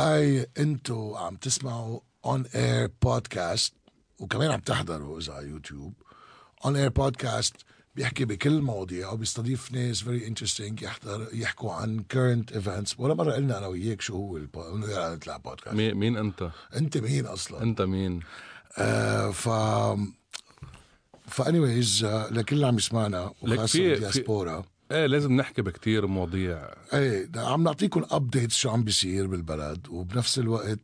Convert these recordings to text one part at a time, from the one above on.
هاي انتو عم تسمعوا On Air Podcast وكمان عم تحضروا إذا على يوتيوب On Air Podcast بيحكي بكل المواضيع وبيستضيف ناس very interesting يحضر يحكوا عن current events ولا مرة قلنا أنا وياك شو هو البو... نطلع بودكاست مين, مين أنت؟ أنت مين أصلا؟ أنت مين؟ آه ف ف anyways لكل اللي عم يسمعنا وخاصة في- الدياسبورا إيه لازم نحكي بكتير مواضيع. إيه عم نعطيكم ابديتس شو عم بيصير بالبلد وبنفس الوقت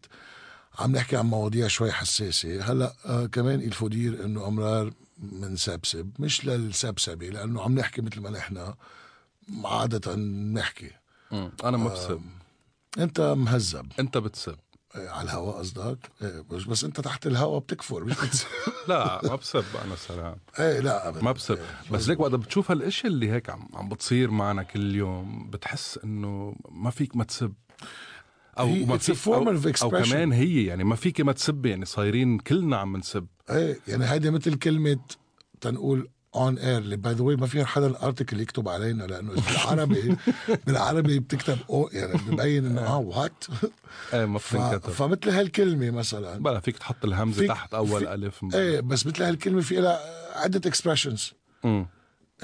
عم نحكي عن مواضيع شوي حساسة. هلأ آه كمان الفودير إنه أمرار منسبسب مش للسبسبة لأنه عم نحكي مثل ما نحن عادة نحكي. مم. أنا ما بسب أنت مهذب. أنت بتسب. على الهواء قصدك؟ إيه بس, بس انت تحت الهواء بتكفر مش بتس... لا ما بسب أنا سلام. إيه لا ابدا. ما بسب بس ليك وقت بتشوف هالاشياء اللي هيك عم عم بتصير معنا كل يوم بتحس إنه ما فيك ما تسب. أو ما فيك أو, أو. كمان هي يعني ما فيك ما تسب يعني صايرين كلنا عم نسب. إيه يعني هيدي مثل كلمة تنقول on air اللي by the way ما في حدا article يكتب علينا لأنه بالعربي بالعربي بتكتب أو يعني ببين إنه آه. what إيه ما. بتنكتب. فمثل هالكلمة مثلا. بلا فيك تحط الهمزة فيك- تحت أول في- ألف إيه بس مثل هالكلمة في لها عدة expressions.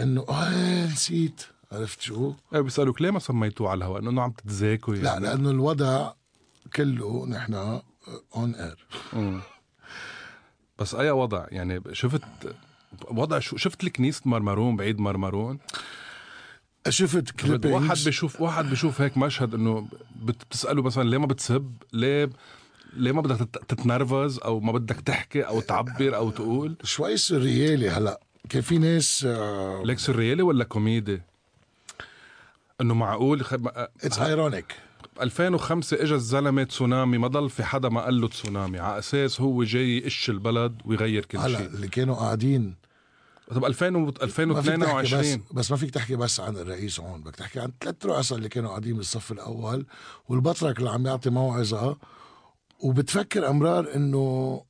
إنه آه نسيت. عرفت شو؟ إيه بيسألوك ليه ما سميتوه على الهواء؟ إنه عم تتذاكوا لا يعني. لأنه الوضع كله نحن اون اير مم. بس أي وضع؟ يعني شفت وضع شو شفت الكنيسة مرمرون بعيد مرمرون؟ شفت واحد كليبينجز بيشوف واحد بيشوف هيك مشهد إنه بت- بتسأله مثلا ليه ما بتسب؟ ليه ليه ما بدك تت- تتنرفز أو ما بدك تحكي أو تعبر أو تقول؟ شوي سريالي هلأ. كان في ناس آه، ليك سريالي ولا كوميدي؟ إنه معقول؟ خ... it's ironic 2005 اجى الزلمة تسونامي ما ضل في حدا ما قال له تسونامي. على أساس هو جاي يقش البلد ويغير كل هلأ شيء. اللي كانوا قاعدين طب 2000 و- ما فيك تحكي بس 2022 بس ما فيك تحكي بس عن الرئيس هون بدك تحكي عن ثلاث رؤساء اللي كانوا قاعدين بالصف الأول والبطرك اللي عم يعطي موعظة وبتفكر أمرار إنه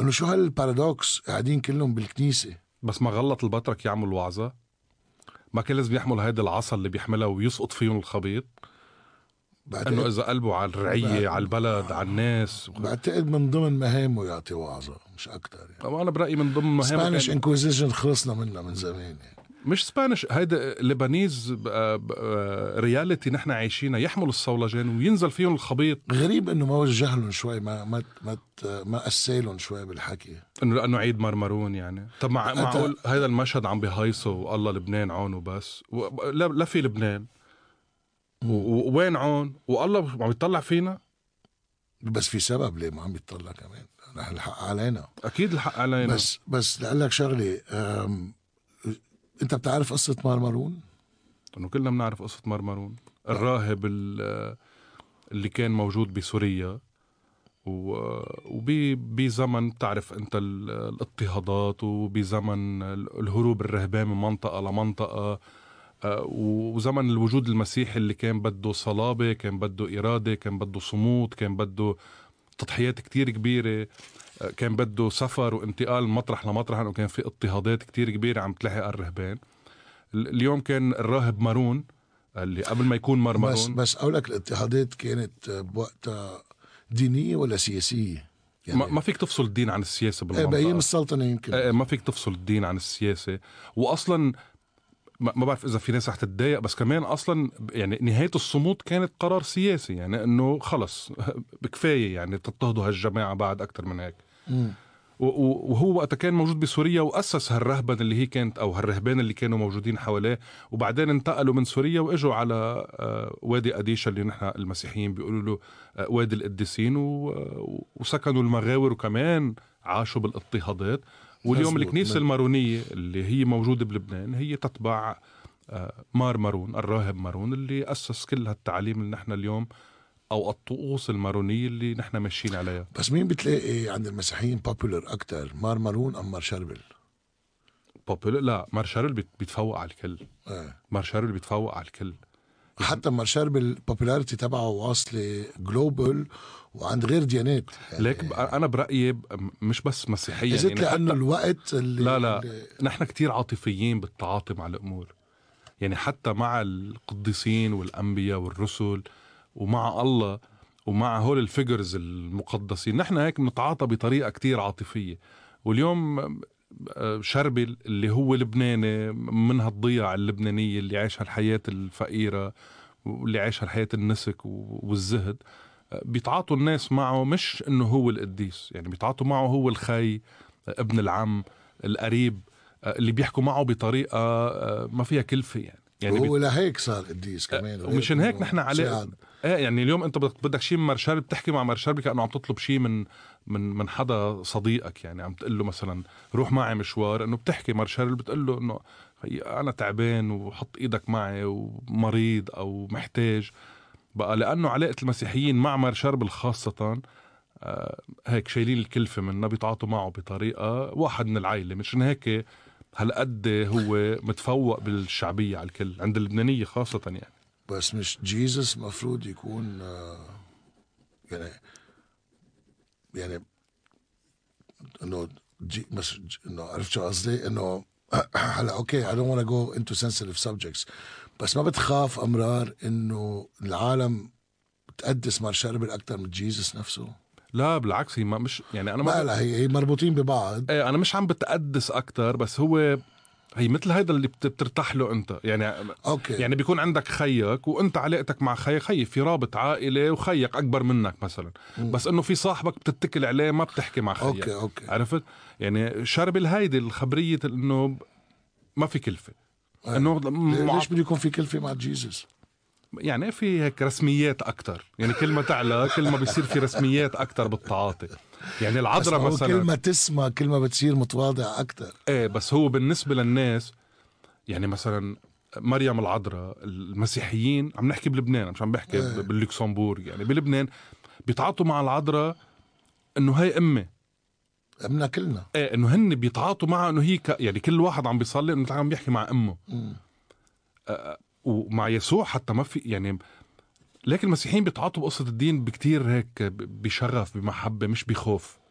إنه شو هال paradox قاعدين كلهم بالكنيسة؟ بس ما غلط البطرك يعمل وعظة؟ ما كان لازم يحمل هيدي العصا اللي بيحملها ويسقط فيهم الخبيط؟ بعتقد, إنه إذا قلبه على الرعية على البلد على الناس. بعتقد من ضمن مهامه يعطي وعظة. مش أكثر يعني. أنا برأيي من ضمن مهام Spanish Inquisition خلصنا منها من زمان يعني. مش Spanish هيدا Lebanese reality نحن عايشينها يحمل الصولجان وينزل فيهم الخبيط. غريب إنه ما وجه لهم شوي ما ما ما ما قسالهم شوي بالحكي. إنه لأنه عيد مرمرون يعني. طب مع معقول هذا المشهد عم بهيصوا والله لبنان عون وبس. لا في لبنان. وين عون؟ والله عم يطلع فينا؟ بس في سبب ليه ما عم يطلع كمان؟ نحن الحق علينا. أكيد الحق علينا. بس بس لأقول لك شغلة أنت بتعرف قصة مارمارون؟ إنه كلنا بنعرف قصة مرمرون الراهب ال- اللي كان موجود بسوريا وبزمن بتعرف أنت ال- الاضطهادات وبزمن ال- الهروب الرهبان من منطقة لمنطقة. وزمن الوجود المسيحي اللي كان بده صلابة كان بده إرادة كان بده صمود كان بده تضحيات كتير كبيرة آه، كان بده سفر وانتقال مطرح لمطرح لأنه كان في اضطهادات كتير كبيرة عم تلاحق الرهبان. ال- اليوم كان الراهب مارون اللي قبل ما يكون بس مرمرون بس أقول لك الاضطهادات كانت بوقتها دينية ولا سياسية؟ يعني ما, فيك تفصل الدين عن السياسة بأيام بالمنطقة السلطنة يمكن. آه، ما فيك تفصل الدين عن السياسة. واصلا ما بعرف إذا في ناس رح تتضايق بس كمان أصلا يعني نهاية الصمود كانت قرار سياسي يعني إنه خلص بكفايه يعني تضطهدوا هالجماعة بعد أكثر من هيك. وهو وقتها كان موجود بسوريا وأسس هالرهبنه اللي هي كانت أو هالرهبان اللي كانوا موجودين حواليه وبعدين انتقلوا من سوريا وإجوا على آه، وادي اديشا اللي نحن المسيحيين بيقولوا له آه، وادي القديسين وسكنوا المغاور وكمان عاشوا بالإضطهادات. واليوم. الكنيسة المارونية اللي هي موجودة بلبنان هي تتبع آه، مار مارون الراهب مارون اللي أسس كل هالتعاليم اللي نحن اليوم أو الطقوس المارونية اللي نحن ماشيين عليها بس مين بتلاقي عند المسيحيين popular أكثر مارمارون أم مار شربل؟ popular لا مار بيت- بيتفوق على الكل إيه. مار شربل بيتفوق على الكل حتى مار شربل ال popularity تبعه واصلة global وعند غير ديانات يعني ليك أنا برأيي مش بس مسيحيا زدت يعني لأنه الوقت اللي لا لا اللي- نحن كتير عاطفيين بالتعاطي مع الأمور. يعني حتى مع القديسين والأنبياء والرسل ومع الله ومع هول الفيجرز المقدسين نحن هيك بنتعاطى بطريقة كتير عاطفية. واليوم شربي اللي هو لبناني من هالضياع اللبنانية اللي عايشها الحياة الفقيرة واللي عايشها الحياة النسك والزهد بيتعاطوا الناس معه مش إنه هو القديس يعني بيتعاطوا معه هو الخي ابن العم القريب آه، اللي بيحكوا معه بطريقة ما فيها كلفة يعني. يعني هو لهيك صار قديس كمان ومشان هيك نحن عليه إيه يعني اليوم أنت بدك شيء من مرشال بتحكي مع مرشال كانه عم تطلب شيء من من من حدا صديقك يعني عم تقول له مثلا روح معي مشوار إنه بتحكي مرشال بتقول له إنه أنا تعبان وحط إيدك معي ومريض أو محتاج بقى لأنه علاقة المسيحيين مع مارشال خاصة آه هيك شايلين الكلفة منا بيتعاطوا معه بطريقة واحد من العائلة. مشان هيك هالقد هو متفوق بالشعبية على الكل عند اللبنانية خاصة يعني. بس مش جيزس مفروض يكون آه، يعني يعني إنه مش إنه عرفت شو قصدي؟ إنه هلا أوكي don't want to go into sensitive subjects. بس ما بتخاف أمرار إنه العالم تقدس مار شربل أكثر من Jesus نفسه؟ لا بالعكس هي ما مش يعني أنا ما لا هي هي مربوطين ببعض. إيه أنا مش عم بتقدس أكثر بس هو هي مثل هيدا اللي بترتاح له انت. يعني أوكي. يعني بيكون عندك خيك وانت علاقتك مع خيك. خي في رابط عائلة وخيك أكبر منك مثلا. م. بس إنه في صاحبك بتتكل عليه ما بتحكي مع خيك. أوكي أوكي. عرفت؟ يعني شربل هيدي الخبرية إنه ما في كلفة. إيه. إنه ليش بده يكون في كلفة مع جيزس؟ يعني في هيك رسميات أكثر يعني كل ما تعلى كل ما بيصير في رسميات أكثر بالتعاطي. يعني العذراء مثلا كل ما تسمى كل ما بتصير متواضع أكثر إيه بس هو بالنسبة للناس يعني مثلا مريم العذراء المسيحيين عم نحكي بلبنان مش عم بحكي إيه. باللوكسمبورغ يعني بلبنان بيتعاطوا مع العذراء إنه هي امي أمنا كلنا. إيه إنه هن بيتعاطوا معها إنه هي ك... يعني كل واحد عم بيصلي إنه عم بيحكي مع أمه. آه ومع يسوع حتى ما في يعني لكن المسيحيين بيتعاطوا بقصة الدين بكتير هيك بشغف بمحبة مش بخوف.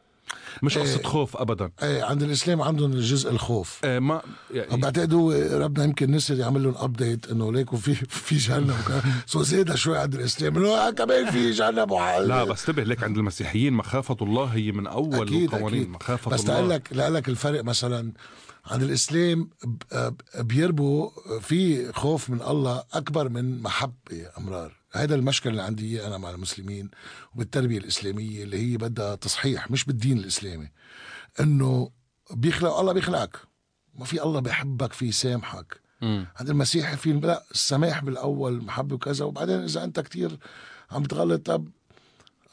مش قصة إيه خوف ابدا. إيه عند الإسلام عندهم جزء الخوف. إيه ما يعني بعتقدوا ربنا يمكن نسي يعمل لهم update إنه ليكوا في في جهنم. so زيادة شوي عند الإسلام إنه كمان في جهنم وحال لا بس انتبه لك عند المسيحيين مخافة الله هي من أول أكيد القوانين أكيد. مخافة بس الله. بس لك لك الفرق مثلا عند الإسلام بيربوا في خوف من الله أكبر من محبة أمرار. هذا المشكل اللي عندي إياه أنا مع المسلمين وبالتربية الإسلامية اللي هي بدها تصحيح مش بالدين الإسلامي إنه بيخلق الله بيخلقك. ما في الله بيحبك في سامحك. عند المسيح في لا السماح بالأول محبة وكذا وبعدين إذا أنت كتير عم تغلط طب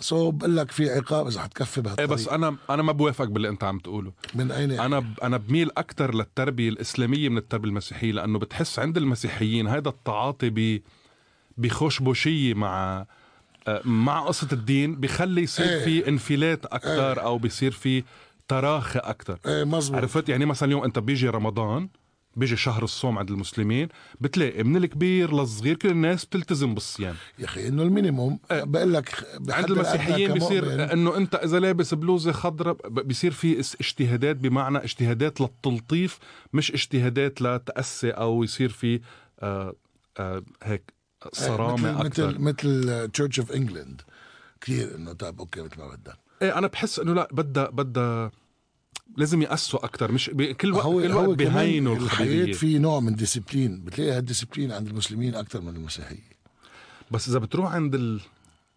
سو بقول لك في عقاب إذا حتكفي بهالطريقه إيه بس أنا أنا ما بوافق باللي أنت عم تقوله. من أين؟ يعني؟ أنا أنا بميل أكثر للتربية الإسلامية من التربية المسيحية لأنه بتحس عند المسيحيين هذا التعاطي ب بخشبوشيه مع آه، مع قصة الدين بخلي يصير إيه. في انفلات أكثر إيه. أو بيصير في تراخي أكثر إيه مزبوط. عرفت يعني مثلا اليوم أنت بيجي رمضان بيجي شهر الصوم عند المسلمين بتلاقي من الكبير للصغير كل الناس بتلتزم بالصيام يا أخي إنه ال minimum إيه بقول لك عند المسيحيين بيصير إنه أنت إذا لابس بلوزة خضراء بيصير في اجتهادات بمعنى اجتهادات للتلطيف مش اجتهادات لتأسي أو يصير في آه آه هيك صرامة أكثر. مثل مثل Church of England كثير إنه طيب أوكي مثل ما بدك إيه أنا بحس إنه لا بدها بدها لازم يقسوا أكثر. مش كل وقت هو كل وقت بهينوا الحياة في نوع من discipline بتلاقي هال discipline عند المسلمين أكثر من المسيحيين بس إذا بتروح عند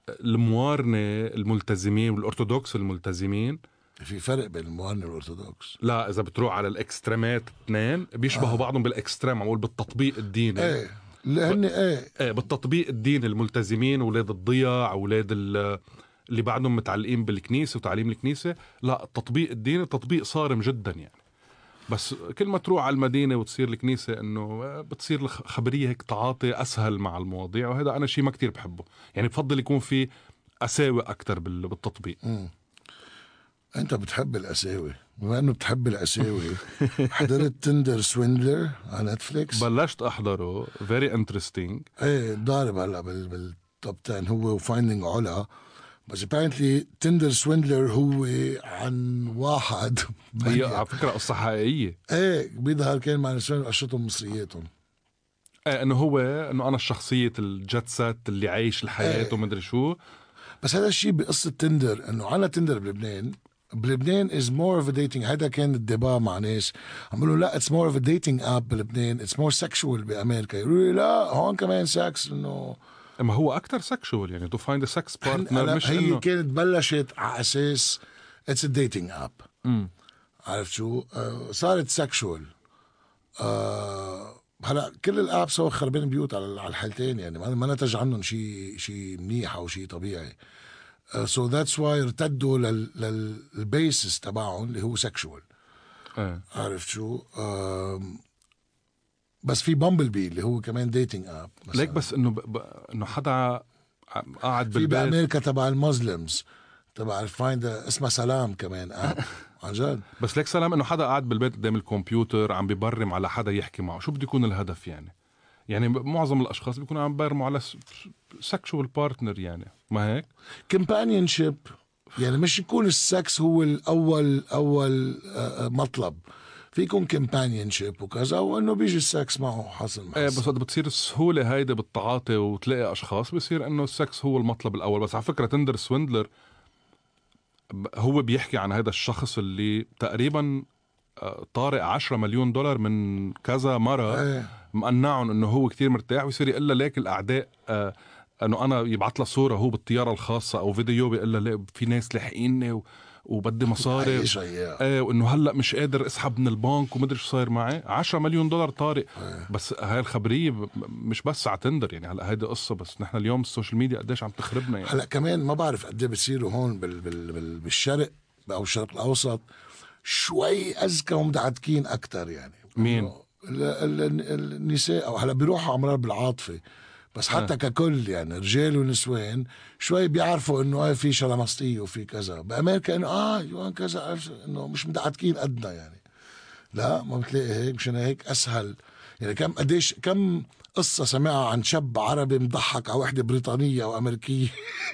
الموارنة الملتزمين والأرثوذكس الملتزمين في فرق بين الموارنة والأرثوذكس؟ لا إذا بتروح على ال extreme ات اثنين بيشبهوا آه. بعضهم بال extreme عم بالتطبيق الديني. إيه. لأن إيه. إيه بالتطبيق الديني الملتزمين أولاد الضياع أولاد اللي بعدهم متعلقين بالكنيسة وتعليم الكنيسة. لا التطبيق الديني تطبيق صارم جدا يعني. بس كل ما تروح على المدينة وتصير الكنيسة إنه بتصير خبرية هيك تعاطي أسهل مع المواضيع. وهذا أنا شيء ما كتير بحبه. يعني بفضل يكون في قساوي أكثر بالتطبيق. م. أنت بتحب القساوي. بما إنه بتحب القساوي حضرت Tinder Swindler على Netflix بلشت أحضره. very interesting إيه ضارب هلأ بال top 10 هو و Finding Ola. بس apparently Tinder Swindler هو عن واحد. هي على فكرة قصة حقيقية. إيه بيظهر كان مع نسوان قشتهم مصرياتهم. إيه إنه هو إنه أنا الشخصية الجت سات اللي عايش الحياة إيه. ومدري شو. بس هذا الشيء بقصة تندر إنه على تندر بلبنان بلبنان از مور اوف ديتنج هذا كان الدبا مع ناس. عم بيقولوا لا اتس مور اوف ديتنج اب بلبنان. اتس مور سكشوال بأمريكا. يقولوا لي لا هون كمان سكس إنه ما هو أكثر سكشوال يعني تو فايند سكس بارتنر مش هي إنه كانت بلشت على أساس it's dating app. عرفت شو؟ آه صارت sexual آه هلا كل ال apps هو خربين بيوت على الحالتين يعني ما ما نتج عنهم شيء شيء منيح أو شيء طبيعي. so that's why ارتدوا لل- لل basics تبعهم اللي هو sexual إيه. عرفت شو؟ بس في Bumble بي اللي هو كمان dating app ليك بس إنه ب... ب... إنه حدا قاعد في بالبيت. بامريكا تبع ال Muslims تبع ال find اسمها سلام كمان app عن جد. بس ليك سلام إنه حدا قاعد بالبيت قدام الكمبيوتر عم ببرم على حدا يحكي معه. شو بده يكون الهدف يعني؟ يعني معظم الأشخاص بيكونوا عم بيبرموا على sexual partner يعني. ما هيك؟ companionship يعني مش يكون السكس هو الأول أول آه، آه، مطلب. في يكون companionship وكذا وإنه بيجي السكس معه حصل إيه بس وقت بتصير السهولة هيدي بالتعاطي وتلاقي أشخاص بصير إنه السكس هو المطلب الأول. بس على فكرة Tinder Swindler هو بيحكي عن هذا الشخص اللي تقريبا آه، طارق 10 مليون دولار من كذا مرة. إيه. مقنعهم إنه هو كتير مرتاح ويصير يقول لها ليك الأعداء آه إنه أنا يبعث لها صورة هو بالطيارة الخاصة أو فيديو بيقول لها في ناس لاحقيني و- وبدي مصاري. إيه وإنه هلأ مش قادر أسحب من البنك ومدري شو صاير معي. 10 مليون دولار طارق. بس هاي الخبرية مش بس على Tinder يعني هلأ هيدي قصة بس. نحن اليوم ال social media قديش عم تخربنا يعني. هلأ كمان ما بعرف قد إيه بصيروا هون بال بال بال بالشرق أو الشرق الأوسط شوي أذكى ومدعتكين أكثر يعني. مين؟ ال- ال- ال- النساء أو هلا بيروحوا امرار بالعاطفة. بس حتى ككل يعني رجال ونسوان شوي بيعرفوا إنه آه في شلمسطية وفي كذا. بأمريكا إنه آه يوان كذا إنه مش مدعتكين قدنا يعني. لا ما بتلاقي هيك مشان هيك أسهل. يعني كم قديش كم قصة سمعها عن شاب عربي مضحك على وحدة بريطانية أو أمريكية.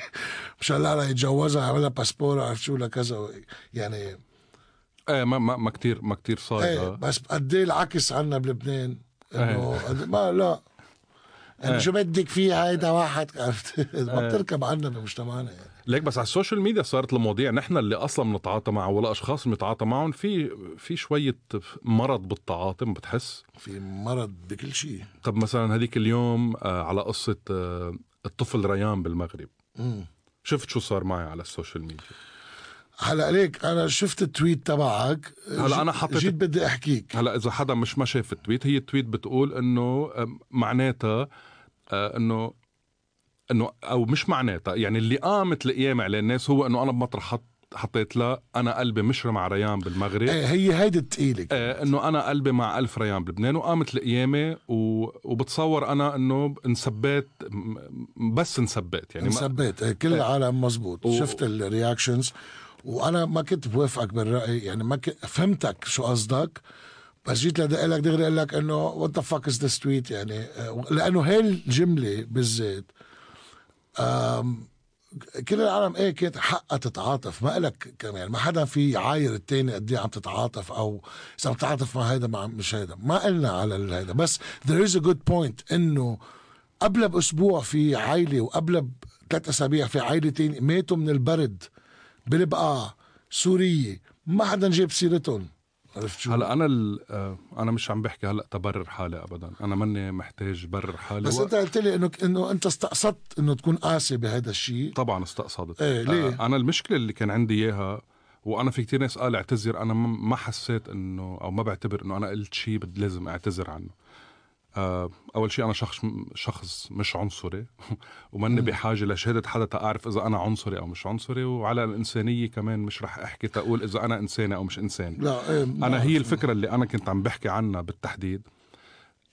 مشان لا يتجوزها يعملها باسبور عرفت شو لكذا يعني إيه ما ما, ما كتير ما كتير صاير إيه آه. بس قد إيه العكس عنا بلبنان إنه قد- ما لا. إيه. يعني شو بدك فيه؟ هيدا واحد. عرفت؟ ما بتركب عنا بمجتمعنا يعني. ليك بس على ال social media صارت المواضيع نحن اللي أصلا بنتعاطى معه ولا أشخاص بنتعاطى معهم. في في شوية مرض بالتعاطي بتحس. في مرض بكل شيء. طب مثلا هذيك اليوم آه، على قصة آه، الطفل ريان بالمغرب. مم. شفت شو صار معي على ال social media؟ هلا ليك أنا شفت ال tweet تبعك. هلا جيت- حطيت- جيت بدي أحكيك. هلا إذا حدا مش ما شاف ال tweet هي ال tweet بتقول إنه معناتها آه، إنه إنه أو مش معناتها يعني اللي قامت القيامة على الناس هو إنه أنا بمطرح حط حطيت لا أنا قلبي مش مع ريان بالمغرب. إيه هي هيدي التقيلة آه إنه أنا قلبي مع ألف ريان بلبنان وقامت القيامة و... وبتصور أنا إنه انسبيت بس انسبيت يعني ما... مثبت إيه كل العالم مزبوط. و- شفت ال reactions. وأنا ما كنت بوافقك بالرأي يعني ما كنت فهمتك شو قصدك بس جيت لدق لك دغري أقول لك إنه what the fuck is this tweet يعني آه، لأنه هاي الجملة بالذات كل العالم إيه كانت حقها تتعاطف. ما لك كمان ما حدا في يعاير التاني قد إيه عم تتعاطف أو إذا عم تتعاطف مع هيدا مع مش هيدا. ما قلنا على هيدا بس there is a good point إنه قبل بأسبوع في عائلة وقبل بثلاث أسابيع في عائلة تاني ماتوا من البرد. بالبقاع سورية ما حدا جاب سيرتهم عرفت شو؟ هلا أنا. آه أنا مش عم بحكي هلا تبرر حالي ابدا أنا ماني محتاج برر حالي بس و... أنت قلت لي انه إنه أنت استقصدت إنه تكون قاسي بهذا الشيء طبعا استقصدت إيه، ليه؟ آه أنا المشكلة اللي كان عندي إياها وأنا في كتير ناس قال اعتذر أنا ما حسيت إنه أو ما بعتبر إنه أنا قلت شيء لازم أعتذر عنه أول شيء أنا شخص شخص مش عنصري وماني بحاجة لشهادة حدا تعرف إذا أنا عنصري أو مش عنصري وعلى الإنسانية كمان مش رح أحكي تقول إذا أنا إنساني أو مش إنساني. لا إيه ما أنا هي. الفكرة اللي أنا كنت عم بحكي عنها بالتحديد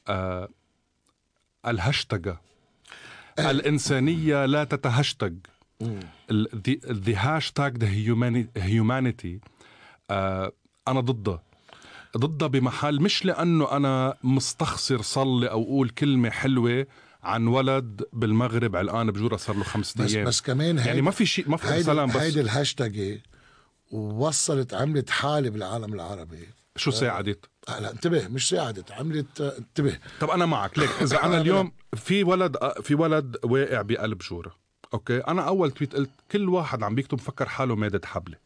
آه الهاشتاج الإنسانية لا the hashtag the humani- humanity آه أنا ضدها. ضدها بمحل مش لأنه أنا مستخسر صلي أو أقول كلمة حلوة عن ولد بالمغرب علقان بجوره صار له خمس بس أيام. بس كمان يعني ما في شيء ما في سلام بس هيدي الهاشتاج ووصلت عملت حالة بالعالم العربي. شو ساعدت؟ هلا انتبه مش ساعدت عملت انتبه. طب أنا معك. ليك إذا أنا اليوم في ولد في ولد واقع بقلب جوره أوكي؟ أنا أول tweet قلت كل واحد عم بيكتب فكر حاله مادة حبلة.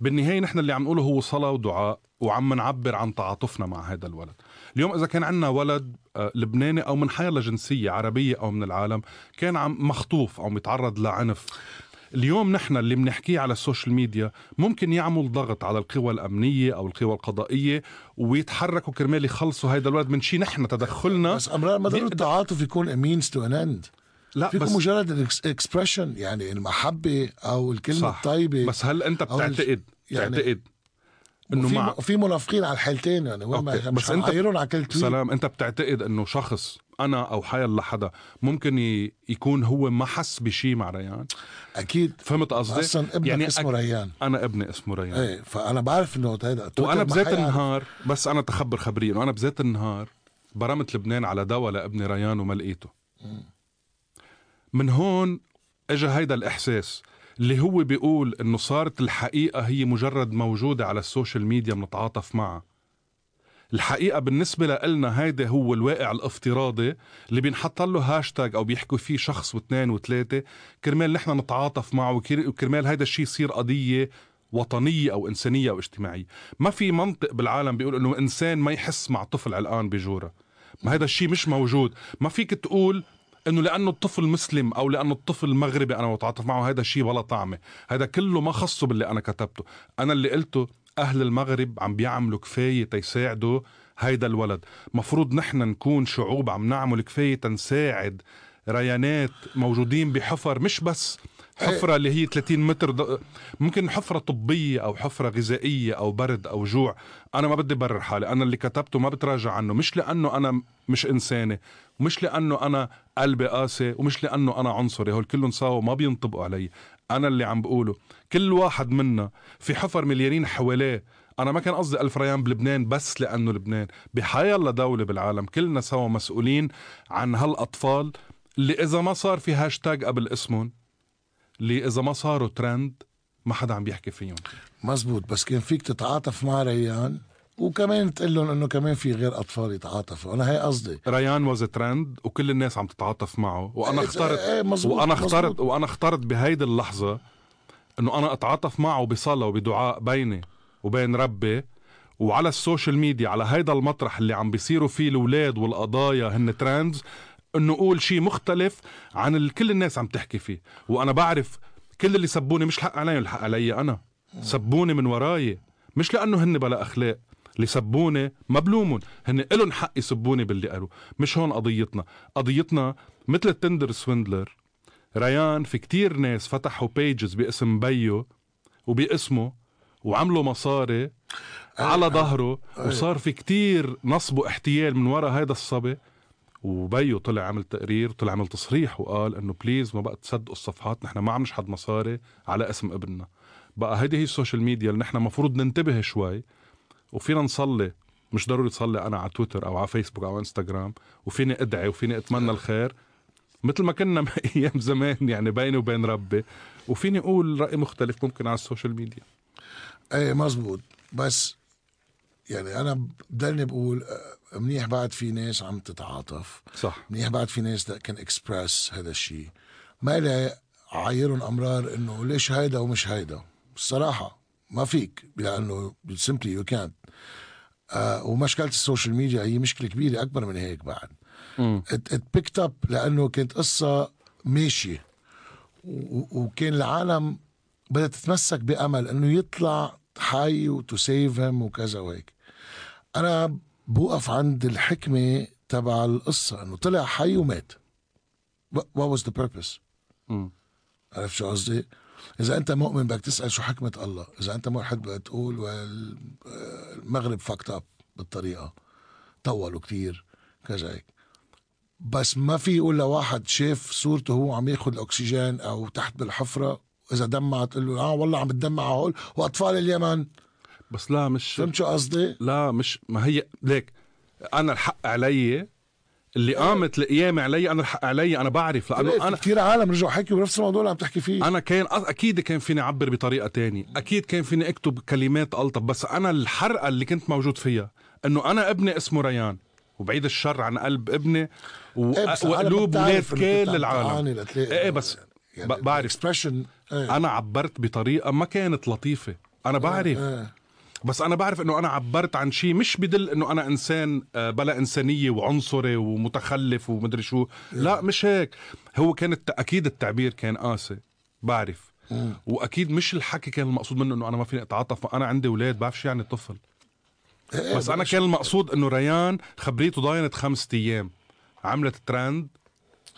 بالنهاية نحن اللي عم نقوله هو صلاة ودعاء. وعم نعبر عن تعاطفنا مع هذا الولد. اليوم إذا كان عندنا ولد آه، لبناني أو من حيالله جنسيه عربية أو من العالم كان عم مخطوف أو متعرض لعنف. اليوم نحن اللي بنحكيه على ال social media ممكن يعمل ضغط على القوى الأمنية أو القوى القضائية ويتحركوا كرمال يخلصوا هذا الولد من شيء نحن تدخلنا. بس أمرار ما ضروري التعاطف يكون a means to an end لا فيكم بس مجرد expression يعني المحبة أو الكلمة صح. الطيبة بس هل أنت بتعتقد؟ يعني- تعتقد إنه مع في منافقين على الحالتين يعني وين ما مش بس حنعايرهم على كل tweet. سلام أنت بتعتقد إنه شخص أنا أو حيل لحدا ممكن يكون هو ما حس بشيء مع ريان؟ أكيد. فهمت قصدي؟ أصلا ابنك يعني اسمه أك- ريان. أنا ابني اسمه ريان. إيه فأنا بعرف إنه هذا وأنا بذات. النهار بس أنا تخبر خبريه انه أنا بذات النهار برمت لبنان على دواء لابني ريان وما لقيته من هون اجى هيدا الإحساس. اللي هو بيقول إنه صارت الحقيقة هي مجرد موجودة على ال social media بنتعاطف معها. الحقيقة بالنسبة لنا هيدا هو الواقع الافتراضي اللي بينحط له هاشتاج أو بيحكوا فيه شخص واثنين وثلاثة كرمال نحن نتعاطف معه وكر- وكرمال هيدا الشيء يصير قضية وطنية أو إنسانية أو اجتماعية. ما في منطق بالعالم بيقول إنه إنسان ما يحس مع طفل علقان بجوره. ما هذا الشيء مش موجود. ما فيك تقول إنه لأنه الطفل مسلم أو لأنه الطفل مغربي أنا بتعاطف معه هذا الشيء بلا طعمة. هذا كله ما خصه باللي أنا كتبته. أنا اللي قلته أهل المغرب عم بيعملوا كفاية تيساعدوا هيدا الولد. مفروض نحن نكون شعوب عم نعمل كفاية تنساعد ريانات موجودين بحفر مش بس حفرة اللي هي 30 متر. ممكن حفرة طبية أو حفرة غذائية أو برد أو جوع. أنا ما بدي برر حالي. أنا اللي كتبته ما بتراجع عنه. مش لأنه أنا مش إنساني ومش لأنه أنا قلبي قاسي ومش لأنه أنا عنصري هول كلهم سوا ما بينطبقوا علي. أنا اللي عم بقوله. كل واحد منا في حفر مليارين حواليه أنا ما كان قصدي ألف ريان بلبنان بس لأنه لبنان. بحياة الله دولة بالعالم كلنا سوا مسؤولين عن هالأطفال اللي إذا ما صار في هاشتاج قبل اسمهم اللي إذا ما صاروا ترند ما حدا عم بيحكي فيهم. مزبوط. بس كان فيك تتعاطف مع ريان؟ وكمان تقول لهم إنه كمان في غير أطفال يتعاطفوا. أنا هي قصدي. ريان was trend وكل الناس عم تتعاطف معه. وأنا إيه، اخترت إيه، مزبوط، وأنا اخترت مزبوط. وأنا اخترت بهيدي اللحظة إنه أنا أتعاطف معه بصلاة وبدعاء بيني وبين ربي. وعلى ال social media على هيدا المطرح اللي عم بيصيروا فيه الأولاد والقضايا هن trends إنه أقول شيء مختلف عن اللي كل الناس عم تحكي فيه. وأنا بعرف كل اللي سبوني مش الحق علي الحق علي أنا. سبوني من وراي. مش لأنه هن بلا أخلاق. اللي سبوني ما بلومن هن إلهم حق يسبوني باللي قالوا مش هون قضيتنا. قضيتنا مثل ال Tinder Swindler. ريان في كتير ناس فتحوا pages باسم بيو وباسمه وعملوا مصاري على ظهره وصار في كتير نصب واحتيال من وراء هذا الصبي. وبيو طلع عمل تقرير طلع عمل تصريح وقال إنه please ما بقى تصدقوا الصفحات نحن ما عم نشحد مصاري على اسم ابننا. بقى هيدي هي ال social media اللي نحن مفروض ننتبه شوي. وفينا نصلي. مش ضروري تصلي أنا على تويتر أو على فيسبوك أو إنستغرام. وفيني أدعي وفيني أتمنى الخير. مثل ما كنا أيام زمان يعني بيني وبين ربي. وفيني أقول رأي مختلف ممكن على ال social media. إيه مزبوط بس يعني أنا بضلني بقول آه، منيح بعد في ناس عم تتعاطف. صح. منيح بعد في ناس can express هذا الشيء. ما لي عايرهم أمرار إنه ليش هيدا ومش هيدا. الصراحة. ما فيك لأنه you can't. آه ومشكلة ال social media هي مشكلة كبيرة أكبر من هيك بعد. it picked up لأنه كانت قصة ماشية. وكان العالم بدها تتمسك بأمل إنه يطلع حي و to save him وكذا وهيك. أنا بوقف عند الحكمة تبع القصة إنه طلع حي ومات. What was the purpose. عرفت شو قصدي؟ إذا أنت مؤمن بدك تسأل شو حكمة الله، إذا أنت ملحد بدك تقول المغرب fucked up بالطريقة طولوا كتير كذا هيك بس ما في يقول لواحد شاف صورته هو عم ياخذ الأكسجين أو تحت بالحفرة وإذا دمعت تقول له آه والله عم بتدمع هول وأطفال اليمن بس لا مش فهمت شو قصدي؟ لا مش ما هي ليك أنا الحق علي اللي قامت القيامة علي أنا الحق علي أنا بعرف لأنه أنا كثير عالم رجعوا حكوا بنفس الموضوع اللي عم تحكي فيه أنا كان أكيد كان فيني أعبر بطريقة تانية أكيد كان فيني أكتب كلمات ألطف بس أنا الحرقة اللي كنت موجود فيها إنه أنا ابني اسمه ريان وبعيد الشر عن قلب ابني و... إيه العالم وقلوب ولاد كل العالم لتلاقي إيه بس يعني بعرف. إيه. أنا عبرت بطريقة ما كانت لطيفة أنا بعرف إيه. بس أنا بعرف إنه أنا عبرت عن شيء مش بدل إنه أنا إنسان آه، بلا إنسانية وعنصري ومتخلف ومدري شو. لا مش هيك. هو كان. أكيد التعبير كان قاسي بعرف. مم. وأكيد مش الحكي كان المقصود منه إنه أنا ما فيني أتعاطف. أنا عندي أولاد بعرف شو يعني طفل. إيه، بس أنا كان المقصود إنه ريان خبريته ضاينت خمسة أيام. عملت ترند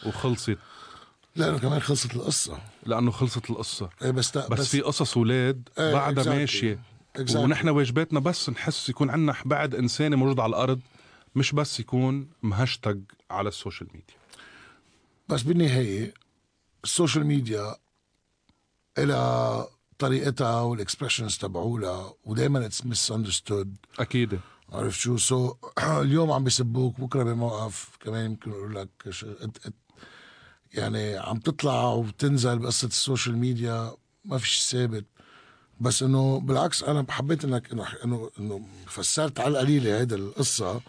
وخلصت. لأنه كمان خلصت القصة. لأنه خلصت القصة. إيه بس بس, بس في قصص أولاد إيه، بعدها. ماشية. Exactly. ونحن واجباتنا بس نحس يكون عندنا بعد إنساني موجود على الأرض مش بس يكون مهشتج على ال social media. بس بالنهاية ال social media إلها طريقتها وال expressions تبعولها ودائما it's misunderstood أكيد. عرفت شو؟ so اليوم عم بيسبوك بكرة بموقف كمان يمكن يقول لك ش- يعني عم تطلع وبتنزل بقصة ال social media ما فيش ثابت. بس إنه بالعكس أنا حبيت إنك إنه إنه فسرت على القليلة هيدا القصة.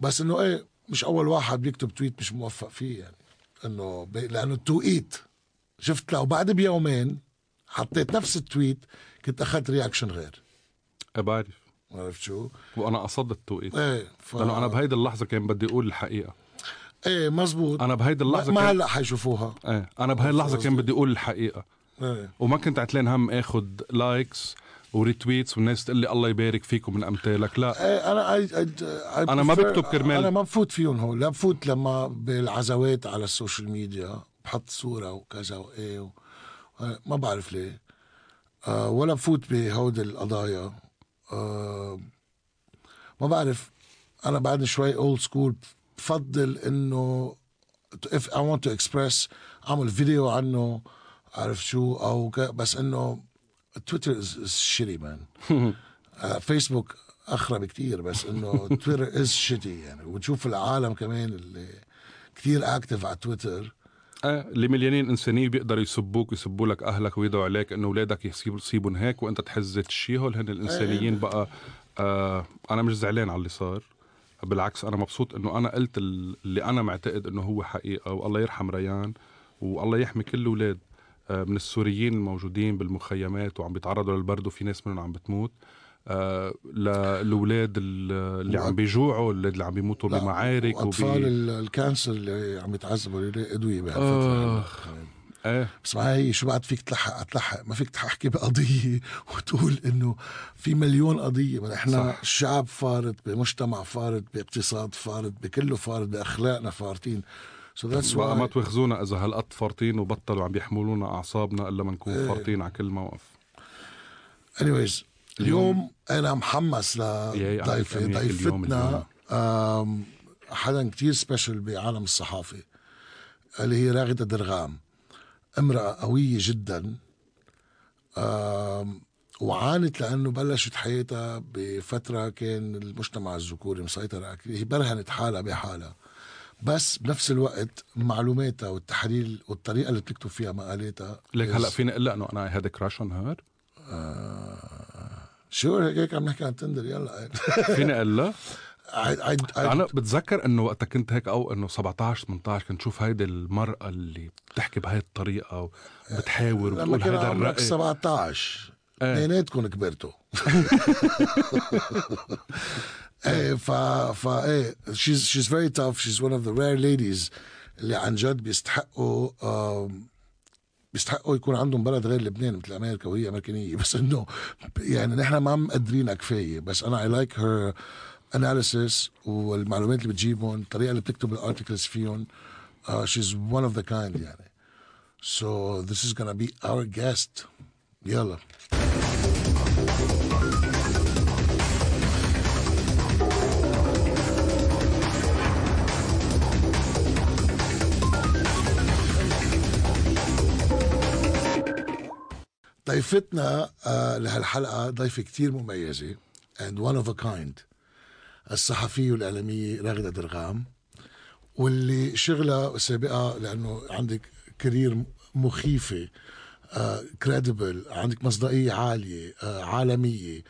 بس إنه إيه مش أول واحد بيكتب tweet مش موفق فيه يعني. إنه بي- لأنه التوقيت شفت؟ لو بعد بيومين حطيت نفس ال tweet كنت أخذت reaction غير. أه بعرف. عرفت شو؟ وأنا قصدت التوقيت. إيه ف... لأنه أنا بهيدي اللحظة كان بدي أقول الحقيقة. إيه مزبوط. أنا بهيدي ما, اللحظة ما كان... هلأ حيشوفوها. إيه أنا بهي اللحظة كان. بدي أقول الحقيقة. إيه وما كنت عتلان هم اخد likes و retweets والناس تقول لي الله يبارك فيكم من أمثالك. لا. إيه أنا I, I, I أنا ما بكتب كرمال- أنا ما بفوت فيهم هول. لا بفوت لما بالعزوات على ال social media. بحط صورة وكذا وإيه و... ما بعرف ليه. آه ولا بفوت بهودي القضايا. آه ما بعرف. أنا بعدني شوي old school بفضل إنه if I want to express أعمل فيديو عنه. عارف شو أو ك... بس إنه تويتر is shitty man فيسبوك أخرا بكتير بس إنه تويتر is shitty يعني. وتشوف العالم كمان اللي كتير active على تويتر آه اللي مليانين انسانيه بيقدروا يسبوك ويسبوا لك أهلك ويدعوا عليك إنه أولادك يصيبوا هيك وأنت تحز الشيء هول. هن الإنسانيين بقى آه أنا مش زعلان على اللي صار. بالعكس أنا مبسوط إنه أنا قلت ال- اللي أنا معتقد إنه هو حقيقة والله يرحم ريان والله يحمي كل الاولاد من السوريين الموجودين بالمخيمات وعم بيتعرضوا للبرد وفي ناس منهم عم بتموت. آه للاولاد ال- اللي عم بيجوعوا الأولاد اللي عم بيموتوا بمعارك وأطفال وبي... ال- الكانسر اللي عم يتعذبوا ادويه. بهالفترة إيه. بس ما هي شو بعد فيك تلحق؟ تلحق ما فيك تحكي بقضية وتقول إنه في مليون قضية. ما إحنا صح. شعب فارط بمجتمع فارط باقتصاد فارط بكله فارط بأخلاقنا فارطين so that's بقى ما تواخذونا إذا هالقد فارطين وبطلوا عم يحملونا أعصابنا إلا ما نكون إيه. فارطين على كل موقف. Anyways اليوم أنا محمس يحكي اليوم ضيفتنا حدا كتير special بعالم الصحافة اللي هي راغدة درغام. امرأة قوية جدا. وعانت لأنه بلشت حياتها بفترة كان المجتمع الذكوري مسيطر. هي برهنت حالها بحالها. بس بنفس الوقت معلوماتها والتحليل والطريقة اللي بتكتب فيها مقالاتها ليك هلا فيني أقول لك انه أنا هاد crush on her شو هيك عم نحكي عن تندر يلا. فيني أقول I, أنا بتذكر إنه وقتها كنت هيك أو إنه 17 18 كنت شوف هيدي المرأة اللي بتحكي بهاي الطريقة وبتحاور لما وبتقول هيدا الرأي. 17 إيه. اثنيناتكم كبرتوا. إيه ف ف إيه she's she's very tough. She's one of the rare ladies. اللي عن جد بيستحقوا آم، بيستحقوا يكون عندهم بلد غير لبنان مثل أمريكا وهي أمريكانية. بس إنه يعني نحن ما مقدرينها كفاية. بس أنا I like her analysis والمعلومات اللي بتجيبهم الطريقة اللي بتكتب الارتكلز فيهم. uh, she's one of the kind يعني. So this is gonna be our guest. يلا. ضيفتنا آه لهالحلقة ضيفة كتير مميزة and one of a kind الصحفية والإعلامية راغدة درغام واللي شغلها سابقة لأنه عندك career مخيفة credible عندك مصداقية عالية آه عالمية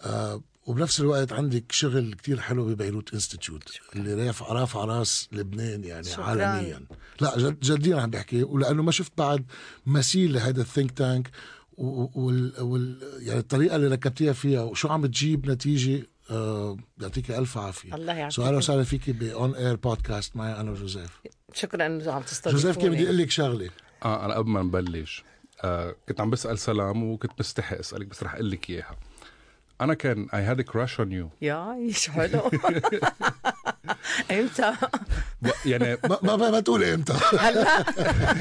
آه وبنفس الوقت عندك شغل كتير حلو ببيروت Institute اللي رافع رافع راس لبنان يعني شكراً. عالميا لا جد جديا عم بحكي ولأنه ما شفت بعد مثيل لهذا ال think tank وال, وال يعني الطريقة اللي ركبتيها فيها وشو عم بتجيب نتيجة آه يعطيك ألف عافية. الله يعافيك. so أهلا وسهلا فيكي ب On Air Podcast معي أنا وجوزيف. شكرا إنه عم تستضيفوني. جوزيف كان بدي أقول لك شغلة؟ آه أنا قبل ما نبلش. آه كنت عم بسأل سلام وكنت مستحي أسألك بس رح أقول لك إياها. أنا كان I had a crush on you. يا شو حلو. إمتى؟ يعني ما ما, ما, تقول إمتى. هلا.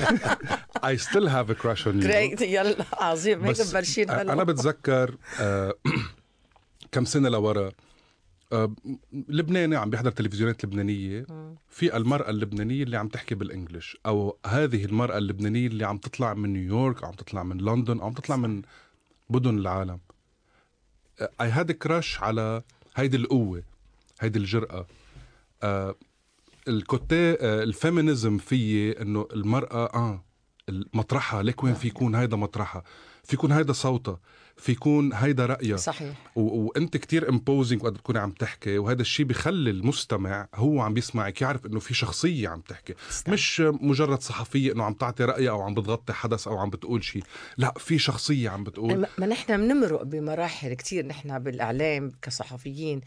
I still have a crush on you. great يلا عظيم. هيك مبلشين هلا أنا بتذكر آه كم سنة لورا. آه لبناني عم بيحضر تلفزيونات لبنانية. في المرأة اللبنانية اللي عم تحكي بال English أو هذه المرأة اللبنانية اللي عم تطلع من نيويورك أو عم تطلع من لندن أو عم تطلع من مدن العالم. اي هاد crush على هيدي القوة هيدي الجرأة. آه الكوتي آه ال feminism فيي إنه المرأة آه مطرحها ليك وين في يكون هيدا مطرحها في يكون هيدا صوتها. في يكون هيدا رأيها صحيح. وانت كتير امبوزنج وقت بتكوني عم تحكي وهذا الشيء بخلي المستمع هو عم بيسمعك يعرف إنه في شخصية عم تحكي. استنى. مش مجرد صحفية إنه عم تعطي رايها أو عم بتغطي حدث أو عم بتقول شيء لا في شخصية عم بتقول. ما- ما نحن بنمرق بمراحل كتير نحن بالإعلام كصحفيين.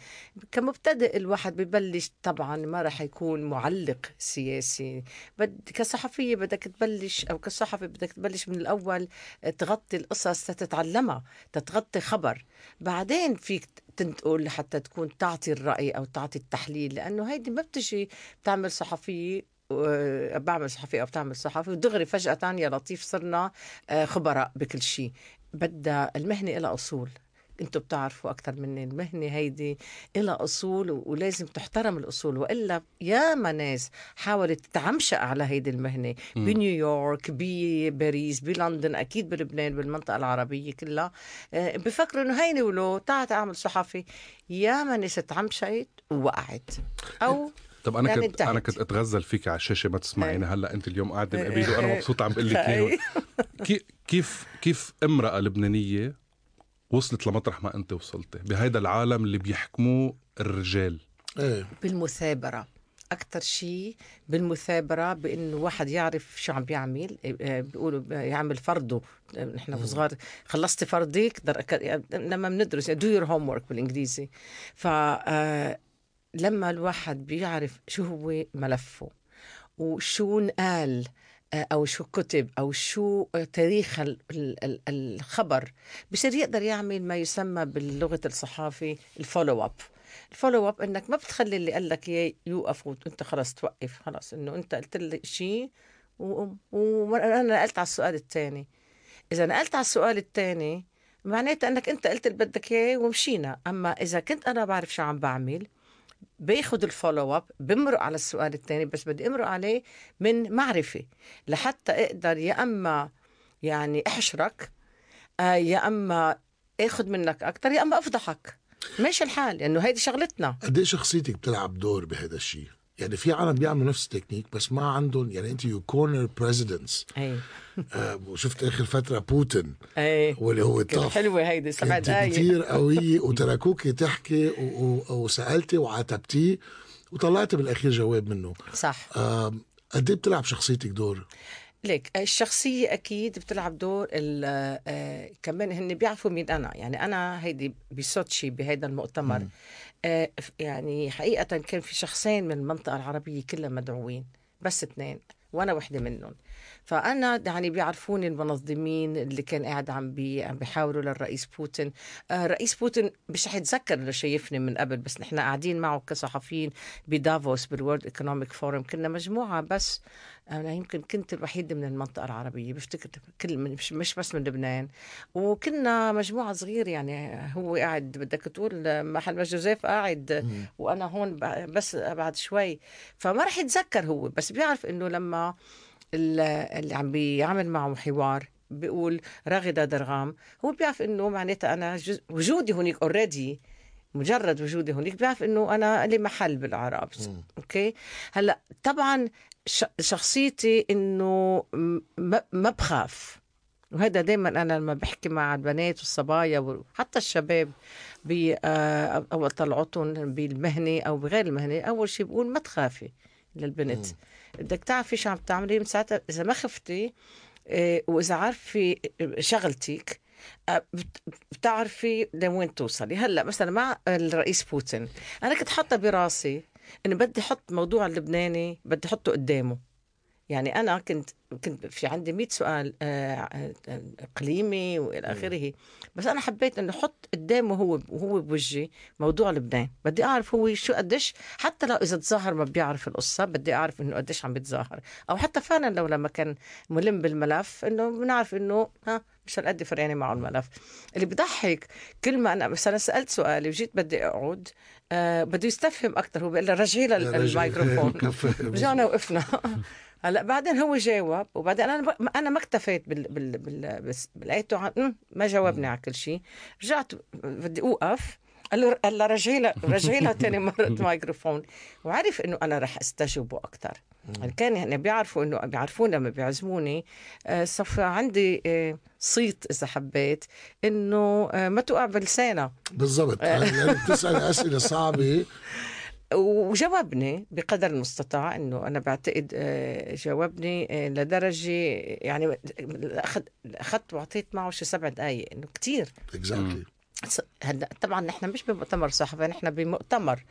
كمبتدئ الواحد ببلش طبعا ما راح يكون معلق سياسي. بد كصحفية بدك تبلش أو كصحفي بدك تبلش من الأول تغطي القصص تتعلمها. تتغطي خبر. بعدين فيك تنتقل لحتى تكون تعطي الرأي أو تعطي التحليل لأنه هيدي ما بتجي بتعمل صحفيه و- بعمل صحفي أو بتعمل صحفي ودغري فجأة يا لطيف صرنا آه، خبراء بكل شيء. بدها المهنة لها أصول. أنتم بتعرفوا أكثر مني المهنة هيدي لها أصول ولازم تحترم الأصول. وإلا ياما ناس حاولت تعمشق على هيدي المهنة. مم. بنيويورك بباريس بلندن أكيد بلبنان بالمنطقة العربية كلها. آه، بفكروا إنه هيني ولو تعال اعمل صحفي. ياما ناس تعمشقت ووقعت. أو طب أنا يعني كنت أنا انتهت. كنت أتغزل فيك على الشاشة ما تسمعيني. هلأ أنت اليوم قاعدة إيه. بقبيل وأنا مبسوط عم بقول لك اياهم كي- كيف كيف امرأة لبنانية وصلت لمطرح ما أنت وصلتي بهيدا العالم اللي بيحكموه الرجال. إيه. بالمثابرة. أكثر شيء بالمثابرة بإنه واحد يعرف شو عم بيعمل آه، بيقولوا يعمل فرضه. نحن صغار خلصتي فرضك در... لما بندرس do your homework بالإنجليزي. ف آه، لما الواحد بيعرف شو هو ملفه وشو انقال آه، أو شو كتب أو شو تاريخ ال- ال- ال- الخبر. بصير يقدر يعمل ما يسمى باللغة الصحافي ال follow up ال follow up إنك ما بتخلي اللي قال لك إياه يوقف وأنت خلص توقف. خلص إنه أنت قلت لي شيء وأنا نقلت على السؤال الثاني إذا نقلت على السؤال الثاني معناتها إنك أنت قلت اللي بدك إياه ومشينا. أما إذا كنت أنا بعرف شو عم بعمل باخذ ال follow up بمرق على السؤال الثاني بس بدي امرق عليه من معرفة. لحتى أقدر يا أما يعني أحشرك آه، يا أما اخذ منك أكثر يا أما أفضحك. ماشي الحال لأنه هيدي شغلتنا. قد إيه شخصيتك بتلعب دور بهذا الشيء يعني في عالم بيعملوا نفس التكنيك بس ما عندهم يعني انت you corner presidents وشفت آخر فترة بوتين أي. واللي هو tough. حلوة هيدي سبع كانت دقائق كتير قوية وتركوك تحكي و- و- وسألتي وعاتبتيه وطلعتي بالأخير جواب منه. صح. قد إيه بتلعب شخصيتك دور؟ ليك الشخصية أكيد بتلعب دور ال- آه، كمان هن بيعرفوا مين أنا. يعني أنا هيدي بسوتشي بهيدا المؤتمر. آه، ف- يعني حقيقة كان في شخصين من المنطقة العربية كلها مدعوين بس اثنين وأنا وحدة منهم. فأنا يعني بيعرفوني المنظمين اللي كان قاعد عم بي عم بيحاوروا للرئيس بوتين. آه رئيس بوتين مش رح يتذكر إنه شايفني من قبل بس نحن قاعدين معه كصحفيين بدافوس بال World Economic Forum كنا مجموعة بس. أنا يمكن كنت الوحيدة من المنطقة العربية بفتكر كل من مش, مش بس من لبنان. وكنا مجموعة صغيرة يعني هو قاعد بدك تقول محل ما جوزيف قاعد وأنا هون بس بعد شوي. فما رح يتذكر هو بس بيعرف إنه لما ال- اللي عم بيعمل معه حوار بيقول راغدة درغام هو بيعرف إنه معناتها أنا جز- وجودي هونيك already مجرد وجودي هونيك بيعرف إنه أنا لي محل بالعرب أوكي؟ هلأ طبعا شخصيتي إنه ما بخاف وهذا دائما أنا لما بحكي مع البنات والصبايا وحتى الشباب آه، أو طلعتهم بالمهنة أو بغير المهنة أول شيء بقول ما تخافي للبنت. بدك تعرفي شو عم تعملي من ساعتها إذا ما خفتي آه، وإذا عارفه شغلتك آه، بت- بتعرفي لوين توصلي. هلأ مثلا مع الرئيس بوتين أنا كنت حاطة براسي إنه بدي أحط موضوع اللبناني بدي أحطه قدامه. يعني أنا كنت كنت في عندي 100 سؤال آه، آه، إقليمي وإلى آخره. بس أنا حبيت إنه أحط قدامه هو وهو بوجهي موضوع لبنان. بدي أعرف هو شو قديش حتى لو إذا تظاهر ما بيعرف القصة بدي أعرف إنه قديش عم بيتظاهر. أو حتى فعلا لو لما كان ملم بالملف إنه بنعرف إنه ها مش هالقد فرقانه معه الملف. اللي بضحك كل ما أنا مثلا سألت سؤالي وجيت بدي اقعد آه بده يستفهم أكثر هو بيقول لي رجعي له الميكروفون. رجعنا وقفنا. هلا بعدين هو جاوب وبعدين أنا أنا ما اكتفيت بال بال بال بس لقيته عن- ما جاوبني على كل شيء. رجعت بدي أوقف. قال له قال له رجعي له رجعي له ثاني مرة الميكروفون وعرف إنه أنا رح استجوبه أكثر كان يعني بيعرفوا إنه بيعرفوني لما بيعزموني. آه، صف عندي آه، صيت إذا حبيت إنه آه، ما توقع بلسانها. بالضبط. يعني بتسأل أسئلة صعبة. وجاوبني بقدر المستطاع إنه أنا بعتقد جاوبني لدرجة يعني أخذ أخذت وعطيت معه شي سبع دقائق إنه كثير اكزاكتلي هلا طبعا نحن مش بمؤتمر صحفي نحن بمؤتمر.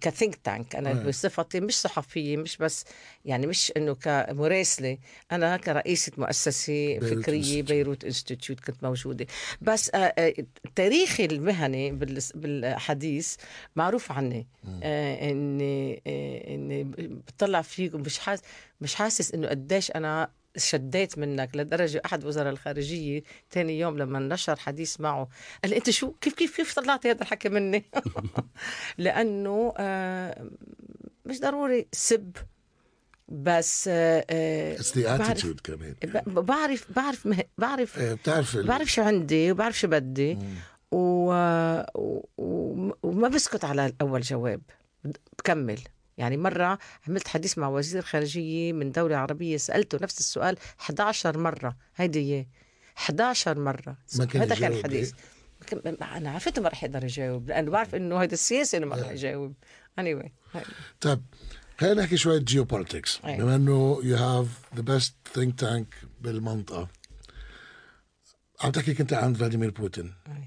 ك think tank أنا. بصفتي مش صحفية مش بس يعني مش إنه كمراسلة. أنا كرئيسة مؤسسة بيروت Institute. بيروت Institute كنت موجودة. بس آه آه تاريخي المهني بال- بالحديث معروف عني. آه إني آه إني بطلع فيك ومش حاسس مش حاسس إنه قديش أنا شديت منك لدرجة أحد وزراء الخارجية تاني يوم لما نشر حديث معه. قال لي أنت شو؟ كيف كيف كيف طلعتي هذا الحكي مني؟ لأنه آه، مش ضروري سب بس آه، آه، it's the attitude كمان ب- بعرف بعرف بعرف إيه، بتعرف بعرف شو عندي وبعرف شو بدي. و... و... وما بسكت على أول جواب. بكمل يعني مرة عملت حديث مع وزير خارجية من دولة عربية سألته نفس السؤال 11 مرة. هيدي إياه 11 مرة. ما كان هذا كان الحديث كم- أنا عرفت ما رح يقدر يجاوب لأنه بعرف إنه هيدا السياسي إنه ما رح يجاوب. Anyway طيب خلينا نحكي شوية geopolitics. بما إنه you have the best think tank بالمنطقة عم تحكي كنت عن فلاديمير بوتين. أي.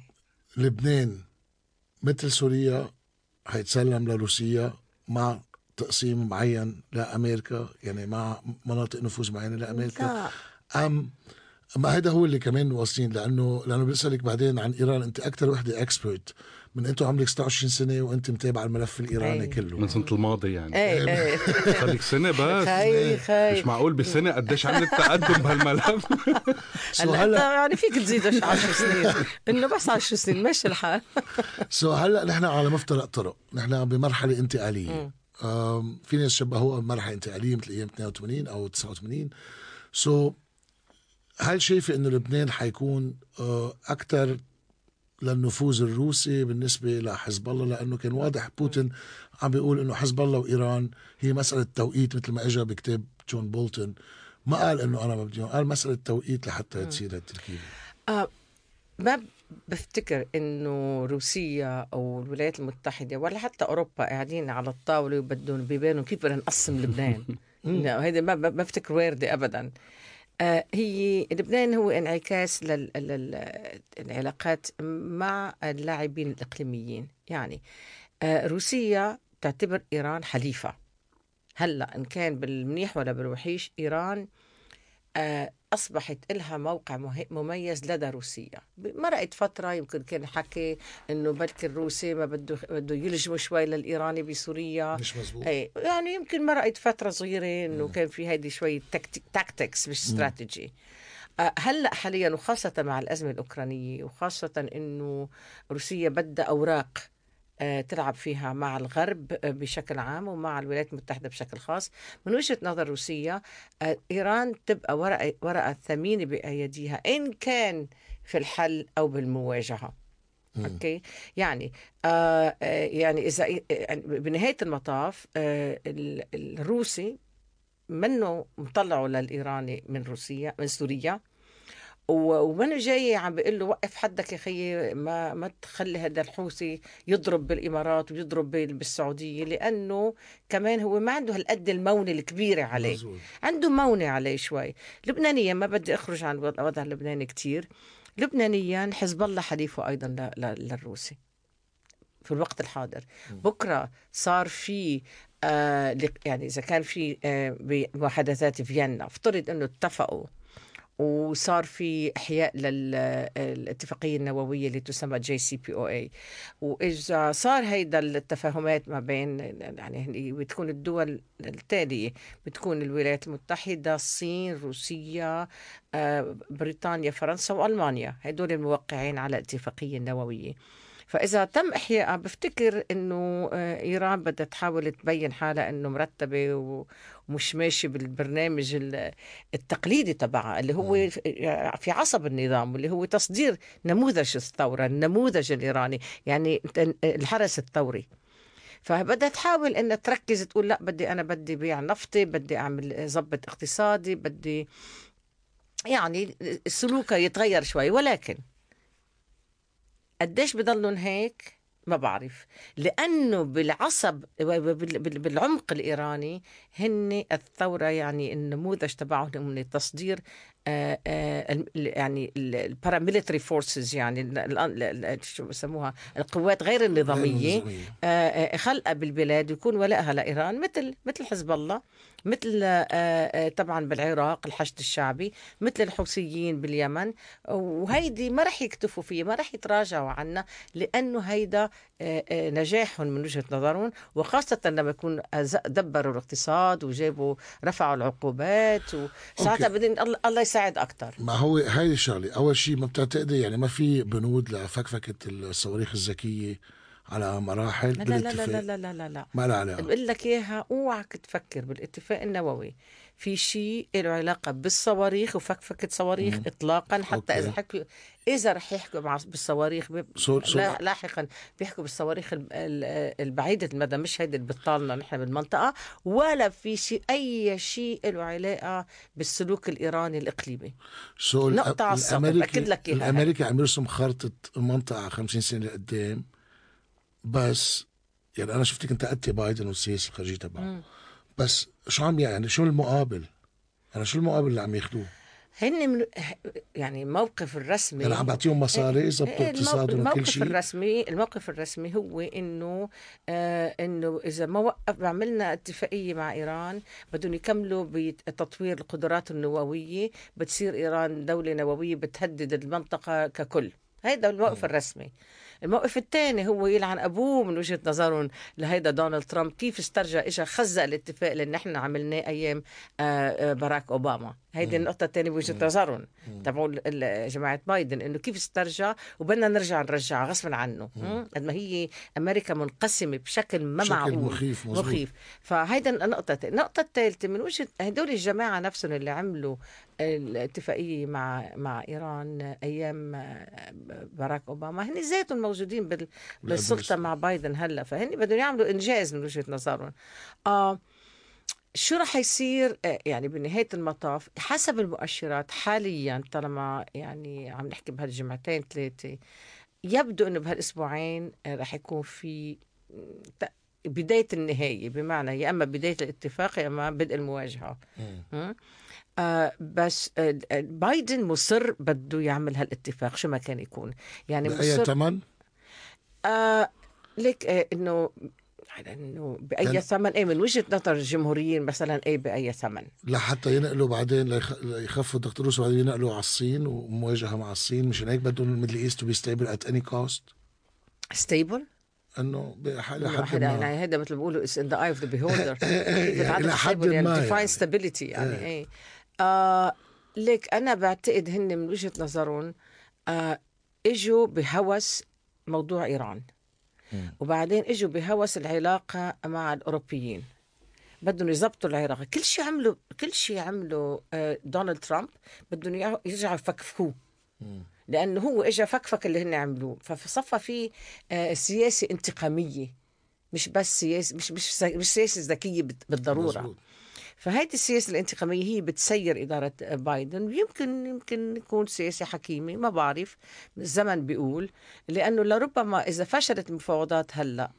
لبنان مثل سوريا حيتسلم لروسيا مع تقسيم معين لأمريكا يعني مع مناطق نفوذ معينة لأمريكا. لا أم ما هذا هو اللي كمان واصلين لأنه لأنه بيسألك بعدين عن إيران. أنت أكثر وحدة expert من انت عمرك 26 سنة وأنت متابع الملف الإيراني أي. كله. من سنة الماضي يعني. إيه إيه. خليك سنة بس. خاي خاي مش معقول بسنة قديش عملت تقدم بهالملف؟ so هلا. يعني فيك تزيد 10 سنين. إنه بس 10 سنين ماشي الحال. so هلا نحن على مفترق طرق. نحن بمرحلة انتقالية. في ناس شبهوها بمرحله انتقالية مثل أيام 82 أو 89 so هل شايفة إنه لبنان حيكون أكثر للنفوذ الروسي بالنسبة لحزب الله؟ لأنه كان واضح بوتين عم بيقول إنه حزب الله وإيران هي مسألة توقيت مثل ما اجى بكتاب جون بولتون. ما قال إنه أنا بدي قال مسألة توقيت لحتى تصير هالتركيبة. آه ما بفتكر إنه روسيا أو الولايات المتحدة ولا حتى أوروبا قاعدين على الطاولة وبدهم يبينوا كيف بدنا نقسم لبنان. لا، هيدا ما ما بفتكر وارده ابدا. آه هي لبنان هو انعكاس للعلاقات مع اللاعبين الإقليميين. يعني آه روسيا تعتبر إيران حليفة. هلأ إن كان بالمنيح ولا بالوحيش إيران آه، أصبحت لها موقع مميز لدى روسيا. مرقت فترة يمكن كان حكي إنه بلكي الروسي ما بده بده يلجموا شوي للإيراني بسوريا. مش مزبوط. اي يعني يمكن مرقت فترة صغيرة إنه كان في هيدي شوية تكتيك tactics مش استراتيجي آه، هلأ حاليا وخاصة مع الأزمة الأوكرانية وخاصة إنه روسيا بدها أوراق تلعب فيها مع الغرب آه، بشكل عام ومع الولايات المتحدة بشكل خاص. من وجهة نظر روسيا آه، إيران تبقى ورقة, ورقة ثمينة بأيديها إن كان في الحل أو بالمواجهة. أوكي؟ يعني آه آه، يعني إذا يعني بنهاية المطاف آه ال- الروسي منه مطلعه للإيراني من روسيا من سوريا. و- ومن جاي عم بيقول له وقف حدك يا خيي ما ما تخلي هذا الحوثي يضرب بالإمارات ويضرب بال- بالسعودية لأنه كمان هو ما عنده هالقد المونه الكبيرة عليه. مزبوط. عنده مونة عليه شوي. لبنانيا ما بدي أخرج عن الوضع اللبناني كتير. لبنانيا حزب الله حليفه ل- للروسي في الوقت الحاضر. بكرة صار في آه يعني إذا كان في آه بمحادثات فيينا افترض أنه اتفقوا وصار في إحياء للاتفاقيه النووية اللي تسمى جي سي بي أو اي وإذا صار هيدا التفاهمات ما بين يعني بتكون الدول التالية بتكون الولايات المتحدة الصين روسيا آه، بريطانيا فرنسا وألمانيا. هدول الموقعين على الاتفاقية النووية. فإذا تم احيائها بفتكر إنه آه، إيران بدها تحاول تبين حالها إنه مرتبة ومش ماشي بالبرنامج ال- التقليدي تبعها اللي هو في عصب النظام واللي هو تصدير نموذج الثورة النموذج الإيراني يعني الحرس الثوري. فبدها تحاول إنها تركز تقول لأ بدي أنا بدي بيع نفطي بدي أعمل ضبط اقتصادي بدي يعني سلوكها يتغير شوي. ولكن قديش بضلهم هيك؟ ما بعرف. لأنه بالعصب بال- بال- بالعمق الإيراني هن الثورة يعني النموذج تبعهم من تصدير آه، آه، ال- يعني ال paramilitary forces يعني ال- ال- ال- شو بسموها القوات غير النظامية. آه، آه، خلقها بالبلاد يكون ولائها لإيران مثل مثل حزب الله مثل آه، آه، طبعا بالعراق الحشد الشعبي مثل الحوثيين باليمن وهيدي ما رح يكتفوا فيها ما رح يتراجعوا عنها لأنه هيدا آه، آه، نجاحهم من وجهة نظرهم وخاصة لما يكون دبروا الاقتصاد وجابوا رفعوا العقوبات وساعتها. بدهم الله الله يساعد أكثر ما هو هاي الشغلة أول شيء ما بتعتقدي يعني ما في بنود لفكفكة الصواريخ الذكية على مراحل لا لا لا لا لا لا لا, لا. ما لها علاقة. بقول لك إياها أوعك تفكر بالاتفاق النووي. في شيء له علاقة بالصواريخ وفكفكة صواريخ مم. اطلاقا حتى okay. إذا حكوا إذا رح يحكوا مع بالصواريخ ب... so- so- لا لاحقا بيحكوا بالصواريخ ال- ال- البعيدة المدى مش هيدي اللي بتطالنا نحن بالمنطقة ولا في شيء أي شيء له علاقة بالسلوك الإيراني الإقليمي so نقطة على بأكد لك. الأمريكي عم يرسم خارطه المنطقة على 50 سنة لقدام بس يعني أنا شفتك انتقدتي بايدن والسياسة الخارجيه تبعه. بس شو عم يعني شو المقابل؟ أنا شو المقابل اللي عم ياخذوه؟ هن من يعني الموقف الرسمي يعني عم بعطيهم مصاري يظبطوا إيه، اقتصادهم وكل الموقف شيء الرسمي الموقف الرسمي هو إنه آه إنه إذا ما وقف عملنا اتفاقية مع إيران بدهم يكملوا بتطوير القدرات النووية بتصير إيران دولة نووية بتهدد المنطقة ككل هيدا الموقف الرسمي الموقف الثاني هو يلعن أبوه من وجهة نظرهم لهيدا دونالد ترامب. كيف استرجع اجى خزق الاتفاق اللي نحن عملناه أيام آه، آه، باراك أوباما؟ هيدي النقطة الثانية بوجهة نظرهم. تبعوا جماعة بايدن إنه كيف استرجع وبدنا نرجع نرجع غصبا عنه. قد ما هي أمريكا منقسمة بشكل ما بشكل معقول. مخيف مزبوط. مخيف. فهيدا النقطة النقطة الثالثة من وجهة هدول الجماعة نفسهم اللي عملوا الاتفاقية مع مع إيران أيام باراك أوباما هن ذاتهم موجودين بال بالسلطة مع بايدن هلأ. فهن بدهم يعملوا إنجاز من وجهة نظرهم. آه شو رح يصير آه، يعني بنهاية المطاف حسب المؤشرات حاليا طالما يعني عم نحكي بهالجمعتين ثلاثة يبدو إنه بهالأسبوعين آه، رح يكون في بداية النهاية بمعنى يا أما بداية الاتفاق يا أما بدء المواجهة. آه بس آه آه، بايدن مصر بده يعمل هالاتفاق شو ما كان يكون يعني بأي مصر ثمن؟ آه ليك آه إنه يعني إنه بأي لأن- ثمن؟ إيه من وجهة نظر الجمهوريين مثلا إيه بأي ثمن؟ لحتى ينقلوا بعدين ليخ- ليخفوا الدكتور روس وبعدين ينقلوا على الصين ومواجهة مع الصين. مشان هيك بدهم ال Middle East to be stable at any cost stable انه لحد ما. يعني هذا مثل ما بيقولوا eye of the beholder. يعني إلى حد يعني ما يعني. stability يعني إيه. آه ليك أنا بعتقد هن من وجهة نظرهم آه إجوا بهوس موضوع إيران. وبعدين إجوا بهوس العلاقة مع الأوروبيين. بدهم يظبطوا العراق كل شيء عملوا كل شيء عملوا آه دونالد ترامب بدهم يرجعوا يفكفكوه. لأنه هو اجى فكفك اللي هن عملوه. فصفى في آه، سياسة انتقامية. مش بس سياسه مش مش مش سياسة ذكية بالضرورة. مزبوط. فهيدي السياسة الانتقامية هي بتسير إدارة بايدن ويمكن يمكن يكون سياسة حكيمة ما بعرف الزمن بيقول لأنه لربما إذا فشلت المفاوضات هلأ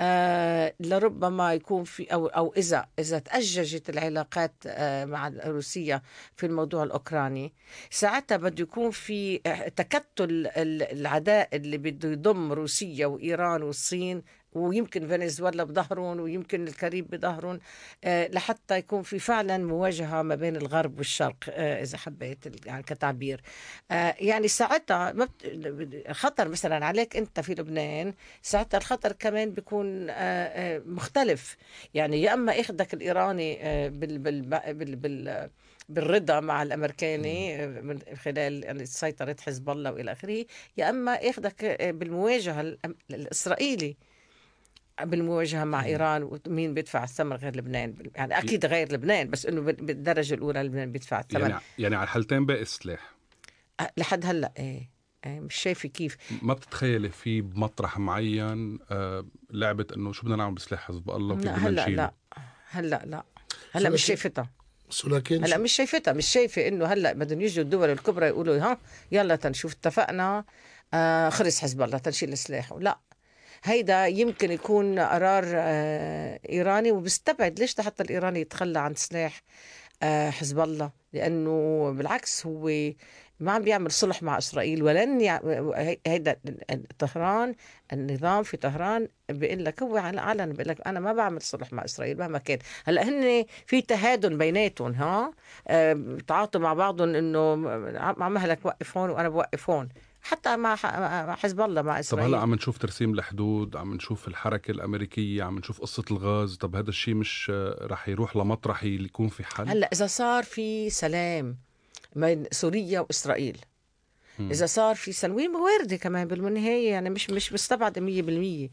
آه لربما يكون في أو أو اذا إذا تأججت العلاقات آه مع روسيا في الموضوع الأوكراني ساعتها بده يكون في آه، تكتل ال- العداء اللي بده يضم روسيا وإيران والصين ويمكن فنزويلا بظهرهم ويمكن الكاريب بظهرهم آه، لحتى يكون في فعلا مواجهة ما بين الغرب والشرق آه، إذا حبيت يعني كتعبير. آه، يعني ساعتها ما خطر مثلا عليك أنت في لبنان ساعتها الخطر كمان بيكون مختلف. يعني يا أما ياخدك الإيراني بال بال بال بال بالرضا مع الأمريكاني من خلال يعني سيطرة حزب الله وإلى آخره يا أما ياخدك آه، بالمواجهة الإسرائيلي. بالمواجهة مع إيران ومين بيدفع الثمن غير لبنان؟ يعني أكيد غير لبنان بس إنه بال- بالدرجة الأولى لبنان بيدفع الثمن. يعني يعني على الحالتين باقي السلاح لحد هلأ إيه إيه، مش شايفة كيف. ما بتتخيلي في بمطرح معين آه لعبه إنه شو بدنا نعمل بسلاح حزب الله وكيف لا بدنا هلأ لا هلأ لا. هلأ مش شايفتها. بس ولكن هلأ مش شايفتها مش شايفة إنه هلأ بدهم يجوا الدول الكبرى يقولوا ها يلا تنشوف اتفقنا آه خلص حزب الله تنشيل سلاحه لا هيدا يمكن يكون قرار آه إيراني وبستبعد ليش حتى الإيراني يتخلى عن سلاح آه حزب الله؟ لأنه بالعكس هو ما عم بيعمل صلح مع إسرائيل ولن يع... هي- هيدا طهران النظام في طهران بيقول لك هو على علن بيقول لك أنا ما بعمل صلح مع إسرائيل مهما كان. هلأ هن في تهادن بيناتهم ها؟ آه، بتعاطوا مع بعضهم إنه عم مهلك وقف هون وأنا بوقف هون. حتى مع حزب الله مع طب إسرائيل. هلا عم نشوف ترسيم الحدود عم نشوف الحركة الأمريكية عم نشوف قصة الغاز طب هذا الشيء مش آه، رح يروح لمطرح يكون في حل؟ هلا إذا صار في سلام بين سوريا وإسرائيل. إذا صار في سلام وارده كمان بالنهاية يعني مش مش مستبعدة 100% آه،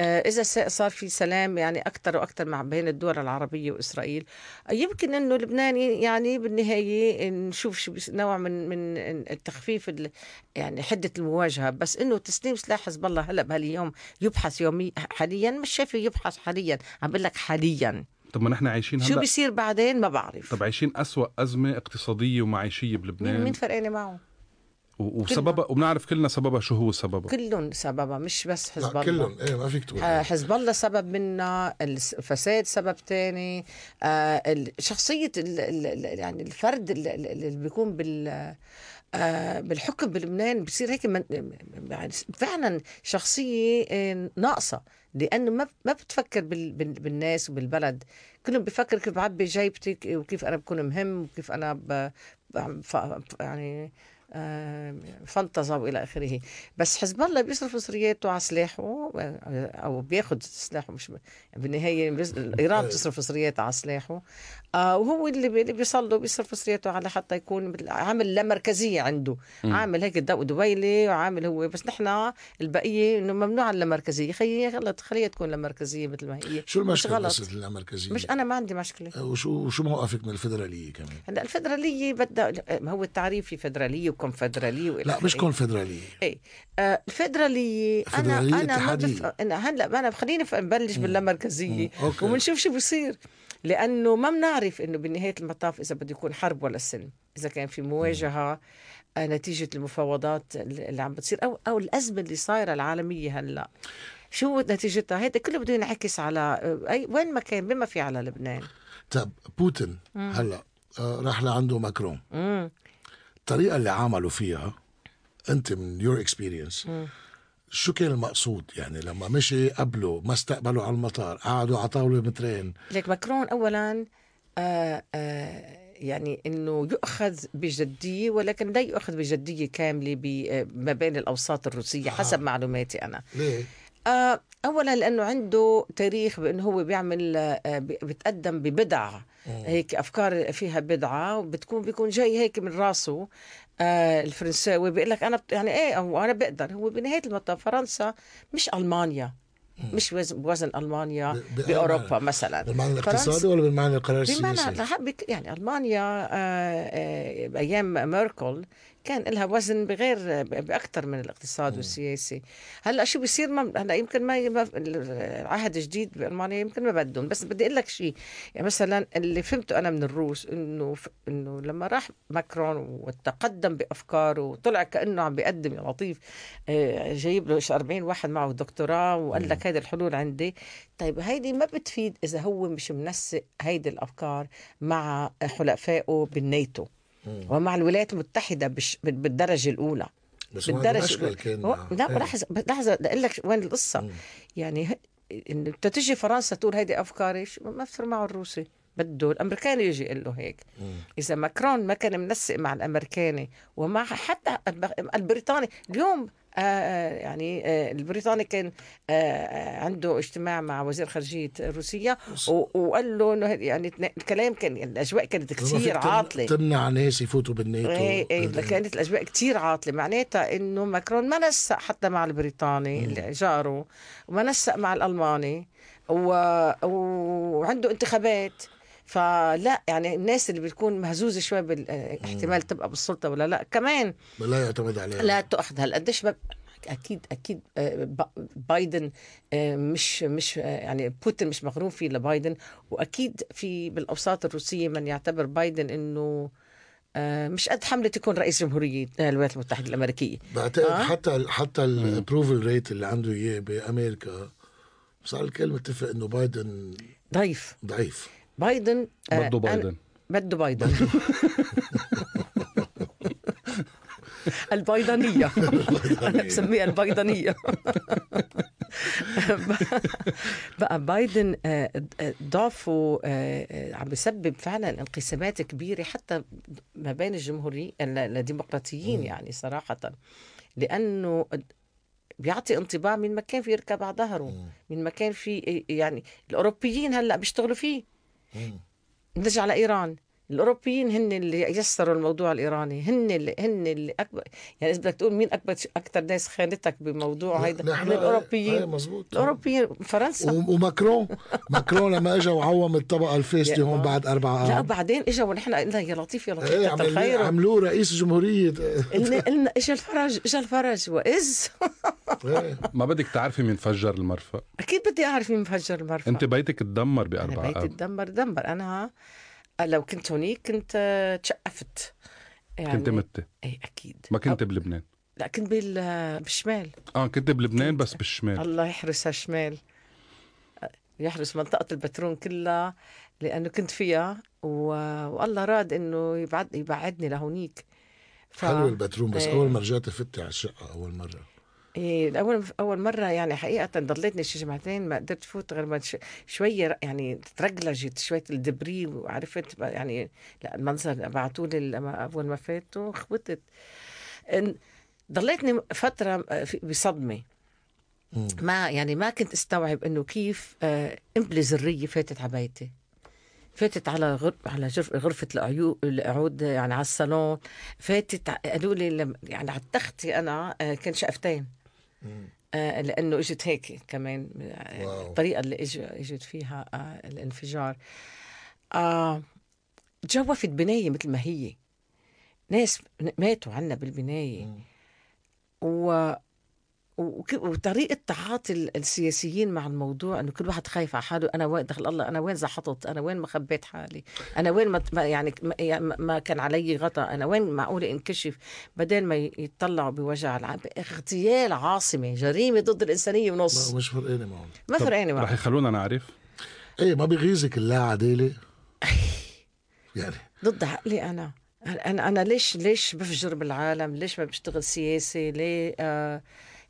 إذا س- صار في سلام يعني أكثر وأكثر مع بين الدول العربية وإسرائيل آه، يمكن إنه لبنان يعني بالنهاية نشوف شو نوع من من التخفيف ال- يعني حدة المواجهة. بس إنه تسليم سلاح حزب الله هلأ بهاليوم يبحث يومي حاليا مش شايفه يبحث حاليا. عم بقول لك حاليا. طب ما نحن عايشين شو هلأ؟ بيصير بعدين؟ ما بعرف. طب عايشين أسوأ أزمة اقتصادية ومعيشية مين بلبنان؟ مين فرقانه معه؟ و- وسببها وبنعرف كلنا سببها شو هو سببها. كلهم سببها مش بس حزب الله. كلهم. إيه ما فيك تقول. آه، حزب الله سبب منا الفساد سبب تاني. آه، ال- يعني الفرد ال- ال- اللي بيكون بال آه، بالحكم بلبنان بصير هيك من يعني فعلا شخصية آه، ناقصة. لأنه ما ما بتفكر بال- بال- بالناس وبالبلد. كلهم بيفكر كيف بعبي جيبتي وكيف أنا بكون مهم وكيف أنا ب... ب... ف... يعني آه، فانتزا والى آخره. بس حزب الله بيصرف مصرياته على سلاحه آه، أو بياخذ سلاحه مش ب- بالنهاية بيص- إيران بتصرف مصرياتها على سلاحه. آه وهو اللي بي- اللي بيصلوا بيصرف مصرياته على حتى يكون عامل لا مركزية عنده. عامل هيك دو دويلي وعامل هو بس نحن البقية إنه ممنوع اللامركزيه خلي غلط خليها تكون لامركزيه مثل ما هي. شو مش المشكلة غلط. قصه المركزية؟ مش أنا ما عندي مشكلة. وشو وشو موقفك من الفدرالية كمان؟ هلا الفدرالية بدها ما هو التعريف في فدرالية وكونفدراليه لا مش. كونفدراليه إيه. آه الفدرالية أنا أنا ما. بف... هلا أنا خليني نبلش باللامركزيه. وبنشوف شو بصير. لأنه ما بنعرف إنه بنهاية المطاف إذا بده يكون حرب ولا سلم إذا كان في مواجهة آه، نتيجة المفاوضات اللي عم بتصير أو أو الأزمة اللي صايرة العالمية هلأ. شو نتيجتها؟ هيدا كله بده ينعكس على آه، اي وين ما كان بما في على لبنان. طب بوتين هلأ آه، راح لعنده ماكرون. امم الطريقة اللي عملوا فيها أنت من your experience شو كان المقصود؟ يعني لما مشي قبله ما استقبلوا على المطار قعدوا على طاولة مترين ليك ماكرون اولا آه آه يعني إنه يؤخذ بجدية ولكن لا يؤخذ بجدية كاملة ب- آه، ما بين الأوساط الروسية حسب معلوماتي أنا. ليه؟ آه اولا لأنه عنده تاريخ بإنه هو بيعمل آه بي- بيتقدم ببدع هيك أفكار فيها بدعة وبتكون بيكون جاي هيك من راسه. آه الفرنساوي بيقول لك أنا بت- يعني إيه هو أنا بقدر هو بنهاية المطاف فرنسا مش ألمانيا مش وزن بوزن المانيا بأوروبا؟ مثلا بالمعنى الاقتصادي ولا بالمعنى القرار بمعنى السياسي؟ بك- يعني ألمانيا آه، آه، بايام ميركل كان لها وزن بغير باكثر من الاقتصاد والسياسي. هلأ شو بيصير؟ ما هلأ يمكن ما العهد الجديد بألمانيا يمكن ما بدهم. بس بدي أقول لك شيء يعني مثلا اللي فهمته أنا من الروس إنه ف- إنه لما راح ماكرون وتقدم بأفكاره وطلع كأنه عم بيقدم يا لطيف آه، جايب له 40 واحد معه دكتوراه وقال لك هيدي الحلول عندي. طيب هيدي ما بتفيد إذا هو مش منسق هيدي الأفكار مع حلفائه بالناتو. ومع الولايات المتحدة بش بالدرجة الأولى. بس بالدرجة. كان هو- لا إيه. لحظة لحظة بدي أقول لك وين القصة. يعني ه- انه تجي فرنسا تقول هيدي أفكاري ما معه الروسي. بده الامريكاني يجي يقول له هيك. إذا ماكرون ما كان منسق مع الأمريكاني ومع حتى البريطاني. اليوم آه آه، يعني آه البريطاني كان آه آه، عنده اجتماع مع وزير خارجية روسيا وقال له إنه يعني الكلام كان الأجواء كانت كثير عاطلة. تمنع ناس يفوتوا بالناتو. إيه إيه هذا- كانت الأجواء كتير عاطلة. معناتها إنه ماكرون ما نسق حتى مع البريطاني اللي جاره وما نسق مع الألماني و... وعنده انتخابات. فلا يعني الناس اللي بتكون مهزوزة شوي بالاحتمال تبقى بالسلطة ولا لا. كمان لا يعتمد عليها. لا تؤخذ هلا قديش. أكيد أكيد آه، بايدن آه، مش مش آه، يعني بوتين مش مغروم فيه لبايدن وأكيد في بالأوساط الروسية من يعتبر بايدن إنه مش قد حملة يكون رئيس جمهورية الولايات المتحدة الأمريكية. بعتقد آه. حتى حتى الابروفل ريت اللي عنده إياه بأمريكا صار الكل متفق إنه بايدن ضيف ضعيف. بايدن آه، بده بايدن. بده بايدن. البيضانية أنا بسميها البيضانية بقى بايدن آه، ضعفه آه، عم بيسبب فعلا انقسامات كبيرة حتى ما بين الجمهوريين الديمقراطيين يعني صراحة. لأنه بيعطي انطباع من مكان في يركب على ظهره من مكان في يعني الأوروبيين هلأ بيشتغلوا فيه. نرجع على ايران الأوروبيين هن اللي يسروا الموضوع الإيراني هن اللي هن اللي اكبر يعني إذا بدك تقول مين أكبر أكثر ناس خانتك بموضوع هيدا؟ نحن- من الأوروبيين. مزبوط. الأوروبيين فرنسا. وماكرون. ماكرون لما اجى وعوم الطبقة الفاسده هون بعد أربع لا عام بعدين إجا ونحن قلنا يا لطيف يا لطيف إيه عمل- عملوه رئيس جمهورية. قلنا قلنا إجا الفرج إجا الفرج واذ إيه. ما بدك تعرفي مين فجر المرفأ. أكيد بدي أعرف مين مفجر المرفأ. أنت بيتك تدمر أنا بأربعة بيتي تدمر دمر. أنا لو كنت هونيك كنت آه، تشقفت. يعني كنت متة إيه أكيد. ما كنت بلبنان. لا كنت بال- بالشمال. آه كنت بلبنان بس بالشمال. الله يحرسها شمال يحرس منطقة البترون كلها لأنه كنت فيها و... والله راد إنه يبعد يبعدني لهونيك. ف... حلو البترون بس. أول ما رجعت فتي على الشقة أول مرة. إيه أول أول مرة يعني حقيقة ضليتني شي جمعتين ما قدرت فوت غير ما ش... شوية يعني ترجلجت شوية الدبري وعرفت يعني لأ المنظر بعتوا لي لما أول ما فاتوا خبطت إن- ضليتني آه، في- بصدمة مم. ما يعني ما كنت أستوعب إنه كيف آه، قنبله ذرية فاتت على بيتي فاتت على. على جرف... غرفة العيو... القعود يعني على الصالون فاتت ع- قالوا لي لم... يعني على تختي أنا آه، كان شقفتين آه، لأنه إجت هيك كمان واو. الطريقة اللي. إجت فيها آه، الانفجار آه، تجوفت بناية مثل ما هي ناس ماتوا عنا بالبناية و... وك- وطريقة تعاطي ال- السياسيين مع الموضوع إنه كل واحد خايف على حاله أنا وين دخل الله أنا وين زحطت؟ أنا وين ما خبيت حالي؟ أنا وين ما يعني ما- كان علي غطاء أنا وين معقول انكشف بدل ما ي- يتطلعوا بوجع العام اغتيال عاصمة جريمة ضد الإنسانية ونص. ما مش فرقانه معهم. ما طب فرقاني رح يخلونا نعرف؟ إيه ما بيغيظك اللا عدالة. يعني. ضد عقلي أنا. أنا أنا ليش ليش بفجر بالعالم؟ ليش ما بشتغل سياسي ليه؟ آه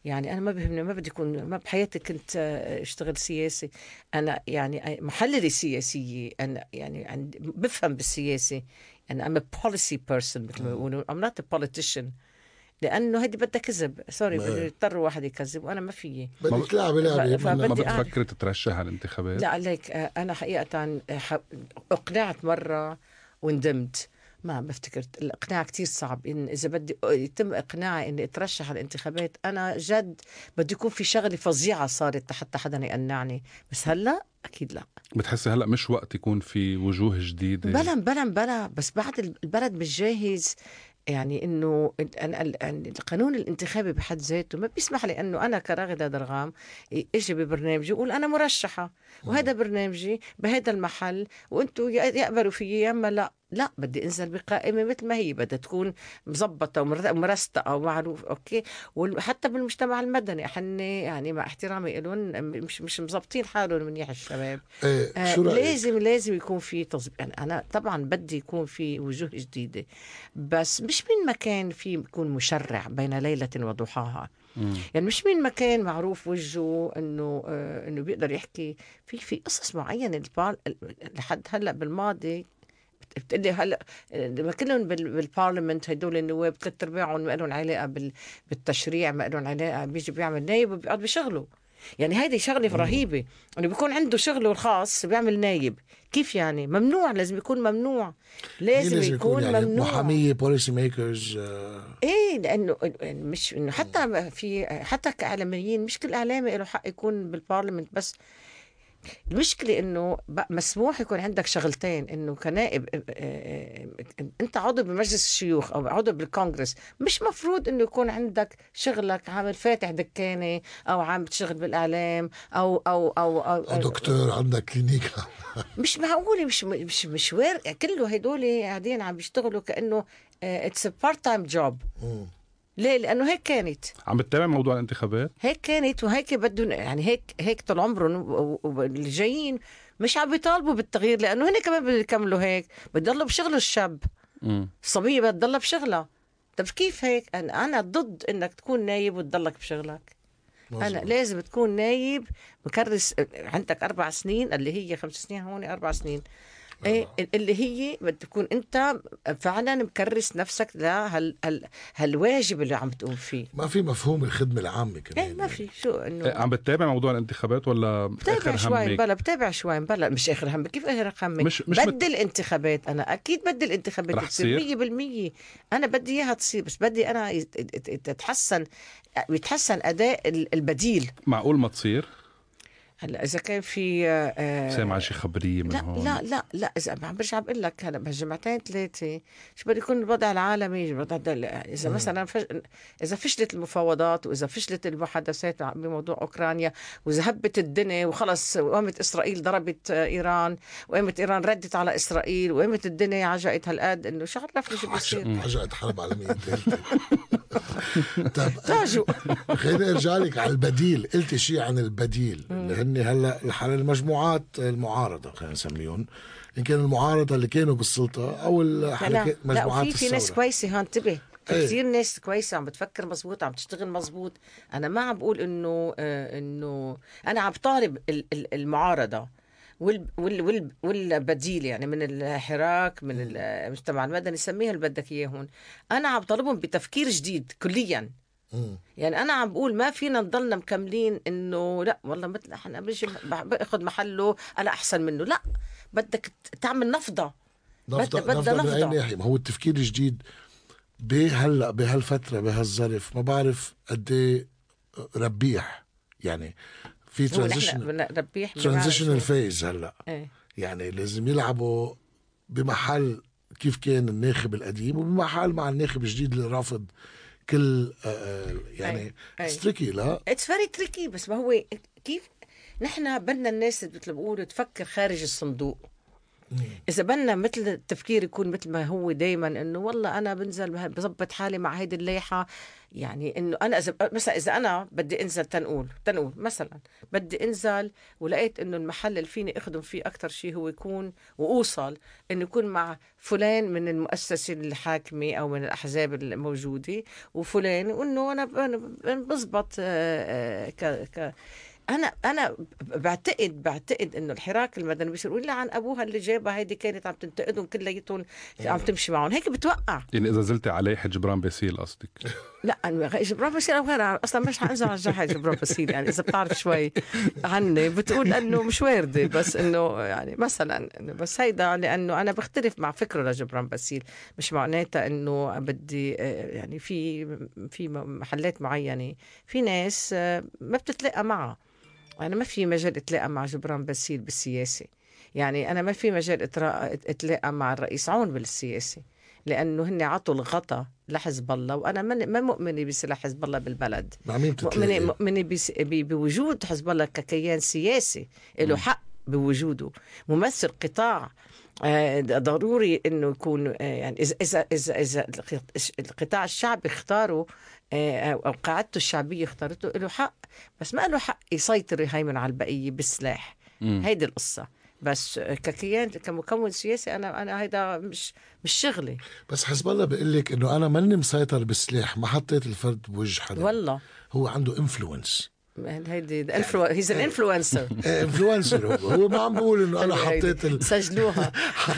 يعني أنا ما بهمني ما بدي اكون ما بحياتي كنت آه، أشتغل سياسي. أنا يعني محلله سياسية. أنا يعني عندي بفهم بالسياسة. أنا a policy person مثل ما بيقولوا I'm not a politician. لأنه هيدي بدها كذب. سوري بده يضطر واحد يكذب وأنا ما فيي. بدك تلعبي لعبة ما. بتفكري تترشح على الانتخابات؟ لا عليك آه، أنا حقيقة آه، أقنعت مرة وندمت ما بفتكرت الإقناع كتير صعب. إن إذا بدي يتم إقناعي إني أترشح على الانتخابات أنا جد بده يكون في شغلة فظيعة صارت حتى حدا يقنعني. بس هلأ أكيد لأ. بتحسي هلأ مش وقت يكون في وجوه جديدة؟ بلا بلا بلا. بس بعد البلد مش جاهز يعني إنه القانون الانتخابي بحد ذاته ما بيسمح لي إنه أنا كراغده درغام إجي ببرنامجي وأقول أنا مرشحة. وهذا برنامجي بهذا المحل وأنتم يقبلوا فيي يا إما لأ. لا بدي انزل بقائمة مثل ما هي بدها تكون مزبطه ومر- ومرستقه ومعروف أوكي؟ وحتى بالمجتمع المدني حن يعني مع احترامي لهم مش مش مزبطين حالهم منيح الشباب. إيه آه شو رأيك؟ لازم لازم يكون في تظبيط يعني أنا طبعا بدي يكون في وجوه جديدة بس مش من مكان في يكون مشرع بين ليلة وضحاها. يعني مش من مكان معروف وجهه إنه آه إنه بيقدر يحكي في في قصص معينة لحد هلأ بالماضي بتقلي هلا آه، لما كلهم بال- بالبارلمنت هدول النواب ثلاث ارباعهم ما لهم علاقة بال- بالتشريع ما لهم علاقة بيجي بيعمل نايب وبيقعد بشغله. يعني هيدي شغلة رهيبة إنه بيكون عنده شغله الخاص بيعمل نايب. كيف يعني؟ ممنوع لازم يكون ممنوع. مين لازم, يكون, يعني؟ ممنوع. محاميه policy makers إيه لأنه مش إنه حتى في حتى كإعلاميين مش كل إعلامي له حق يكون بال parliament بس المشكلة بق- مسموح يكون عندك شغلتين إنه كنائب أنت عضو بمجلس الشيوخ أو عضو بالكونغرس مش مفروض إنه يكون عندك شغلك عامل فاتح دكانة أو عم بتشتغل بالإعلام أو أو أو, أو, أو دكتور عندك clinic مش معقولة مش مش مش where كله هدول قاعدين عم بيشتغلوا كأنه it's part time job. ليه؟ لأنه هيك كانت. عم بتتابع موضوع الانتخابات؟ هيك كانت وهيك بدهم يعني هيك هيك طول عمرهم واللي جايين مش عم بيطالبوا بالتغيير لأنه هن كمان بدهم يكملوا هيك. بضلوا بشغل الشاب. مم. الصبيه بتضلها بشغلها. طب كيف هيك؟ أنا أنا ضد إنك تكون نايب وتضلك بشغلك. أنا مظبوط. لازم تكون نايب مكرس عندك أربع سنين اللي هي خمس سنين هون أربع سنين. إيه اللي هي بدك تكون أنت فعلا مكرس نفسك لهال هال هالواجب اللي عم تقوم فيه. ما في مفهوم الخدمة العامة كمان إيه ما في شو إنه؟ إيه، عم بتتابع موضوع الانتخابات ولا بتابع آخر شوي بلا بتابع شوي بلا مش آخر همك كيف آخر همك؟ مش- مش مت- بدي الانتخابات أنا أكيد بدي الانتخابات رح تصير؟ تصير؟ 100% أنا بدي إياها تصير بس بدي أنا تتحسن يتحسن أداء ال- البديل. معقول ما تصير؟ هلأ إذا كان في آه، سامع شي خبرية من لا هون؟ لا لا لا إذا عم برجع بقول لك هلأ بهالجمعتين ثلاثة شو بده يكون الوضع العالمي؟ الوضع إذا مثلا فش... إذا فشلت المفاوضات وإذا فشلت المحادثات بموضوع أوكرانيا وإذا هبت الدنيا وخلص وقامت إسرائيل ضربت آه، إيران وقامت إيران ردت على إسرائيل وقامت الدنيا عجقت هالقد إنه شو عرفني شو بيصير؟ عجقت حرب عالمية ثالثه طب تاجوا خليني أرجع لك على البديل قلت شيء عن البديل اللي هن هلا الح- المجموعات المعارضة خلينا نسميهم. إن كان المعارضة اللي كانوا بالسلطة أو لا الحركات لا مجموعات وفي في ناس الثورة. كويسة هون انتبه. في إيه. كثير ناس كويسة عم بتفكر مزبوط عم تشتغل مزبوط أنا ما عم بقول إنه آه إنه أنا عم ال- المعارضة وال وال وال والبديل يعني من الحراك من المجتمع المدني سميها اللي بدك إياه هون. أنا عم طالبهم بتفكير جديد كليا. مم. يعني أنا عم بقول ما فينا نضلنا مكملين إنه لا والله مثل إحنا بيجي بأخذ محله أنا أحسن منه. لا بدك تعمل نفضة. نفضة بدها- نفضة من اي نفضة. ناحيه ما هو التفكير الجديد بهلا بهالفترة بهالظرف ما بعرف قد إيه ربيح. يعني في transition ربيح transitional phase هلا. إيه. يعني لازم يلعبوا بمحل كيف كان الناخب القديم وبمحل مع الناخب الجديد اللي رافض كل آه، آه، يعني. it's tricky لا it's very tricky بس ما هو كيف نحن بدنا الناس مثل بقولوا تفكر خارج الصندوق إذا بدنا مثل التفكير يكون مثل ما هو دائما إنه والله أنا بنزل بظبط حالي مع هيدي الليحه يعني إنه أنا إذا مثلا إذا أنا بدي أنزل تنقول تنقول مثلا بدي أنزل ولقيت إنه المحل اللي فيني أخدم فيه أكثر شيء هو يكون وأوصل إنه يكون مع فلان من المؤسسه الحاكمة أو من الأحزاب الموجودة وفلان وإنه أنا بزبط آه، آه، ك ك أنا أنا بعتقد بعتقد إنه الحراك المدني بيصير يلعن أبوها اللي جابها هيدي كانت عم تنتقدهم كلياتهم عم تمشي معهم. هيك بتوقع. يعني إذا زلتي عليه جبران باسيل قصدك؟ لا جبران باسيل أو غيرها. أصلا مش حانزل على جرح جبران باسيل يعني إذا بتعرف شوي عني بتقول إنه مش وارده بس إنه يعني مثلا بس هيدا لأنه أنا بختلف مع فكره لجبران باسيل. مش معناتها إنه بدي يعني في في محلات معينة. في ناس ما بتتلاقى معها. أنا ما في مجال اتلاقى مع جبران باسيل بالسياسة. يعني أنا ما في مجال اتلاقى مع الرئيس عون بالسياسة لأنه هن عطوا الغطا لحزب الله وأنا ما مؤمنة بسلاح حزب الله بالبلد. مؤمنه؟ مؤمنة بوجود حزب الله ككيان سياسي. له حق بوجوده. ممثل قطاع آه، ضروري إنه يكون آه، يعني اذا اذا اذا القطاع الشعبي اختاره أو قاعدته الشعبية اختارته له حق بس ما له حق يسيطر يهيمن على البقية بالسلاح. هيدي القصة. بس آه، ككيان كمكون سياسي أنا أنا هيدا مش مش شغلي. بس حزب الله بيقول لك إنه أنا ماني مسيطر بالسلاح ما حطيت الفرد بوجه حدا. والله. هو عنده influence هيدي he's an influencer influencer هو هو ما عم بقول انه أنا حطيت ال... سجلوها.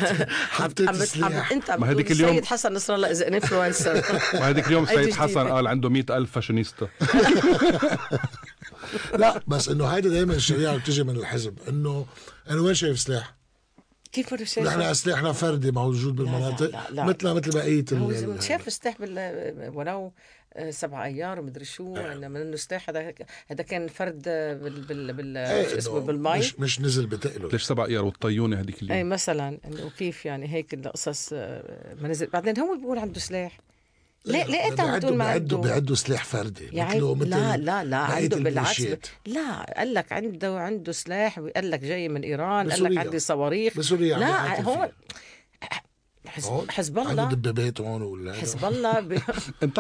حطيت عم عم السلاح. أنت عم ما هديك اليوم- السيد حسن نصر الله is an influencer وهذيك اليوم هيدي سيد حسن. قال عنده مئة ألف فاشينيستا. لا بس إنه هيدا دائما الشريعة بتجي من الحزب. إنه أنا وين شايف سلاح؟ كيف بده شايف؟ نحن سلاحنا فردي موجود بالمناطق. مثلنا مثل بقية شاف سلاح ولو سبع أيار ومدري شو انما إنه سلاح هذا هذا كان فرد آه، بال بال بال إيه، شو اسمه بالمي. مش مش نزل بتقله. ليش سبع أيار والطيونة هذيك اي اليوم مثلا إنه كيف يعني هيك القصص آه، ما نزل. بعدين هو بيقول عنده سلاح. ليه ليه إنت تقول ما بيعدوا عنده؟ بيعدوا سلاح فردي. يعني مثله مثل لا لا لا عنده بالعكس. لا قال لك عنده عنده سلاح قال لك جاي من إيران قال لك. عندي صواريخ. بسوريا لا هون حزب, حزب عنده الله دبابات هون ولا حزب الله ب... انت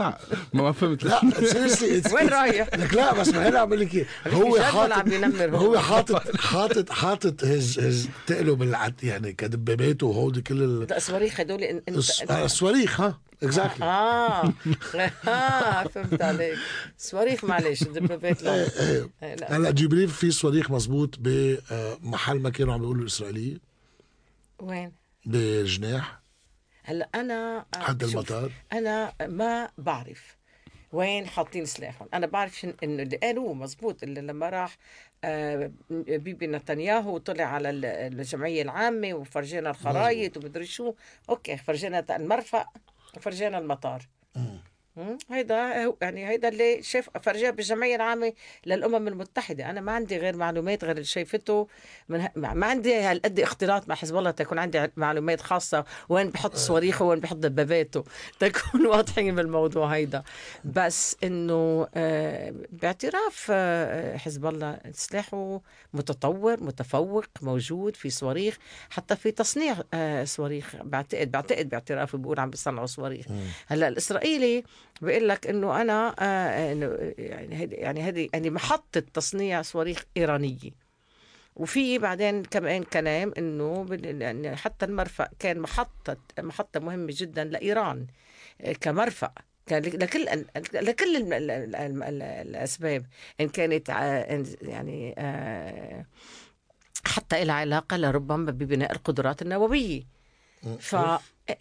ما ما فهمت. لا it's- وين رايح؟ لك لا بس ما هنا عم لك إيه. هو جد ولا حاطط هو هو؟ حاطط حاطط حاطط هز هز تقله بالعد يعني كدبابات وهودي كل ال- لا صواريخ هدول إن- انت الص- الصواريخ ها اكزاكتلي آه. آه فهمت عليك. صواريخ معلش دبابات لا. إيه، لا. هلا جبريل في صواريخ مزبوط بمحل ما كانوا عم بيقولوا الاسرائيليين وين؟ بجناح. هلا أنا آه، حد المطار. أنا ما بعرف وين حاطين سلاحهم. أنا بعرف إنه اللي قالوه مزبوط اللي لما راح آه، بيبي نتنياهو وطلع على ال- الجمعية العامة وفرجينا الخرايط ومدري شو. أوكي فرجينا المرفأ وفرجينا المطار. مم. هيدا هو- يعني هيدا اللي شاف فرجاه بالجمعيه العامة للأمم المتحدة. أنا ما عندي غير معلومات غير اللي شايفته من ه... ما ما عندي هالقد اختلاط مع حزب الله تكون عندي معلومات خاصة. وين بحط صواريخه وين بحط دباباته؟ تكون واضحين بالموضوع هيدا. بس إنه آه، باعتراف آه، حزب الله سلاحه متطور متفوق موجود في صواريخ حتى في تصنيع آه، صواريخ. بعتقد بعتقد باعترافه بيقول عم بيصنعوا صواريخ. هلأ الإسرائيلي بيقول لك إنه أنا آه يعني هيدي يعني هذه يعني محطة تصنيع صواريخ إيرانية. وفي بعدين كمان كلام إنه يعني حتى المرفأ كان محطة محطة مهمة جدا لإيران آه، كمرفأ. كان لك- لكل لكل ال- ال- ال- ال- ال- الأسباب. إن كانت إن- يعني آه، حتى لها علاقة لربما ببناء القدرات النووية. ف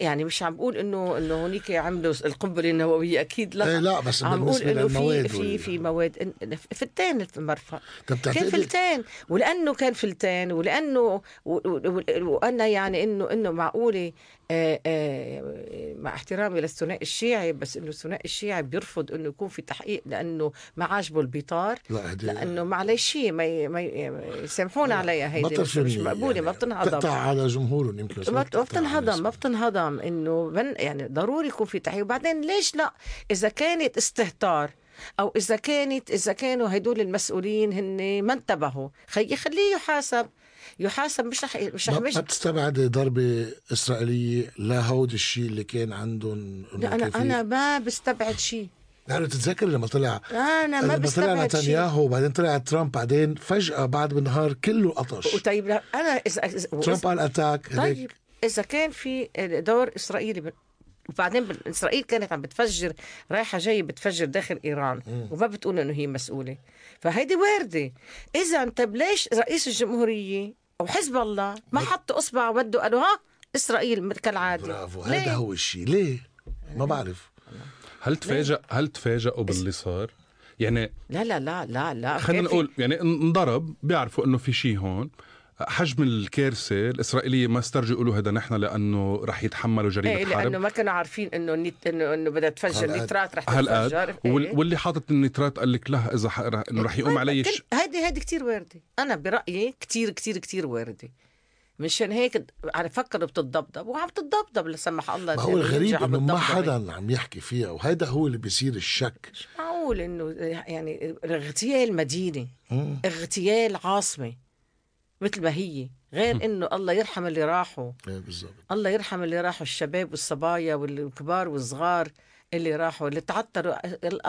يعني مش عم بقول انه إنه هنيك عملوا القنبلة النووية أكيد لا. إيه لا بس عم بقول إنه في في في مواد فلتان المرفأ. كان فلتان ولأنه كان فلتان ولأنه وأنا يعني انه إنه معقولة آه، آه، مع احترامي للثنائي الشيعي بس إنه الثنائي الشيعي بيرفض إنه يكون في تحقيق لأنه ما عاجبه البيطار لا لأنه معلش ما ما يسامحونا عليها هيدي مش, مش مقبولة ما بتنهضم. تقطع على جمهورهم يمكن ما بتنهضم ما. بتنهضم إنه يعني ضروري يكون في تحقيق. وبعدين ليش لا؟ إذا كانت استهتار أو إذا كانت إذا كانوا هدول المسؤولين هن ما انتبهوا خيي خليه يحاسب. يحاسب مش رح مش رح ما, بتستبعدي ضربة إسرائيلية لهود الشيء اللي كان عندهم لا أنا أنا ما بستبعد شيء. يعني تتذكر لما طلع أنا ما لما طلع نتنياهو وبعدين طلع ترامب بعدين فجأة بعد بالنهار كله قطش. أنا اذا إذا- ترامب قال أتاك طيب إذا كان في دور إسرائيلي ب- وبعدين إسرائيل كانت عم بتفجر رايحة جاية بتفجر داخل إيران وما بتقول إنه هي مسؤولة. فهيدي واردة. إذا طيب ليش رئيس الجمهورية أو حزب الله ما حط أصبع وده؟ قالوا ها إسرائيل كالعادة. برافو؟ هذا هو الشيء ليه؟ ما بعرف. هل تفاجأ هل تفاجئوا باللي صار؟ يعني لا لا لا لا لا. خلينا نقول يعني انضرب بيعرفوا إنه في شيء هون. حجم الكارثة الإسرائيلية ما استرجوا يقولوا هذا نحن لأنه رح يتحملوا جريمة إيه لأنه حرب ما كانوا عارفين إنه النت انه إنه بدها تفجر. نيترات رح وال- إيه. واللي حاطط النيترات قال لك لا إذا ح- رح- إنه رح يقوم علي ش... كل- هيدي هيدي كتير واردة أنا برأيي كتير كتير كتير واردة مشان هيك عم فكر بتتضبضب وعم تتضبضب لا سمح الله ما هو الغريب إنه ما. حدا عم يحكي فيها وهيدا هو اللي بيصير الشك مش معقول إنه يعني اغتيال مدينة. اغتيال عاصمة مثل ما هي. غير إنه الله يرحم اللي راحوا. إيه بالضبط. الله يرحم اللي راحوا الشباب والصبايا والكبار والصغار اللي راحوا اللي تعطلوا.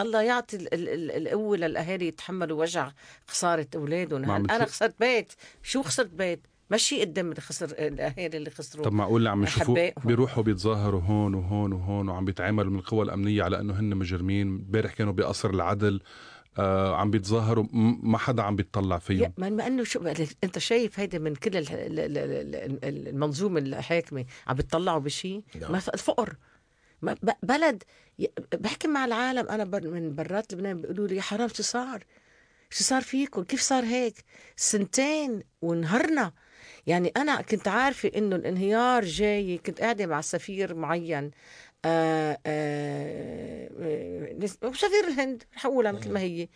الله يعطي ال- ال- ال- القوه للأهالي يتحملوا وجع خسارة أولادهم. أنا خسرت بيت. شو خسرت بيت؟ مشي قدام اللي خسر الأهالي اللي خسروا طب معقول اللي عم يشوفوا أحبائهم. بيروحوا بيتظاهروا هون وهون وهون وعم بيتعاملوا من القوى الأمنية على إنه هن مجرمين امبارح كانوا بقصر العدل. آه عم بيتظاهروا ما حدا عم بيتطلع فيهم. ما انه شو انت شايف هيدا من كل ال- ال- ال- ال- ال- المنظومة الحاكمة عم بيطلعوا بشيء نعم. ما الفقر. بلد بحكي مع العالم أنا من برات لبنان بيقولوا لي يا حرام شو صار؟ شو صار فيكم؟ كيف صار هيك؟ سنتين وانهرنا يعني أنا كنت عارفة إنه الانهيار جاي كنت قاعدة مع سفير معين. آه آه آه سفير الهند حقولها مثل ما هي.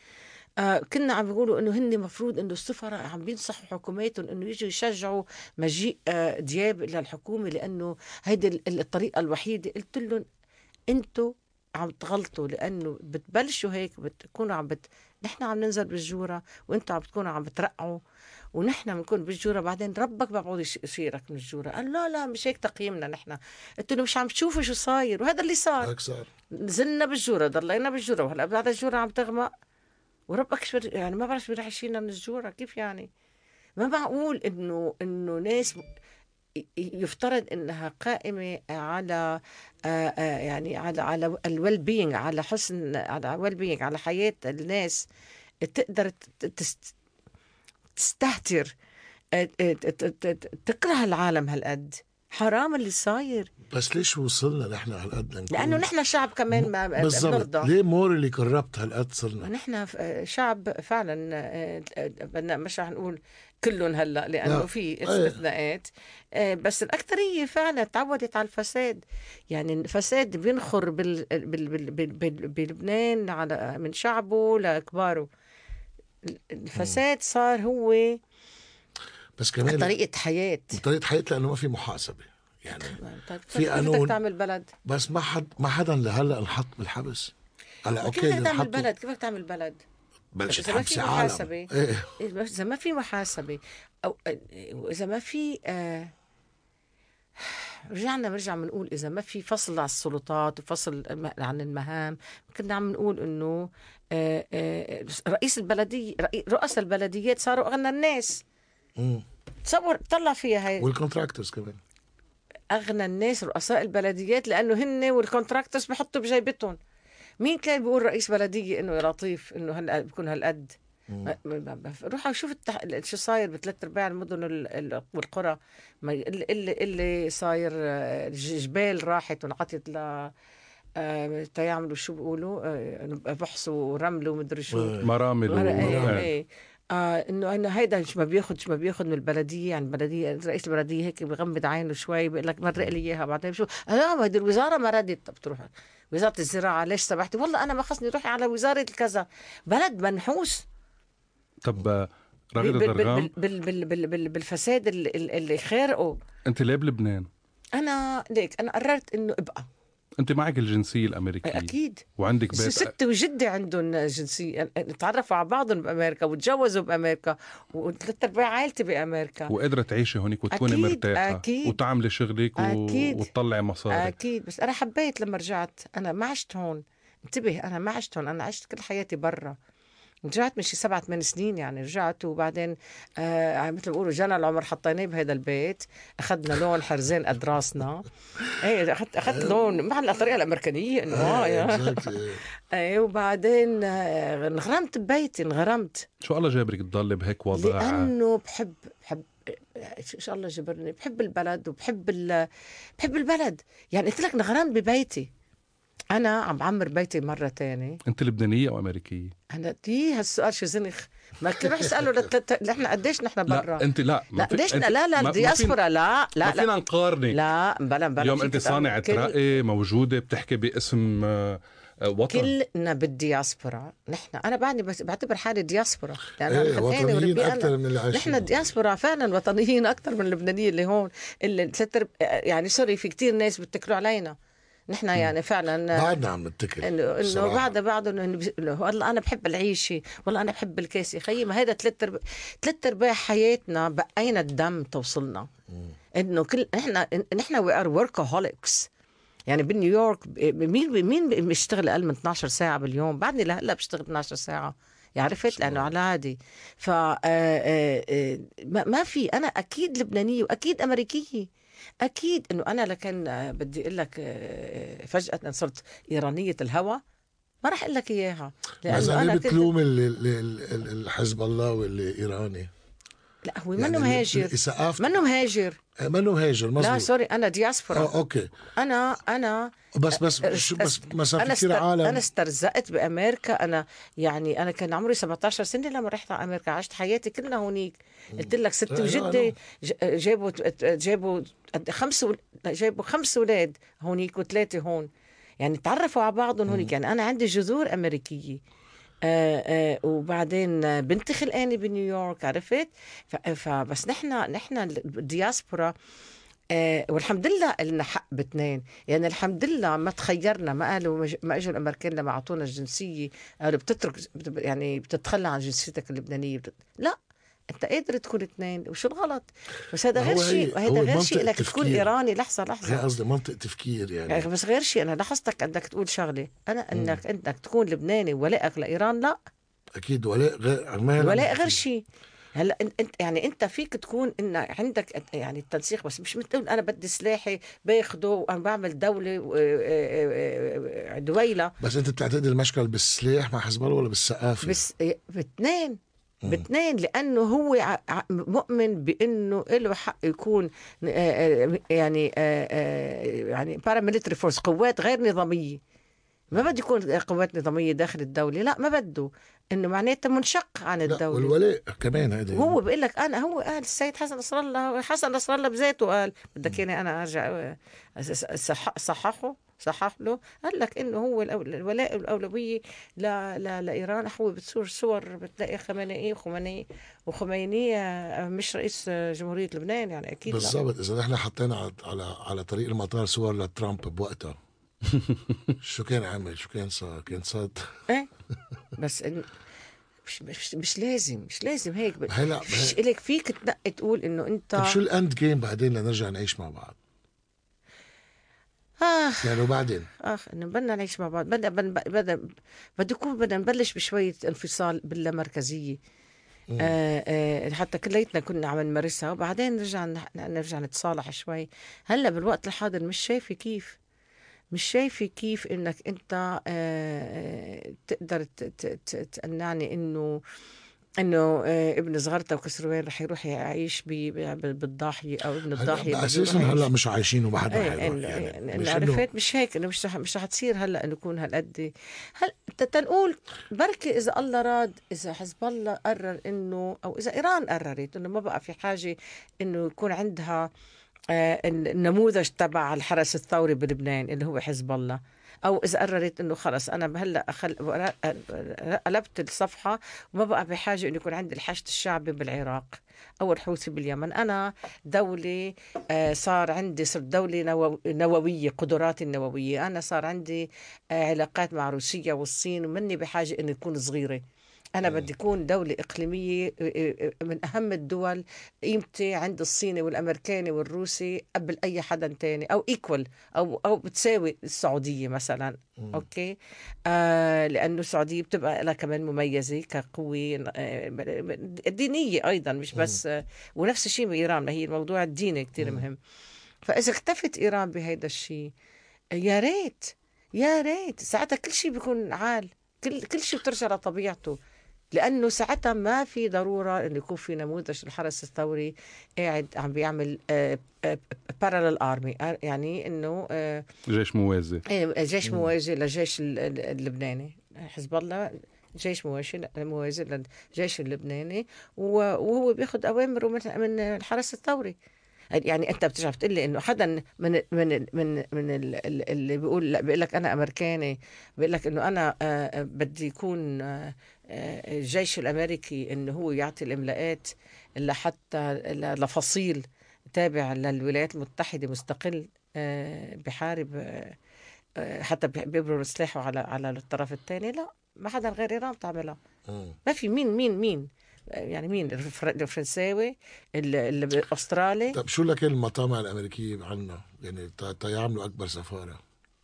آه كنا عم بيقولوا إنه هن مفروض إنه السفراء عم بينصحوا حكوماتهم إنه يجوا يشجعوا مجيء آه دياب إلى الحكومة لأنه هيدي ال- الطريقة الوحيدة. قلت لهم أنتوا عم تغلطوا لأنه بتبلشوا هيك بتكونوا عم بت... نحن عم ننزل بالجورة وأنتوا عم بتكونوا عم بترقعوا. ونحن بنكون بالجورة بعدين ربك بيعود يش- يشيرك من الجورة. قال لا لا مش هيك تقييمنا نحن. قلت له مش عم تشوفوا شو صاير؟ وهذا اللي صار. هيك صار. نزلنا بالجورة ضلينا بالجورة. وهلأ بعد الجورة عم تغمق وربك شو يعني ما بعرف شو رح يشيلنا من الجورة كيف يعني؟ ما معقول إنه إنه ناس يفترض إنها قائمة على آه، آه، يعني على على ال well-being على حسن على well-being على حياة الناس. تقدر تستهتر تكره العالم هالقد. حرام اللي صاير. بس ليش وصلنا نحن هالقد لأنه نحن شعب كمان ما بالضبط. بنرضى. ليه morally corrupt هالقد صرنا؟ نحن شعب فعلا بدنا مش رح نقول كلهم هلأ لأنه لا. في إيه. استثناءات. بس الأكثرية فعلا تعودت على الفساد. يعني الفساد بينخر بال بال بال بال بال بلبنان على من شعبه لكباره الفساد صار هو بس كمان طريقة حياة طريقة حياة لأنه ما في محاسبة يعني طيب في كيف قانون. بدك تعمل بلد؟ بس ما حد ما حدا لهلا انحط بالحبس هلأ كيف أوكي بدك تعمل بلد؟ كيف بدك تعمل بلد؟ بلشت إذا ما في حبس عالم محاسبة. إيه إذا ما في محاسبة أو إذا ما في آه رجعنا بنرجع بنقول إذا ما في فصل على السلطات وفصل عن المهام كنا عم نقول إنه آه، آه، رئيس البلديه رؤساء البلديات صاروا أغنى الناس. مم. تصور طلع فيها هاي. وال contractors كمان. أغنى الناس رؤساء البلديات لأنه هن وال contractors بحطوا بجيبتهم. مين كان بيقول رئيس بلدية إنه يا لطيف إنه هلا بكون هالقد؟ ما- ما- ما- روح شوف التح... شو صاير بثلاث أرباع المدن ال- ال- والقرى. ما اللي, اللي, اللي صاير آه، جبال راحت وانعطت ل آه، تيعملوا شو بيقولوا آه، بحصوا رمل ومدري شو. إيه. مرامل إيه إيه. إيه. آه انه إنه هيدا مش ما بياخذ ما بياخذ من البلدية. يعني البلديه رئيس البلدية هيك بغمض عينه شوي بيقول لك مرق لي إياها. بعدين شو؟ لا ما هيدي الوزارة ما ردت. طب تروح. وزارة الزراعة ليش سمحتي والله أنا ما خصني روحي على وزارة الكذا. بلد منحوس. طب آه، راغد بال بال الدرغام بال بال بال بال بالفساد اللي, خارقه. أنت ليه بلبنان؟ أنا ليك أنا قررت إنه أبقى. أنت معك الجنسية الأمريكية. أكيد. وعندك بيت ستي وجدي عندهم جنسية. تعرفوا على بعضهم بأمريكا وتجوزوا بأمريكا وثلاث أرباع عائلتي بأمريكا. وقادرة تعيشي هونيك وتكوني أكيد، مرتاحة أكيد. وتعملي شغلك و... أكيد. وتطلعي مصاري. أكيد. بس أنا حبيت لما رجعت أنا ما عشت هون. انتبه أنا ما عشت هون. أنا عشت كل حياتي برا. رجعت من شي سبعة ثمان سنين يعني رجعت وبعدين آه مثل ما بيقولوا جانا العمر حطيناه بهذا البيت أخذنا لون حرزين قد راسنا إيه اخذت أخذت لون مع الطريقة الأمريكانية إنه آه يا. exactly. إيه وبعدين آه، انغرمت ببيتي انغرمت. شو الله جابرك تضلي بهيك وضع؟ لأنه بحب بحب ان شاء الله جبرني؟ بحب البلد وبحب ال... بحب البلد. يعني قلت لك انغرمت ببيتي. أنا عم بعمر بيتي مرة تانية أنت لبنانية أو أمريكية؟ أنا دي هالسؤال شو زنخ. ما كل روح اساله لت- نحن قديش نحن برا؟ لا أنت لا ما لا ليش أنت- لا لا ما- ما الدياسبورا لا ما لا. لا فينا نقارنك. لا بلا بلا اليوم أنت صانعة تعمل كل- رأي موجودة بتحكي باسم آه، آه، وطن. كلنا بالدياسبورا. نحن أنا بعدني بس بعتبر حالي دياسبورا. لأن إيه وطنيين أكثر. من اللي عايشين نحن الدياسبورا فعلا وطنيين أكثر من اللبنانيين اللي هون. اللي أرب- يعني sorry في كتير ناس بيتكلوا علينا. نحن يعني فعلا بعدنا عم نتكل انه إنه. بعد بعد إنه والله أنا بحب العيشة والله أنا بحب الكاسه خيي. ما هذا ثلاث ارباع ثلاث أرباع حياتنا بقينا الدم توصلنا؟ إنه كل نحن نحن we are workaholics يعني بنيويورك مين مين بيشتغل أقل من 12 ساعة باليوم؟ بعدني لهلأ بشتغل 12 ساعة. عرفت؟ لأنه على عادي. ف آه، آه، آه، ما في. أنا أكيد لبنانية وأكيد أمريكية. أكيد إنه أنا لكن آه، بدي أقول لك آه، فجأة صرت إيرانية الهوى ما راح أقول لك إياها لأنه أنا كنت بتلوم ال- الحزب الله واللي إيراني. لا هو يعني منه مهاجر منه مهاجر منه هاجر لا مزبوط sorry أنا دياسبورا. آه أوكي. أنا أنا بس بس شو بس مثلا أنا في كثير استر... عالم. أنا استرزقت بأمريكا. أنا يعني أنا كان عمري 17 سنة لما رحت على أمريكا. عشت حياتي كلها هونيك قلت لك ستي لا، لا، وجدي جابوا جابوا خمس جابوا خمس أولاد هونيك وثلاثة هون. يعني تعرفوا على بعضهم هونيك يعني أنا عندي جذور أمريكية. آه آه وبعدين بنتي خلقاني بنيويورك عرفت؟ فبس نحن نحن الدياسبورا آه والحمد لله لنا حق باثنين. يعني الحمد لله ما تخيرنا ما قالوا ما إجوا الأمريكان لما أعطونا الجنسية قالوا بتترك بت- يعني بتتخلى عن جنسيتك اللبنانية بت... لا. أنت قادر تكون اثنين وشو الغلط؟ بس هذا غير هي- شيء هذا غير شيء انك تكون. إيراني. لحظة هي لحظه قصدي منطق تفكير يعني. يعني بس غير شيء أنا لاحظتك أنك تقول شغلة. أنا انك أنك تكون لبناني ولائك لإيران لا. أكيد ولاء غير ولاء غير شيء. هلأ انت يعني أنت فيك تكون إن عندك يعني التنسيق بس مش مثل أنا بدي سلاحي باخده وأنا بعمل دولة و- آه، آه، دويله بس أنت بتعتقد المشكل بالسلاح مع حزب الله ولا بالثقافة؟ بس باثنين. باثنين لأنه هو مؤمن بإنه له حق يكون آه، آه، يعني آه، يعني paramilitary force قوات غير نظامية. ما بده يكون قوات نظامية داخل الدولة لا ما بده. إنه معناتها منشق عن الدولة. والولاء كمان هيدا هو بيقول لك أنا هو قال السيد حسن نصر الله حسن نصر الله بذاته قال بدك يعني أنا أرجع صح صححه صحح له قال لك إنه هو الولاء والاولويه ل... ل... لإيران. هو بتصور صور بتلاقي خميني وخميني وخميني آه، مش رئيس جمهورية لبنان يعني أكيد لا. بالضبط. إذا نحن حطينا على على على طريق المطار صور لترامب بوقتها. شو كان عامل؟ شو كان صار؟ كان صاد؟ إيه. بس إن... مش, مش مش لازم مش لازم هيك. هلا مش لك فيك تنقي تقول إنه أنت طب شو الاند جيم بعدين لنرجع نعيش مع بعض؟ آه يعني وبعدين؟ آخ إنه بدنا نعيش مع بعض بدنا بدنا بدنا بده يكون بدنا نبلش بشوية انفصال باللامركزيه آه آه حتى كليتنا كنا عم نمارسها وبعدين نرجع نرجع نتصالح شوي. هلأ بالوقت الحاضر مش شايفة كيف. مش شايفة كيف إنك أنت آه آه تقدر تقنعني إنه إنه آه ابن صغرته وكسروان رح يروح يعيش بالضاحيه أو ابن الضاحيه أساسا هلا. مش عايشين وما حدا إيه حيروح يعني. مش عرفت؟ مش هيك إنه مش رح مش رح تصير هلا إنه يكون هالقد. هل تنقول بركي إذا الله راد إذا حزب الله قرر إنه أو إذا إيران قررت إنه ما بقى في حاجة إنه يكون عندها آه، النموذج تبع الحرس الثوري بلبنان اللي هو حزب الله. أو إذا قررت إنه خلص أنا هلأ أخل... قلبت الصفحة وما بقى بحاجة إنه يكون عندي الحشد الشعبي بالعراق أو الحوثي باليمن. أنا دولة آه، صار عندي صرت دولة نو... نووية قدراتي النووية. أنا صار عندي آه، علاقات مع روسيا والصين ومني بحاجة أن تكون صغيرة. أنا بدي أكون دولة إقليمية آه، آه، من أهم الدول قيمتي عند الصيني والأمريكاني والروسي قبل أي حدا تاني أو equal أو أو بتساوي السعودية مثلا. أوكي؟ آه لأنه السعودية بتبقى لها كمان مميزة كقوة آه، دينية أيضا مش بس آه، ونفس الشيء بإيران ما هي الموضوع الديني كتير مهم. فإذا اختفت إيران بهيدا الشيء يا ريت يا ريت ساعتها كل شيء بيكون عال كل كل شيء بترجع لطبيعته. لأنه ساعتها ما في ضرورة انه يكون في نموذج الحرس الثوري قاعد عم بيعمل بارالل ارمي يعني إنه آه، جيش موازي. إيه، جيش موازي للجيش ال- ال- اللبناني. حزب الله جيش موازي موازي للجيش اللبناني وهو بياخذ أوامره من الحرس الثوري. يعني أنت بترجع بتقول لي إنه حدا من من من من ال- ال- اللي بيقول بيقول لك أنا أمريكاني بيقول لك إنه أنا آه، آه، بدي يكون آه، آه، الجيش الأمريكي انه هو يعطي الإملاءات لحتى لفصيل تابع للولايات المتحدة مستقل آه، بحارب آه، آه، حتى بي- بيبرر سلاحه على على الطرف الثاني. لا ما حدا غير إيران بتعملها. ما في مين مين مين؟ يعني مين؟ الفر- الفرنساوي ال- ال- الأسترالي. طب شو لك المطامع الأمريكية عنا يعني تا تا يعملوا أكبر سفارة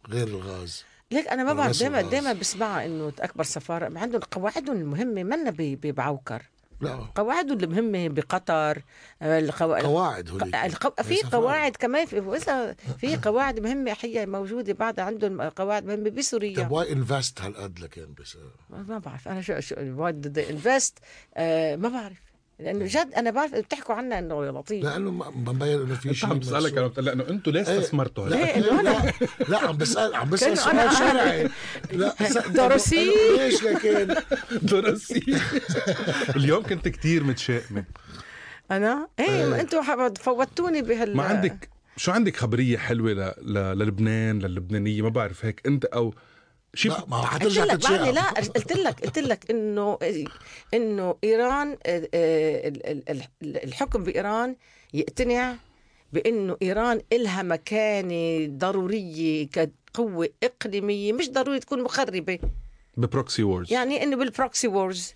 غير الغاز. ليك أنا ما بعرف دائما؟ دائما بسمع إنه أكبر سفارة عندهم قواعدهم المهمة منا بعوكر. لا. قواعدهم المهمة بقطر آه، القوا... قواعد هوليك. القو... في. قواعد كمان في وإذا في قواعد مهمة حقيقه موجودة بعد عندهم قواعد مهمة بسوريا. طب واي انفست هالقد لكن بس؟ ما بعرف أنا شو شو وات انفست آه ما بعرف. لأنه جد أنا بعرف بتحكوا عنها إنه لطيف. لأنه ما- مبين إنه في أنت شيء عم بسالك. أنا بتقول انه أنتم ليه إيه. استثمرتوا؟ لا إنه لا, لا عم بسال عم بسأل سؤال شرعي لا درسي؟ إنه ليش لكن؟ درسي اليوم كنت كتير متشائمه أنا؟ إيه ما أنتم فوتوني بهال ما عندك شو عندك خبرية حلوة ل... ل... للبنان للبنانية؟ ما بعرف هيك أنت أو شيء لا ما حترجع تتشائم لا قلت لك قلت لك إنه إنه إيران آه، آه، ال- ال- ال- الحكم بإيران يقتنع بإنه إيران إلها مكانة ضرورية كقوة إقليمية مش ضروري تكون مخربة. ب proxy wars يعني إنه بال proxy wars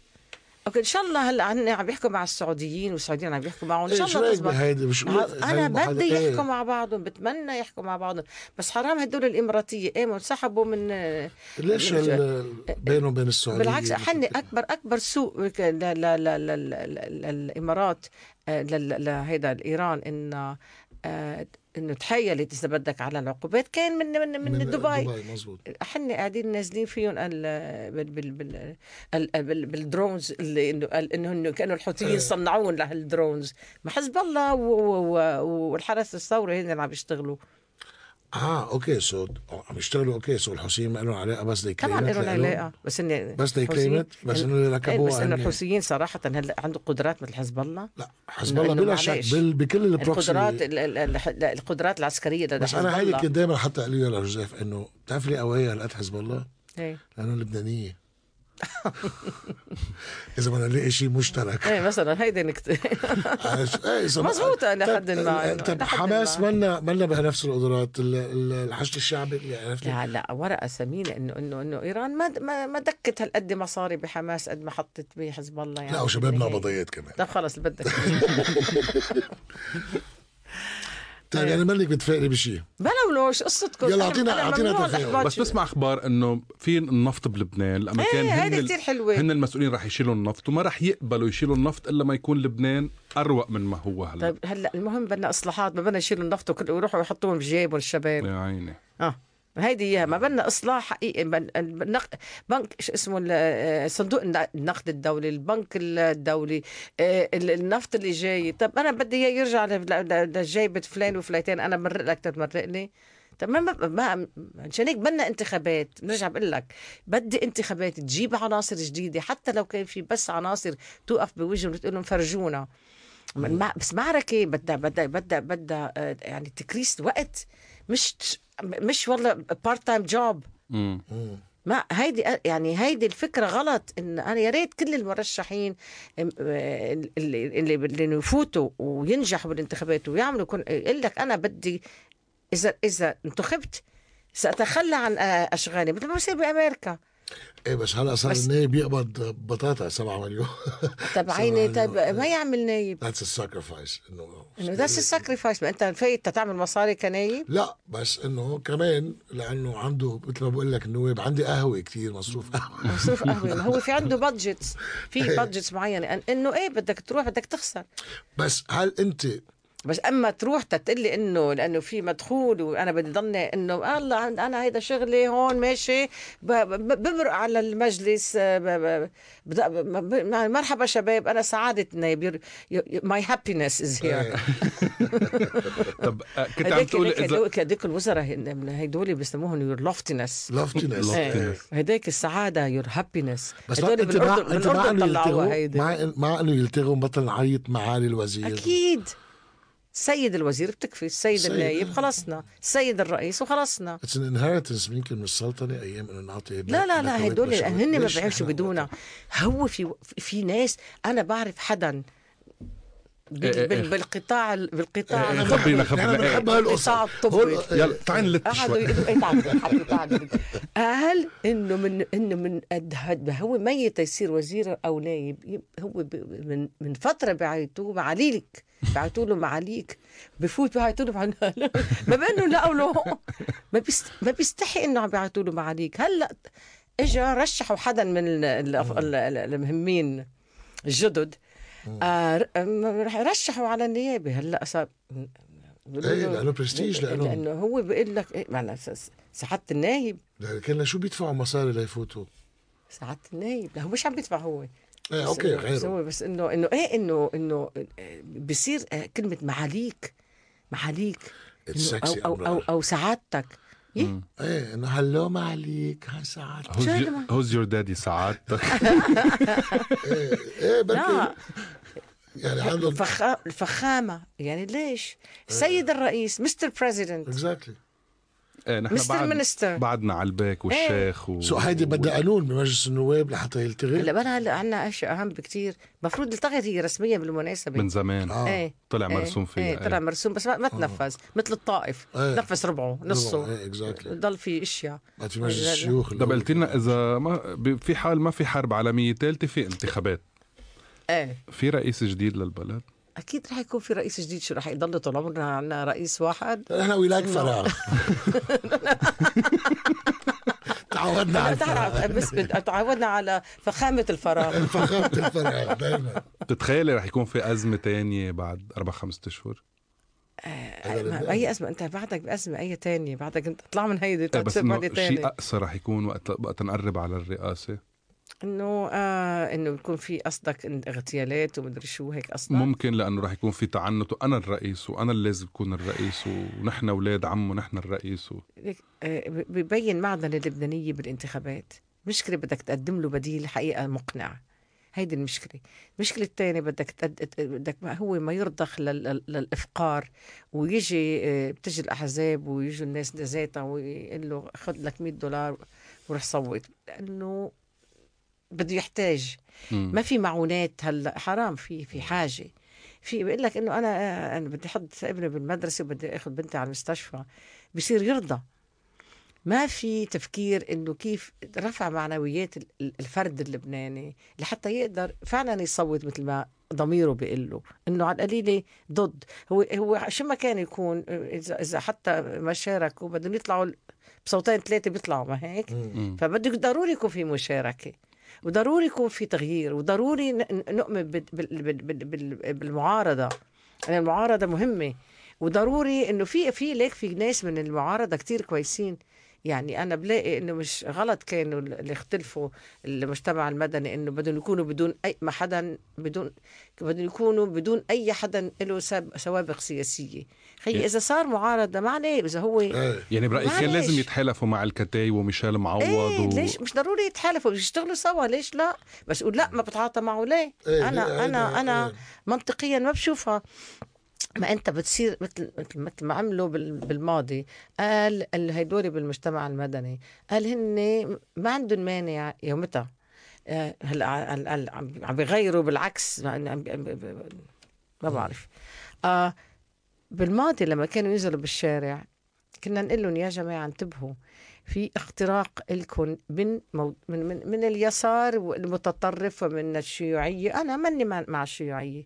أوكي إن شاء الله هلأ هن عم يحكوا مع السعوديين والسعوديين عم يحكوا معهم. إن شاء إيه، الله تزبط بهيدي؟ مش أنا بدي المحادثة- يحكوا مع بعضهم بتمنى يحكوا مع بعضهم. بس حرام هدول الإماراتية إيه انسحبوا من ليش بينه وبين السعودية؟ بالعكس حني اكبر أكبر سوق للامارات لهيدا ايران إن آه، إنه تحيلت إذا بدك على العقوبات. كان من من من, دبي. دبي مزبوط إحنا قاعدين نازلين فيهم ال- بال بال بال ال- بال بال drones اللي انه إنه كانوا الحوثيين صنعون لهال drones. ما حزب الله والحرس الثوري هن اللي عم يشتغلوا. آه okay so عم يشتغلوا okay so الحوثيين ما لهم علاقه بس دي طبعا لهم. علاقه بس اني بس دي كلمت بس إنه اللي ركبوها بس انه هن- الحوثيين صراحة هلا عنده قدرات مثل حزب الله؟ لا حزب الله بلا شك بكل ال proxy القدرات ال- ال- ال- القدرات العسكرية لدى بس أنا هيدي كنت دائما حتى قالوا لجوزيف إنه بتعرف لي قوية هالقد حزب الله؟ إيه. لأنه لبنانية. اذا بدنا نلاقي شيء مشترك. إيه مثلا هيدي نكت عايش- إيه، إذا- مزبوطة إلى طب- حد ما، طب حماس ما. منا منا بنفس القدرات ال- ال- الحشد الشعبي يعني عرفت؟ لا لا ورقة ثمينه انه انه إنه إيران ما ما, دكت هالقد مصاري بحماس قد ما حطت بحزب الله يعني. لا وشبابنا بالنهاية. بضيات كمان. طب خلص اللي بدك. طيب. يعني منك بتفائلي بشيء بلولوش قصتكم. يلا أعطينا ممنوع تفاؤل. بس بسمع أخبار إنه في النفط بلبنان الامريكان إيه هن كثير حلوة. هن المسؤولين رح يشيلوا النفط وما رح يقبلوا يشيلوا النفط إلا ما يكون لبنان أروق من ما هو هلا. طيب هلأ المهم بدنا إصلاحات ما بدنا يشيلوا النفط ويروحوا يحطوهم بجيبهم الشباب. يا عيني. آه. هيدي إياها. ما بدنا إصلاح حقيقي. بنك شو اسمه آه، صندوق الن- النقد الدولي البنك الدولي آه، ال- النفط اللي جاي. طب أنا بدي إياه يرجع لجيبه فلان وفليتان أنا مرق لك تمرقني طب ما ما, عشان هيك بدنا انتخابات. بنرجع بقول لك بدي انتخابات تجيب عناصر جديدة. حتى لو كان في بس عناصر توقف بوجههم وتقول لهم فرجونا. بس معركة بدها بدها بدها بدها آه، يعني تكريس وقت مش مش والله part time job. ما هيدي يعني هيدي الفكرة غلط إن أنا يا ريت كل المرشحين آه، اللي اللي اللي يفوتوا وينجحوا بالانتخابات ويعملوا كن يقول لك أنا بدي إذا إذا انتخبت سأتخلى عن آه، أشغالي. مثل ما بصير بامريكا إيه بس هلا صار بس- النايب يقبض بطاطا 7 مليون. طب عيني سبعة طيب مليون. ما يعمل نايب. that's ال sacrifice إنه إنه that's ال sacrifice ما أنت فايت تعمل مصاري كنايب؟ لا بس إنه كمان لأنه عنده مثل ما بقول لك النواب عندي قهوة كتير مصروف قهوة. مصروف قهوة. هو في عنده budgets في budgets معينة. أن- إنه إيه بدك تروح بدك تخسر. بس هل أنت بس أما تروح تقول لي إنه لأنه في مدخول وأنا بدي ضلني إنه الله أنا هيدا شغلي هون ماشي. بمرق على المجلس آه، ب- مرحبا شباب أنا سعادتنا my happiness is here طب آه، كنت عم تقول اذا هديك الوزراء هن- هدول بيسموهم your loftiness loftiness. هديك السعادة your happiness بس أنت مع أنت مع انه يلتغوا؟ مع إنه يلتغوا مثلا نعيط معالي الوزير. أكيد. السيد الوزير بتكفي السيد النايب خلصنا السيد الرئيس وخلصنا. it's an inheritance يمكن من السلطنه أيام إنه نعطي لا لا لا هدول. هن ما بيعيشوا بدونها هو في في ناس أنا بعرف حدا بال- إيه إيه إيه. بالقطاع ال- بالقطاع. خبرينا خبرينا بنحب. هالقصة. يلا تعال نلت شوي. قال إنه من إنه من قد هد هو ميت يصير وزير أو نايب؟ يب- هو ب- من من فترة بعيطوه معاليك بعتوا له معاليك بفوت بعتوا له. ما بانه لقوا له. ما بيست ما بيستحي إنه عم بيعتوا له معاليك هلأ اجى رشحوا حدا من ال- ال- ال- ال- المهمين الجدد. آه رشحوا على النيابة. هلأ صار إيه، لأنه برستيج لإلهم. لأنه هو بيقول لك إيه معنى سعادة النايب. يعني كنا شو بيدفعوا مصاري ليفوتوا؟ سعادة النايب. لا هو مش عم بيدفع هو. إيه okay غيره. هو بس إنه إنه إيه إنه إنه بصير آه، كلمة معاليك معاليك أو أو, أمرار. أو سعادتك. إيه؟ إيه إنه hello ما عليك ها ساعات who's your daddy سعادتك؟ إيه إيه بركي لا. يعني عندهم الفخا... الفخامة. يعني ليش؟ السيد الرئيس Mr. President. Exactly إيه، نحن مستر بعد Minister. بعدنا على البيك والشيخ و... so هيدي بدها قانون بمجلس النواب لحتى يلتغي؟ هلا بلا هلا عندنا أشياء أهم بكتير. المفروض التغت هي رسميا بالمناسبة. من زمان. آه. إيه. طلع إيه، مرسوم فيها. إيه طلع إيه. مرسوم بس ما, ما تنفذ مثل الطائف. إيه. تنفذ ربعه نصه. إيه اكزاكتلي ضل في أشياء. بعد في مجلس. الشيوخ طب قلت لنا إذا ما ب- في حال ما في حرب عالمية ثالثة في انتخابات. إيه. في رئيس جديد للبلد. أكيد رح يكون في رئيس جديد. شو رح يضل طول عمرنا عندنا رئيس واحد؟ إحنا ولاك فراغ. تعودنا على تعرف الفراغ. بس تعودنا على فخامة الفراغ. فخامة الفراغ دائما بتتخيلي رح يكون في أزمة تانية بعد أربع خمسة اشهر ما- أي أزمة؟ أنت بعدك بأزمة أي تانية؟ بعدك أنت اطلع من هيدي إيه بس شيء أقصى رح يكون وقت وقت نقرب على الرئاسة. إنه آه إنه يكون في قصدك اغتيالات ومدري شو هيك قصدك؟ ممكن لأنه رح يكون في تعنت وأنا الرئيس وأنا اللي لازم أكون الرئيس ونحن أولاد عمه ونحن الرئيس. و... آه، ببين معدن اللبنانية بالانتخابات. مشكلة بدك تقدم له بديل حقيقة مقنع. هيدي المشكلة. المشكلة الثانية بدك تقد... بدك هو ما يرضخ لل... لل- للإفقار ويجي آه، بتجي الأحزاب ويجوا الناس ذاتها ويقول له خذ لك 100 دولار وروح صوت. لأنه بده يحتاج. مم. ما في معونات هلا حرام في في حاجة. في بيقول لك إنه أنا أنا بدي أحط ابني بالمدرسة وبدي أخذ بنتي على المستشفى. بصير يرضى. ما في تفكير إنه كيف رفع معنويات ال- ال- الفرد اللبناني لحتى يقدر فعلا يصوت مثل ما ضميره بيقول له. إنه على القليلة ضد. هو هو شو ما كان يكون إذا إذا حتى ما شاركوا بدهم يطلعوا بصوتين ثلاثة بيطلعوا ما هيك. فبده ضروري يكون في مشاركة. وضروري يكون في تغيير وضروري نؤمن بال- بال- بال- بال- بال- بالمعارضة يعني المعارضة مهمة. وضروري إنه في في ليك في ناس من المعارضة كتير كويسين. يعني أنا بلاقي إنه مش غلط كانوا اللي اختلفوا المجتمع المدني إنه بدهم يكونوا بدون أي ما حدا بدون بدهم يكونوا بدون أي حدا له ساب- سوابق سياسية خي إذا صار معارضة ما عليه إذا هو إيه يعني برأيك كان. لازم يتحالفوا مع الكتايب وميشيل معوض إيه و... ليش مش ضروري يتحالفوا يشتغلوا سوا ليش لا بس يقول لا ما بتعاطى معه ليه إيه، أنا ليه؟ أنا هيدا- أنا إيه. منطقيا ما بشوفها ما انت بتصير مثل مثل ما عملوا بال- بالماضي. قال ال- هيدول بالمجتمع المدني. قال هن ما عندهم مانع يومتها. آه، هلا عم بيغيروا بالعكس. ما بعرف. آه بالماضي لما كانوا ينزلوا بالشارع كنا نقول لهم يا جماعة انتبهوا. في اختراق لكم من, مو... من من من اليسار المتطرف ومن الشيوعية. أنا ماني مع الشيوعية.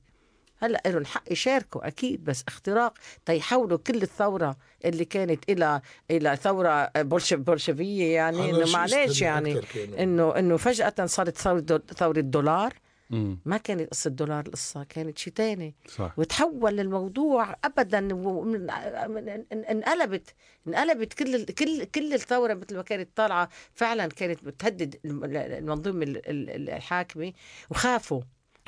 هلا لهم حق يشاركوا أكيد بس اختراق تيحولوا كل الثورة اللي كانت إلى إلى ثورة بولش... بولشفية يعني إنه معلش يعني. إنه إنه فجأة صارت ثورة. ثورة دولار مم. ما كانت قصة دولار القصة كانت شيء تاني صح وتحول الموضوع ابدا ومن- إن- انقلبت انقلبت كل كل كل الثورة مثل ما كانت طالعة فعلا كانت بتهدد الم- المنظومة ال- ال- الحاكمة وخافوا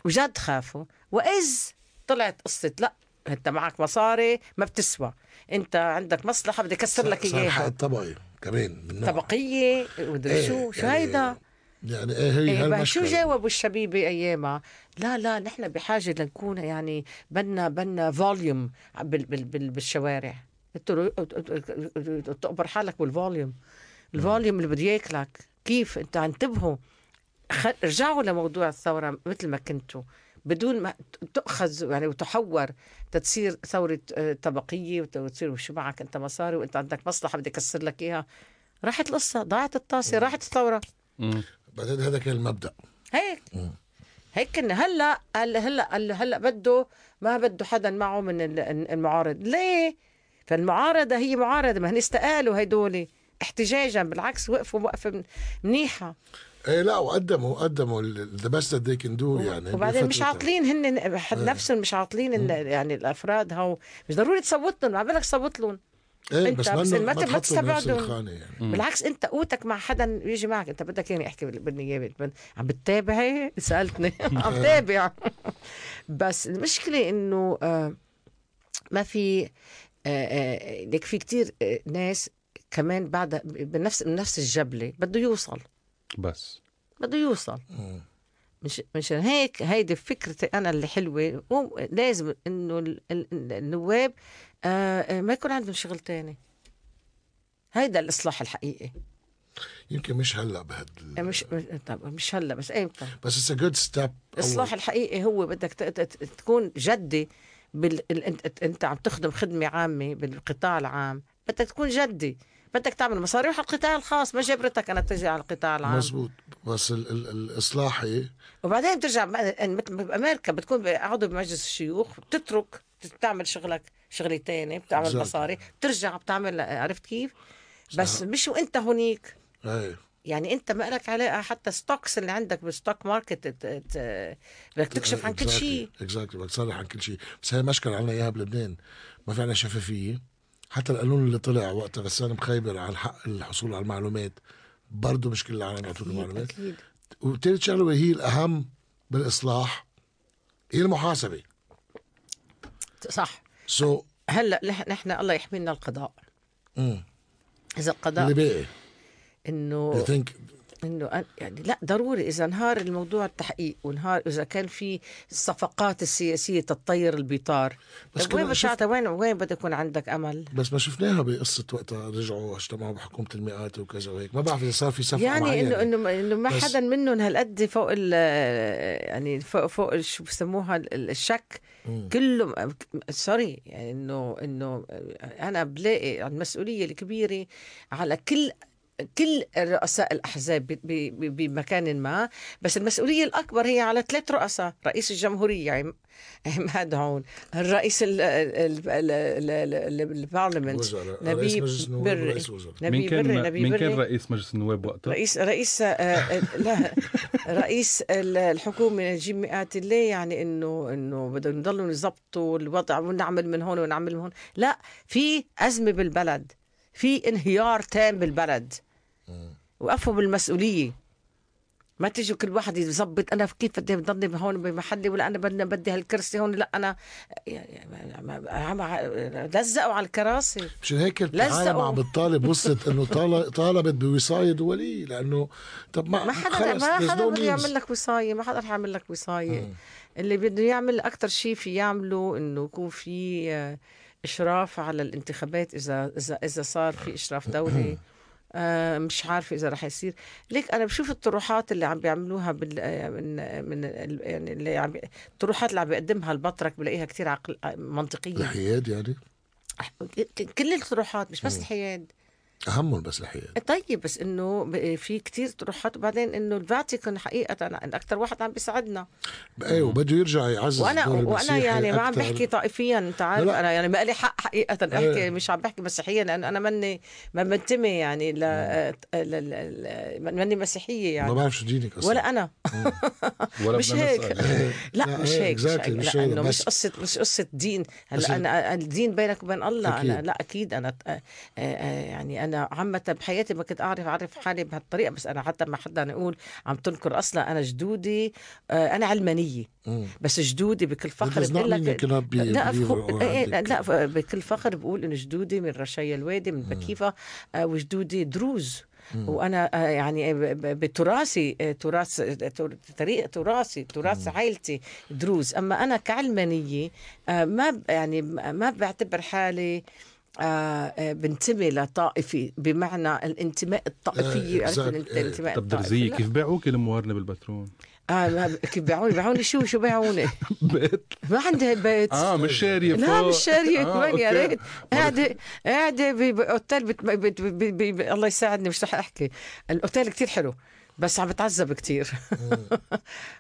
وجد خافوا وإذ طلعت قصة لا أنت معك مصاري ما بتسوى. أنت عندك مصلحة بدي أكسر لك صار إياها. الطبقي كمان من نوع. طبقية ومدري إيه، شو شو يعني هيدا؟ يعني إيه هي إيه بقى شو جاوبوا الشبيبة أيامها؟ لا لا نحن بحاجة لنكون يعني بدنا بدنا volume بال بال بال بالشوارع. قلت له تقبر حالك بال volume ال volume اللي بده ياكلك كيف أنت انتبهوا رجعوا لموضوع الثورة مثل ما كنتوا بدون ما تؤخذ يعني وتحور تتصير ثورة آه، طبقية وت- وتصير وشو معك أنت مصاري وأنت عندك مصلحة بدي يكسر لك إياها. راحت القصة ضاعت الطاسة راحت الثورة. بعدين هذا كان المبدأ. هيك. هيك كنا هلأ هلأ هلا هلأ, بده ما بده حدا معه من ال- المعارض. ليه؟ فالمعارضة هي معارضة ما هن استقالوا هدول احتجاجا بالعكس وقفوا وقفة منيحة. إيه لا وقدموا قدموا the best that they can do يعني وبعدين مش. عاطلين هن حد نفسهم مش عاطلين ال- يعني الأفراد هو مش ضروري تصوت لهم ما بالك تصوت لهم. إيه أنت بس بس ما ما ما ت- ما تحطوا بنفس تستبعدوا. الخانة يعني. بالعكس أنت قوتك مع حدا يجي معك. أنت بدك يعني أحكي بال- بالنيابة. عم بتتابع؟ هي سألتني. عم تابع بس المشكلة إنه آه، ما في آه، آه، لك في كتير آه، ناس كمان بعد بنفس بنفس الجبلة بده يوصل. بس. بده يوصل. مش مشان هيك هيدي فكرتي أنا اللي حلوة. لازم إنه ال- ال- النواب آه، آه، ما يكون عندهم شغل تاني. هيدا الإصلاح الحقيقي. يمكن مش هلأ بهد ال- مش طب مش هلأ بس إمتى؟ بس it's a good step الإصلاح الحقيقي هو بدك تكون جدي بال... ال- انت أنت عم تخدم خدمة عامة بالقطاع العام. بدك تكون جدي. بدك تعمل مصاريف على القطاع الخاص ما جبرتك أنا تجي على القطاع العام مزبوط. بس ال ال الإصلاحي وبعدين بترجع بقى- مثل بأمريكا بتكون عضو بمجلس الشيوخ بتترك بتعمل شغلك شغله تانية بتعمل Exactly. مصاري بترجع بتعمل عرفت كيف؟ بس مش وأنت هونيك. إيه. يعني أنت ما لك علاقه حتى stocks اللي عندك بال stock market بدك تكشف عن كل شيء. exactly بدك تصرح عن كل شيء. بس هي مشكلة عنا إياها بلبنان. ما في عنا شفافية. حتى القانون اللي طلع وقت غسان مخيبر عن حق الحصول على المعلومات برضه مش كل العالم أكيد المعلومات. أكيد. وثالث شغلة وهي الأهم بالإصلاح هي المحاسبة. صح. سو so, هلأ نح- نحن الله يحمينا القضاء. مم. إذا القضاء اللي باقي إنه إنه يعني لا ضروري إذا انهار الموضوع التحقيق وانهار إذا كان في الصفقات السياسية تطير البيطار. بس طيب وين بتعطي وين وين بده يكون عندك أمل؟ بس ما شفناها بقصة وقتها رجعوا اجتمعوا بحكومة المئات وكذا وهيك. ما بعرف إذا صار في صفقة يعني انه انه إنه ما حدا منهم هالقد فوق ال يعني فوق فوق شو بسموها ال- الشك. كله سوري يعني انه إنه أنا بلاقي المسؤولية الكبيرة على كل كل رؤساء الأحزاب ب- ب- ب- بمكان ما بس المسؤولية الأكبر هي على ثلاث رؤساء. رئيس الجمهورية عم- عماد عون الرئيس ال- ال- ال- ال- ال- البرلمنت. وزراء. رئيس نبيب مجلس النواب بري. كان بري نبيب مين كان بري. رئيس مجلس النواب وقتها؟ رئيس رئيس آه، لا. رئيس ال- الحكومة نجيب مئات ليه يعني انه إنه بدهم يضلوا يظبطوا الوضع ونعمل من هون ونعمل من هون. لا في أزمة بالبلد. في انهيار تام بالبلد. وقفوا بالمسؤولية. ما تيجي كل واحد يظبط أنا كيف بدي بضلني هون بمحلي ولا أنا بدي بدي هالكرسي هون لا أنا لزقوا على الكراسي. مشان هيك العالم. عم بتطالب وصلت إنه طال- طالبت بوصاية دوليه لأنه طب ما ما حدا ما حدا بده. يعمل لك وصاية ما حدا رح يعمل لك وصاية. اللي بده يعمل أكثر شيء في يعمله إنه يكون في آه، إشراف على الانتخابات اذا اذا إذا صار في إشراف دولي. آه، مش عارفة إذا رح يصير. ليك أنا بشوف الطروحات اللي عم بيعملوها بال آه، من من ال- يعني اللي عم بي- الطروحات اللي عم بيقدمها البطرك بلاقيها كتير عقل آه، منطقية. الحياد يعني؟ كل الطروحات مش بس الحياد. أهمهم بس الحياد طيب بس إنه ب- في كتير طروحات. وبعدين إنه الفاتيكان حقيقة أكثر واحد عم بيساعدنا. إيه وبده يرجع يعزز وأنا وأنا يعني ما عم. بحكي طائفيا أنت عارف. لا. أنا يعني ما لي حق حقيقة أحكي إيه. مش عم بحكي مسيحيا لأن أنا مني ما بنتمي يعني ل ل- ل- ل- ماني مسيحية ما يعني بعرف شو دينك أصلا. ولا أنا. ولا مش هيك. لا مش إيه، هيك مش هيك. مش قصة مش قصة دين. هلا أنا الدين بينك وبين الله أنا. لا أكيد أنا آه، آه، يعني أنا عامة بحياتي ما كنت اعرف أعرف حالي بهالطريقة بس أنا حتى ما حدا يقول عم تنكر أصلا أنا جدودي آه، أنا علمانية. بس جدودي بكل فخر بقول لك لا لا بكل فخر بقول انه جدودي من رشايا الوادي من بكيفة آه، وجدودي دروز. وأنا آه، يعني بتراثي تراث تر- طريق تراثي تراث عائلتي دروز. أما أنا كعلمانية ما يعني ما بعتبر حالي بنتمي لطائفي بمعنى الانتماء الطائفي آه، عرفت. الانتماء طب درزية. كيف باعوك الموارنة بالبترون؟ آه ما- كيف بيعوني بيعوني شو شو بيعوني بيت ما عندي بيت آه مش شارية لا. مش شارية آه، وين يا. ريت قاعدة قاعدة ب- بأوتيل بت... بت... ب... ب... ب... الله يساعدني مش رح أحكي الأوتيل كتير حلو بس عم بتعذب كتير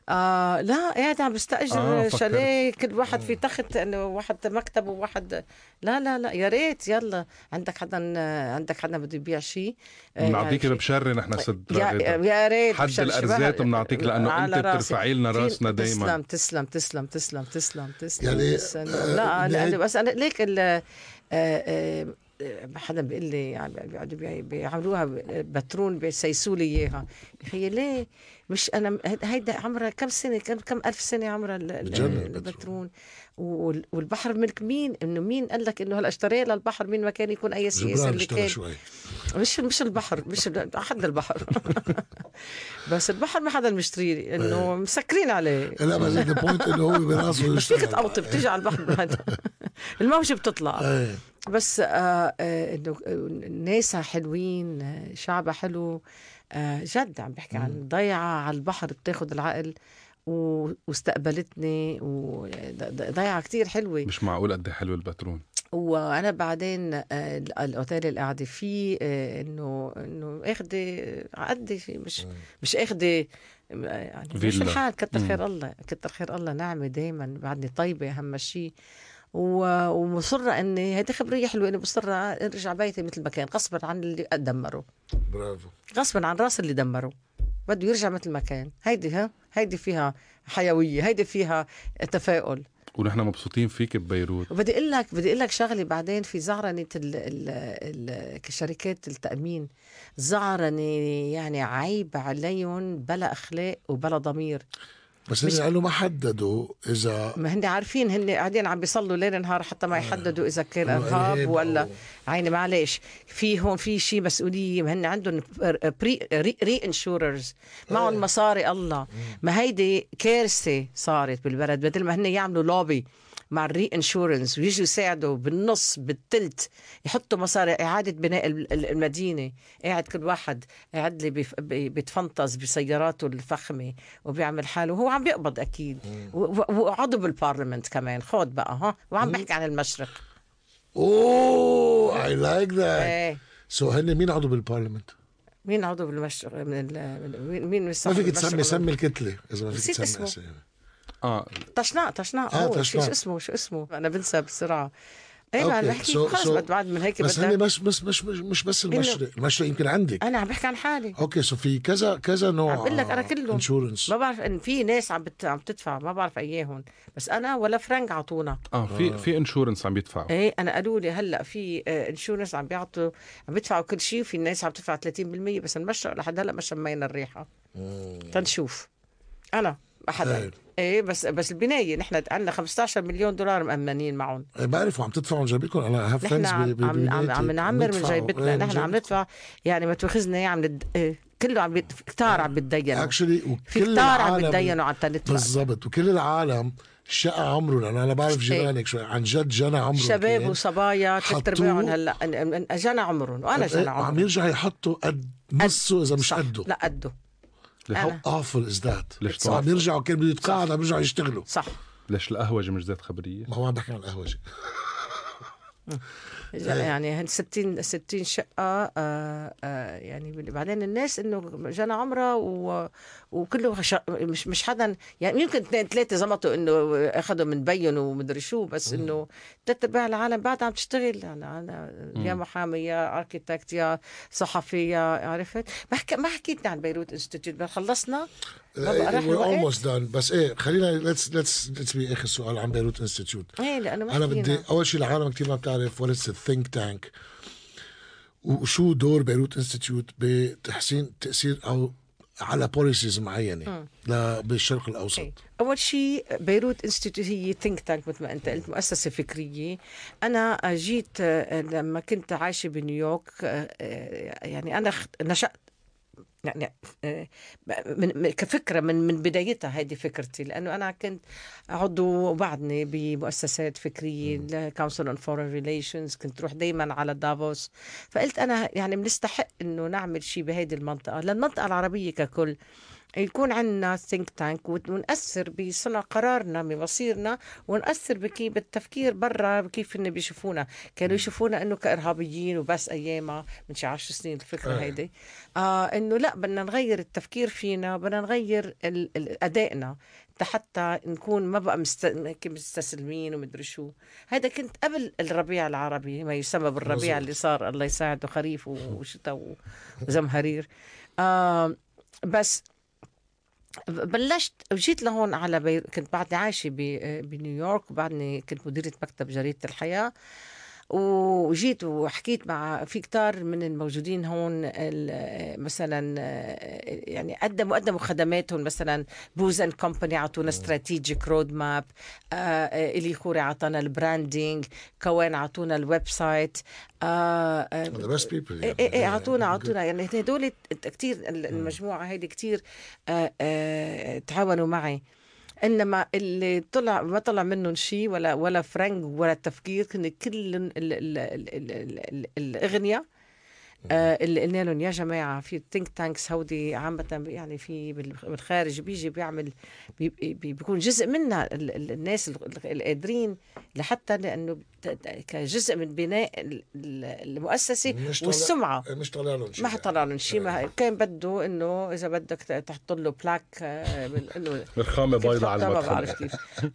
آه لا قاعد عم بستأجر آه، آه. شاليه كل واحد في تخت إنه واحد مكتب وواحد لا لا لا يا ريت يلا عندك حدا عندك حدا بده يبيع شيء آه، بنعطيك يعني بشري نحن صد يا, ريت حد الشباب. بنعطيك أنت راسي. بترفعي لنا راسنا دايما تسلم تسلم تسلم تسلم تسلم تسلم يعني، تسلم. آه، لا نهاية- أنا بس أنا ليك آه، آه، حدا بيقول لي يعني بيقعدوا بي- بيعملوها بترون بيسيسوا لي إياها. يا أخي ليه؟ مش أنا هيدا عمرها كم سنة كم كم ألف سنة عمرها البترون والبحر ملك مين؟ إنه مين قال لك إنه هلأ اشتري للبحر مين ما كان يكون أي سياسه جبران اللي كان شوي. مش مش البحر مش حد البحر. بس البحر ما حدا مشتري إنه مسكرين عليه. لا بس the point إنه هو براسه مش فيك. تقوطي بتيجي على البحر الموجة بتطلع. إيه. بس آه آه إنه ناسها حلوين شعبها حلو. آه جد عم بحكي عن ضيعة على البحر بتاخد العقل. واستقبلتني وضيعه كتير حلوة. مش معقول قد إيه حلو البترون وأنا بعدين آه، ال- الأوتيل اللي قاعدة فيه آه، إنه إنه اخذه عقدي مش مش اخذه يعني مش. الحال. كتر. خير الله كتر خير الله نعمة دائما بعدني طيبة أهم شيء. و- ومصرة إني هيدي خبرية حلوة إني مصرة أرجع بيتي مثل ما كان غصبا عن اللي دمره. برافو. غصبا عن راس اللي دمره. بده يرجع مثل ما كان. هيدي ها؟ هيدي فيها حيوية هيدي فيها تفاؤل. ونحن مبسوطين فيك ببيروت. وبدي أقول لك بدي أقول لك شغلة بعدين في زعرنة ال ال ال شركات التأمين. زعرنة يعني عيب عليهم بلا أخلاق وبلا ضمير. بس هن قالوا ما حددوا إذا ما هن عارفين هن قاعدين عم بيصلوا ليل نهار حتى ما يحددوا إذا كان إرهاب ولا عيني معلش في هون في شيء مسؤولية ما هن عندهم ب re re, reinsurers معهم إيه. مصاري الله. ما هيدي كارثة صارت بالبلد بدل ما هن يعملوا لوبي مع ال reinsurance ويجوا يساعدوا بالنص بالتلت. يحطوا مصاري إعادة بناء ال- ال- المدينة. قاعد كل واحد قاعد لي بيتفنطز بسياراته الفخمة وبيعمل حاله. وهو عم بيقبض أكيد. وعضو بال Parliament كمان. خود بقى ها. وعم بحكي عن المشرق. oh I like that so هن مين عضو بال Parliament؟ مين عضو بالمشرق من مين مين ما فيك تسمي؟ سمي الكتلة إذا ما فيك تسمي اسمه. آه. طشناء طشناء آه، هو شو اسمه شو اسمه؟ أنا بنسى بسرعة. إيه ما بحكي so- خلص so- بعد بعد من هيك بس بدك هن مش مش مش مش, مش بس المشرق المشرق يمكن عندك. أنا عم بحكي عن حالي. okay so في كذا كذا نوع عم بقول لك أنا كلهم. insurance ما بعرف إن في ناس عم بت... عم تدفع ما بعرف أياهم. بس أنا ولا فرنك عطونا. آه في في insurance عم يدفعوا إيه أنا قالوا لي هلأ في insurance عم بيعطوا عم بيدفعوا كل شيء وفي ناس عم تدفع 30% بس المشرق لحد هلأ ما شمينا الريحة. تنشوف. أنا ما حدا. إيه. إيه بس بس البناية نحن عندنا 15 مليون دولار مأمنين معهم. بعرف وعم تدفعوا من جيبكم. أنا هاف نحن عم عم عم, عم نعمر من جيبتنا. نحن عم ندفع يعني ما تاخذنا اياه عم ند... إيه، كله عم بيت... كتار عم بتدينوا. اكشلي في وكل كتار عم بتدينوا على ندفع بالضبط. وكل العالم شقى عمرهم لأنه أنا بعرف جيرانك شوي. عن جد جنى عمرهم شباب. وصبايا ثلاث ارباعهم هلأ. جنى عمرهم وأنا جنى إيه، عم عمرهم يرجع يحطوا قد نصه إذا مش. قده. لا قده. أنا. awful is that ليش عم awful؟ يرجعوا كان بده يتقاعد عم يرجعوا يشتغلوا. صح. ليش القهوجه مش ذات خبرية؟ ما هو عم بحكي عن القهوجي يعني هن 60 60 شقة آه آه يعني بعدين الناس إنه جانا عمرة و... وكله. مش مش حدا يعني يمكن اثنين ثلاثة زمطوا إنه اخذوا من بين ومدري شو بس إنه ثلاث ارباع العالم بعد عم تشتغل. أنا أنا يا محامي يا أركيتكت يا صحفي يا عرفت. ما حكي ما حكيتنا عن بيروت إنستيتيوت خلصنا؟ الوقت؟ almost done. بس إيه خلينا let's let's let's be آخر سؤال عن بيروت Institute. إيه لأنه أنا. بدي أول شيء العالم كثير ما بتعرف a think tank. وشو دور بيروت Institute بتحسين تأثير أو على policies معينة لا بالشرق الأوسط؟ okay. أول شيء بيروت Institute هي think tank مثل ما أنت قلت مؤسسة فكرية. أنا جيت آه، لما كنت عايشة بنيويورك آه، آه، يعني أنا نشأت يعني من كفكرة من من بدايتها هذه فكرتي لأنه أنا كنت عضو وبعدني بمؤسسات فكرية ال Council on Foreign Relations كنت روح دائما على دافوس فقلت أنا يعني بنستحق إنه نعمل شيء بهذه المنطقة للمنطقه العربية ككل يكون عندنا think tank ونأثر بصنع قرارنا بمصيرنا ونأثر بكيف بالتفكير برا كيف إن بيشوفونا. كانوا يشوفونا إنه كإرهابيين وبس أيامها من شي عشر سنين الفكرة آه. هيدي. آه إنه لا بدنا نغير التفكير فينا بدنا نغير أدائنا. حتى نكون ما بقى مستسلمين ومدري شو. هذا كنت قبل الربيع العربي ما يسمى بالربيع مظبوط. اللي صار الله يساعده خريف وشتاء وزمهرير. آه بس بلشت جيت لهون على بير... كنت بعدني عايشة بنيويورك وبعدني كنت مديرة مكتب جريدة الحياة. وجيت وحكيت مع في كتار من الموجودين هون مثلا يعني قدموا قدموا خدماتهم مثلا Booz and Company أعطونا strategic roadmap إلي خوري أعطانا ال branding كوان أعطونا ال website آه، آه، the best people إيه إيه إيه، اعطونا أعطونا. يعني هدول كثير المجموعة هيدي كثير تعاونوا معي. إنما اللي طلع ما طلع منهم شيء ولا ولا فرنك ولا تفكير كن كل ال- آه، اللي قلنا لهم يا جماعة في ال think tanks هودي عامة يعني في بال- بالخارج بيجي بيعمل بي بي بيكون جزء منها ال- ال- الناس ال- القادرين لحتى لأنه كجزء من بناء ال- ال- المؤسسة والسمعة. مش طالع لهم شيء ما حطلع لهم شيء ما كان بده إنه إذا بدك تحط له plaque آه، بال- إنه كيف بيضاء على المدخل بعرف كيف.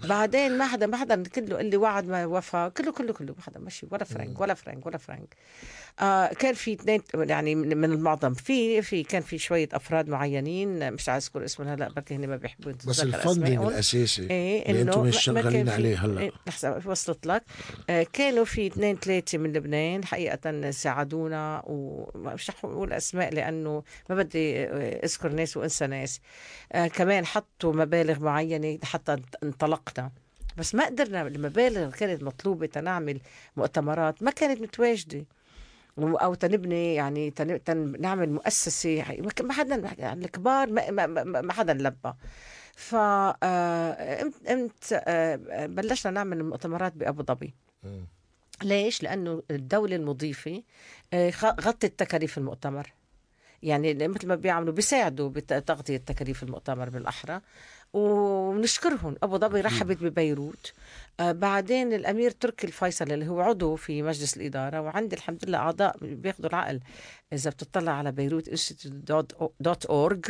بعدين ما حدا ما حدا كله اللي وعد ما وفى كله كله كله ما حدا ماشي ولا فرنك ولا فرنك ولا فرنك. آه كان في اثنين يعني من المعظم في في كان في شوية أفراد معينين مش عايز اذكر اسمهم هلا بركي هن ما بيحبوا بس الفندنج أسمائهم. الأساسي إيه اللي أنتم مش شغالين عليه هلا. إيه لحظة وصلت لك. آه كانوا في اثنين ثلاثة من لبنان حقيقة ساعدونا ومش رح أقول أسماء لأنه ما بدي آه، أذكر ناس وأنسى ناس. آه كمان حطوا مبالغ معينة حتى انطلقنا. بس ما قدرنا المبالغ اللي كانت مطلوبة تنعمل مؤتمرات ما كانت متواجدة. أو تنبني يعني تن... تن... نعمل مؤسسة يعني ما حدا يعني الكبار ما, ما, ما, حدا لبى. ف آه، امت امت آه، بلشنا نعمل المؤتمرات بأبو ظبي. ليش؟ لأنه الدولة المضيفة آه، غطت تكاليف المؤتمر. يعني مثل ما بيعملوا بيساعدوا بتغطية تكاليف المؤتمر بالأحرى. ونشكرهم. أبو ظبي رحبت ببيروت. بعدين الأمير تركي الفيصل اللي هو عضو في مجلس الإدارة وعندي الحمد لله أعضاء بياخذوا العقل. إذا بتطلع على بيروت dot org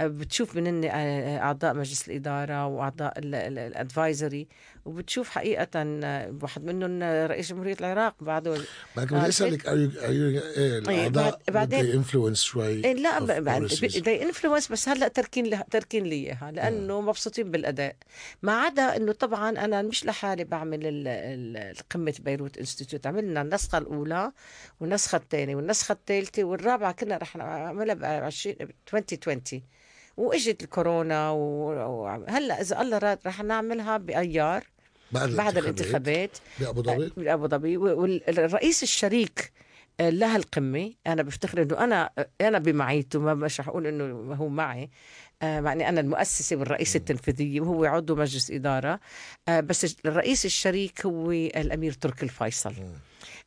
بتشوف من آه، أعضاء مجلس الإدارة وأعضاء ال advisory وبتشوف حقيقة آه، واحد منهم رئيس جمهورية العراق بعده ما آه، كنت أسألك are you, إيه الأعضاء بعد- بعدين- influence شوي إيه لا. بدي influence بس هلأ تركين تركين لي اياها لأنه مبسوطين بالأداء. ما عدا إنه طبعا أنا مش لحالي بعمل قمة بيروت Institute عملنا النسخة الأولى والنسخة الثانية والنسخة الثالثة والرابعة كنا رح نعملها ب 2020 وإجت الكورونا وهلأ إذا الله راد رح نعملها بأيار بعد بعد الانتخابات بأبو ظبي. بأبو ظبي. والرئيس الشريك لها القمة. أنا بفتخر إنه أنا أنا بمعيته ما مش رح أقول إنه هو معي. آه، مع إني أنا المؤسسة والرئيسة التنفيذية وهو عضو مجلس إدارة. آه، بس الرئيس الشريك هو الأمير تركي الفيصل.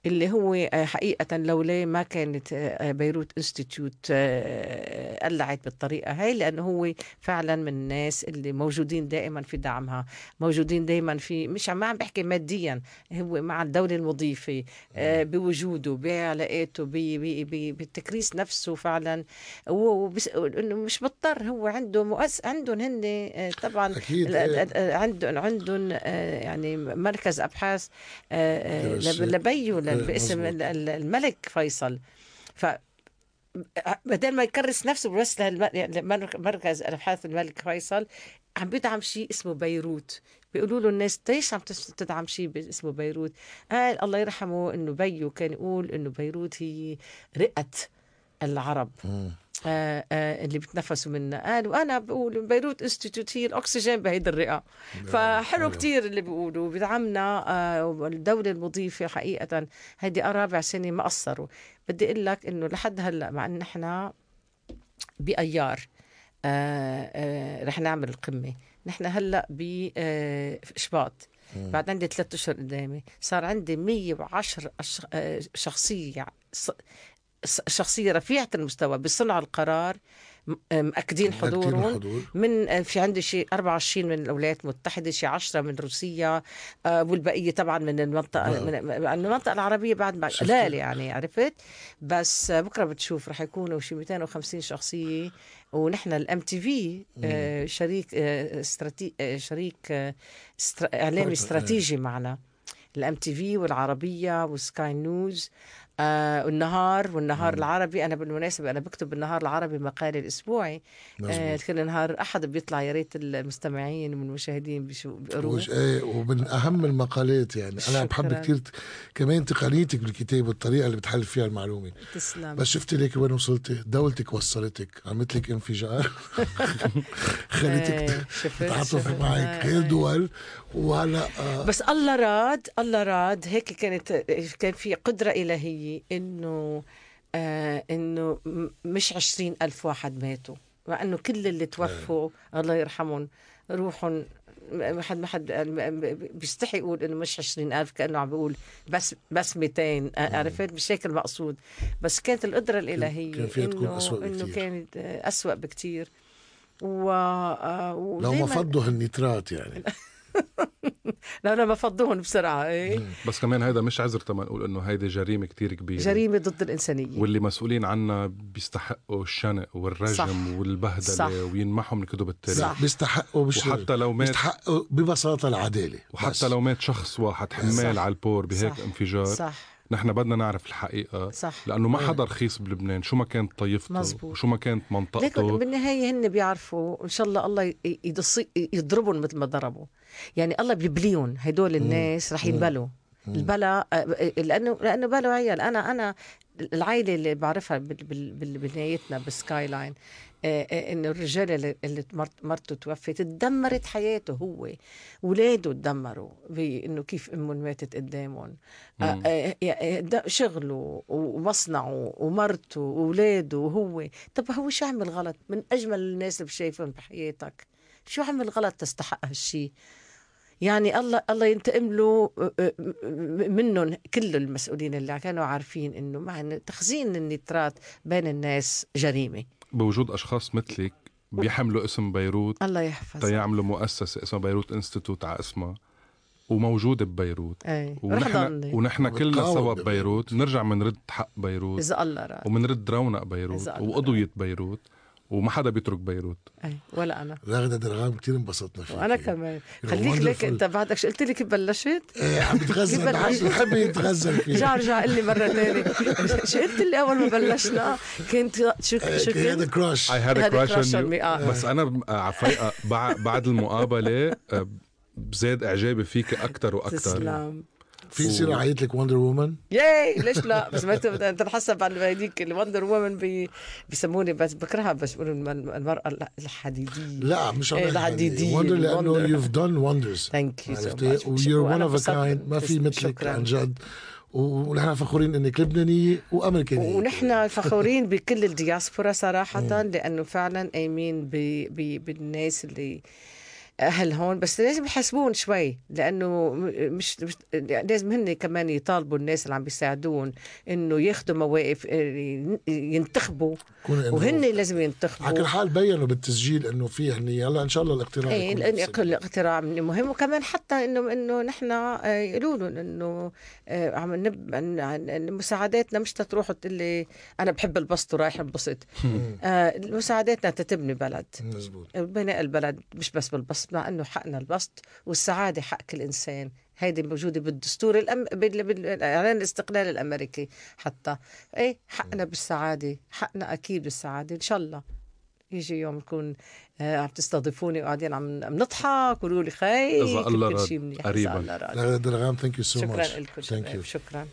اللي هو آه، حقيقة لولا ما كانت آه، بيروت إنستيتيوت آه، قلعت بالطريقة هاي لأنه هو فعلا من الناس اللي موجودين دائما في دعمها موجودين دائما في مش عم ما عم بحكي ماديا هو مع الدولة المضيفة آه، بوجوده بعلاقاته بالتكريس نفسه فعلا. وبس إنه مش مضطر هو عنده مؤس عندهم هن آه، طبعا عندهم عندهم آه، يعني مركز أبحاث آه، إيه، باسم الملك فيصل. ف بدل ما يكرس نفسه بس لمركز الأبحاث الملك فيصل عم بيدعم شيء اسمه بيروت. بيقولوا له الناس ليش عم تدعم شيء اسمه بيروت؟ قال الله يرحمه إنه بيو كان يقول إنه بيروت هي رئة العرب. اللي بتنفسوا منها قال وأنا بقول بيروت Institute هي الأكسجين بهيدي الرئة. فحلو حلو. كتير اللي بيقولوا. بدعمنا آه والدولة المضيفة حقيقة هيدي رابع سنه ما قصروا. بدي أقول لك إنه لحد هلأ مع بأيار آه آه رح نعمل القمة. نحن هلأ بشباط. بعد عندي ثلاثة أشهر قدامي. صار عندي 110 أش- آه، شخصية رفيعة المستوى بصنع القرار مأكدين أكدين حضورهم. من آه، في عندي شيء 24 من الولايات المتحدة شيء 10 من روسيا آه، والبقية طبعا من المنطقة نعم. من من المنطقة العربية بعد ما؟ قلال يعني عرفت. بس آه، بكرة بتشوف رح يكونوا شيء 250 شخصية ونحن ال MTV شريك استراتي... شريك استر... إعلامي استراتيجي معنا. ال MTV والعربية وسكاي نيوز. آه والنهار والنهار العربي. أنا بالمناسبة أنا بكتب بالنهار العربي مقالي الأسبوعي. آه كل نهار أحد بيطلع يا ريت المستمعين والمشاهدين بيقروه وش إيه ومن أهم المقالات يعني. أنا بحب. كثير كمان تقنيتك بالكتاب والطريقة اللي بتحل فيها المعلومة. تسلم. بس شفتي ليك وين وصلتي دولتك وصلتك. عملت لك انفجار. خليتك إيه، تتعاطف. معك غير آه. دول وهلا آه بس الله راد الله راد هيك كانت كان في قدرة إلهية إنه آه إنه م- مش عشرين ألف واحد ماتوا مع إنه كل اللي توفوا الله يرحمهم روحهم ما حد ما حد بيستحي يقول إنه مش 20 ألف كأنه عم بيقول بس بس 200 عرفت؟ مش هيك المقصود. بس كانت القدرة الإلهية كان فيها تكون إنه أسوأ إنه. كانت آه، اسوء بكتير. و آه، لو ما فضوا النيترات يعني. لا فضوهم بسرعة إيه بس كمان هيدا مش عذر تما نقول إنه هيدي جريمة كتير كبيرة جريمة ضد الإنسانية واللي مسؤولين عنها بيستحقوا الشنق والرجم صح. والبهدلة صح. وينمحوا من كتب التاريخ صح. بيستحقوا مش وحتى لو مات بيستحقوا ببساطة العدالة وحتى بس. لو مات شخص واحد حمال صح. على البور بهيك صح. انفجار صح نحن بدنا نعرف الحقيقة صح. لأنه ما حدا رخيص بلبنان شو ما كانت طائفته مزبوط. وشو ما كانت لكن منطقته بالنهاية هن بيعرفوا إن شاء الله الله يضربهم مثل ما ضربوا. يعني الله بيبليهم هدول الناس رح ينبلوا. البلا آه، لأنه لأنه بلوا عيال. أنا أنا العائلة اللي بعرفها بنهايتنا بالسكاي لاين آه، آه، إنه الرجال اللي, اللي مرت- مرته توفت تدمرت حياته هو. اولاده تدمروا بانه كيف أمهم ماتت قدامهم. آه، شغله ومصنعه ومرته واولاده وهو. طب هو شو عمل غلط؟ من أجمل الناس اللي شايفهم بحياتك. شو عمل غلط تستحق هالشي؟ يعني الله الله ينتقم له منهم كل المسؤولين اللي كانوا عارفين إنه مع تخزين النيترات بين الناس جريمة. بوجود أشخاص مثلك بيحملوا اسم بيروت الله يحفظ تيعملوا مؤسسة اسمها Beirut Institute على اسمها وموجودة ببيروت. اي رح ونحن ونحن كلنا سوا ببيروت. بنرجع بنرد حق بيروت. إذا الله راد وبنرد رونق بيروت. وقضية بيروت. وما حدا بيترك بيروت. أي ولا أنا. راغده درغام كثير انبسطنا فيك. وأنا كمان. خليك لك. أنت بعدك شو قلت لي كيف بلشت؟ إيه عم بتغزل؟ بحب يتغزل فيك. رجع رجع قل لي مرة ثانية شو قلت لي أول ما بلشنا؟ كنت شو شو هذا كنت؟ crush I had a هذا crush crush on on you. me، آه. بس أنا على بع- بعد المقابلة آه، بزاد إعجابي فيك أكتر وأكتر. تسلم. في يصير عيط لك Wonder Woman ياي ليش لا؟ بس ما أنت انت حسب عن هذيك ال Wonder Woman بي بيسموني بس بكرهها بس بيقولوا الم- المرأة الحديدية. لا مش إيه، عم الحديدية، wonder لأنه you've done wonders. thank you و you're one of a kind ما في مثلك عن جد. ونحن فخورين إنك لبنانية وأمريكانية. ونحن فخورين بكل الدياسبورا صراحة لأنه فعلا قايمين بالناس اللي أهل هون بس لازم يحاسبون شوي لأنه م- مش, مش لازم هن كمان يطالبوا الناس اللي عم بيساعدون إنه ياخذوا مواقف آه، ينتخبوا. وهن لازم على ينتخبوا كل حال بينوا بالتسجيل إنه في هني هلا إن شاء الله الاقتراع إيه يكون لأن بالسجل. كل اقتراع من- مهم. وكمان حتى إنه إنه نحن آه، يقولوا لهم إنه آه، عم نب مساعداتنا مش تروحوا تقول لي أنا بحب البسط ورايح انبسط. مساعداتنا تتبني بلد مزبوط. بناء البلد مش بس بالبسط. مع إنه حقنا البسط والسعادة حق كل إنسان. هيدي موجودة بالدستور الأم... بال... بالاعلان الاستقلال الأمريكي حتى. إيه حقنا بالسعادة حقنا أكيد بالسعادة. إن شاء الله يجي يوم نكون آه، عم تستضيفوني وقاعدين عم نضحك ويقولوا لي الله كل. شيء منيح. قريباً. الله راد. thank you so شكرا much لكم. thank you شكرا.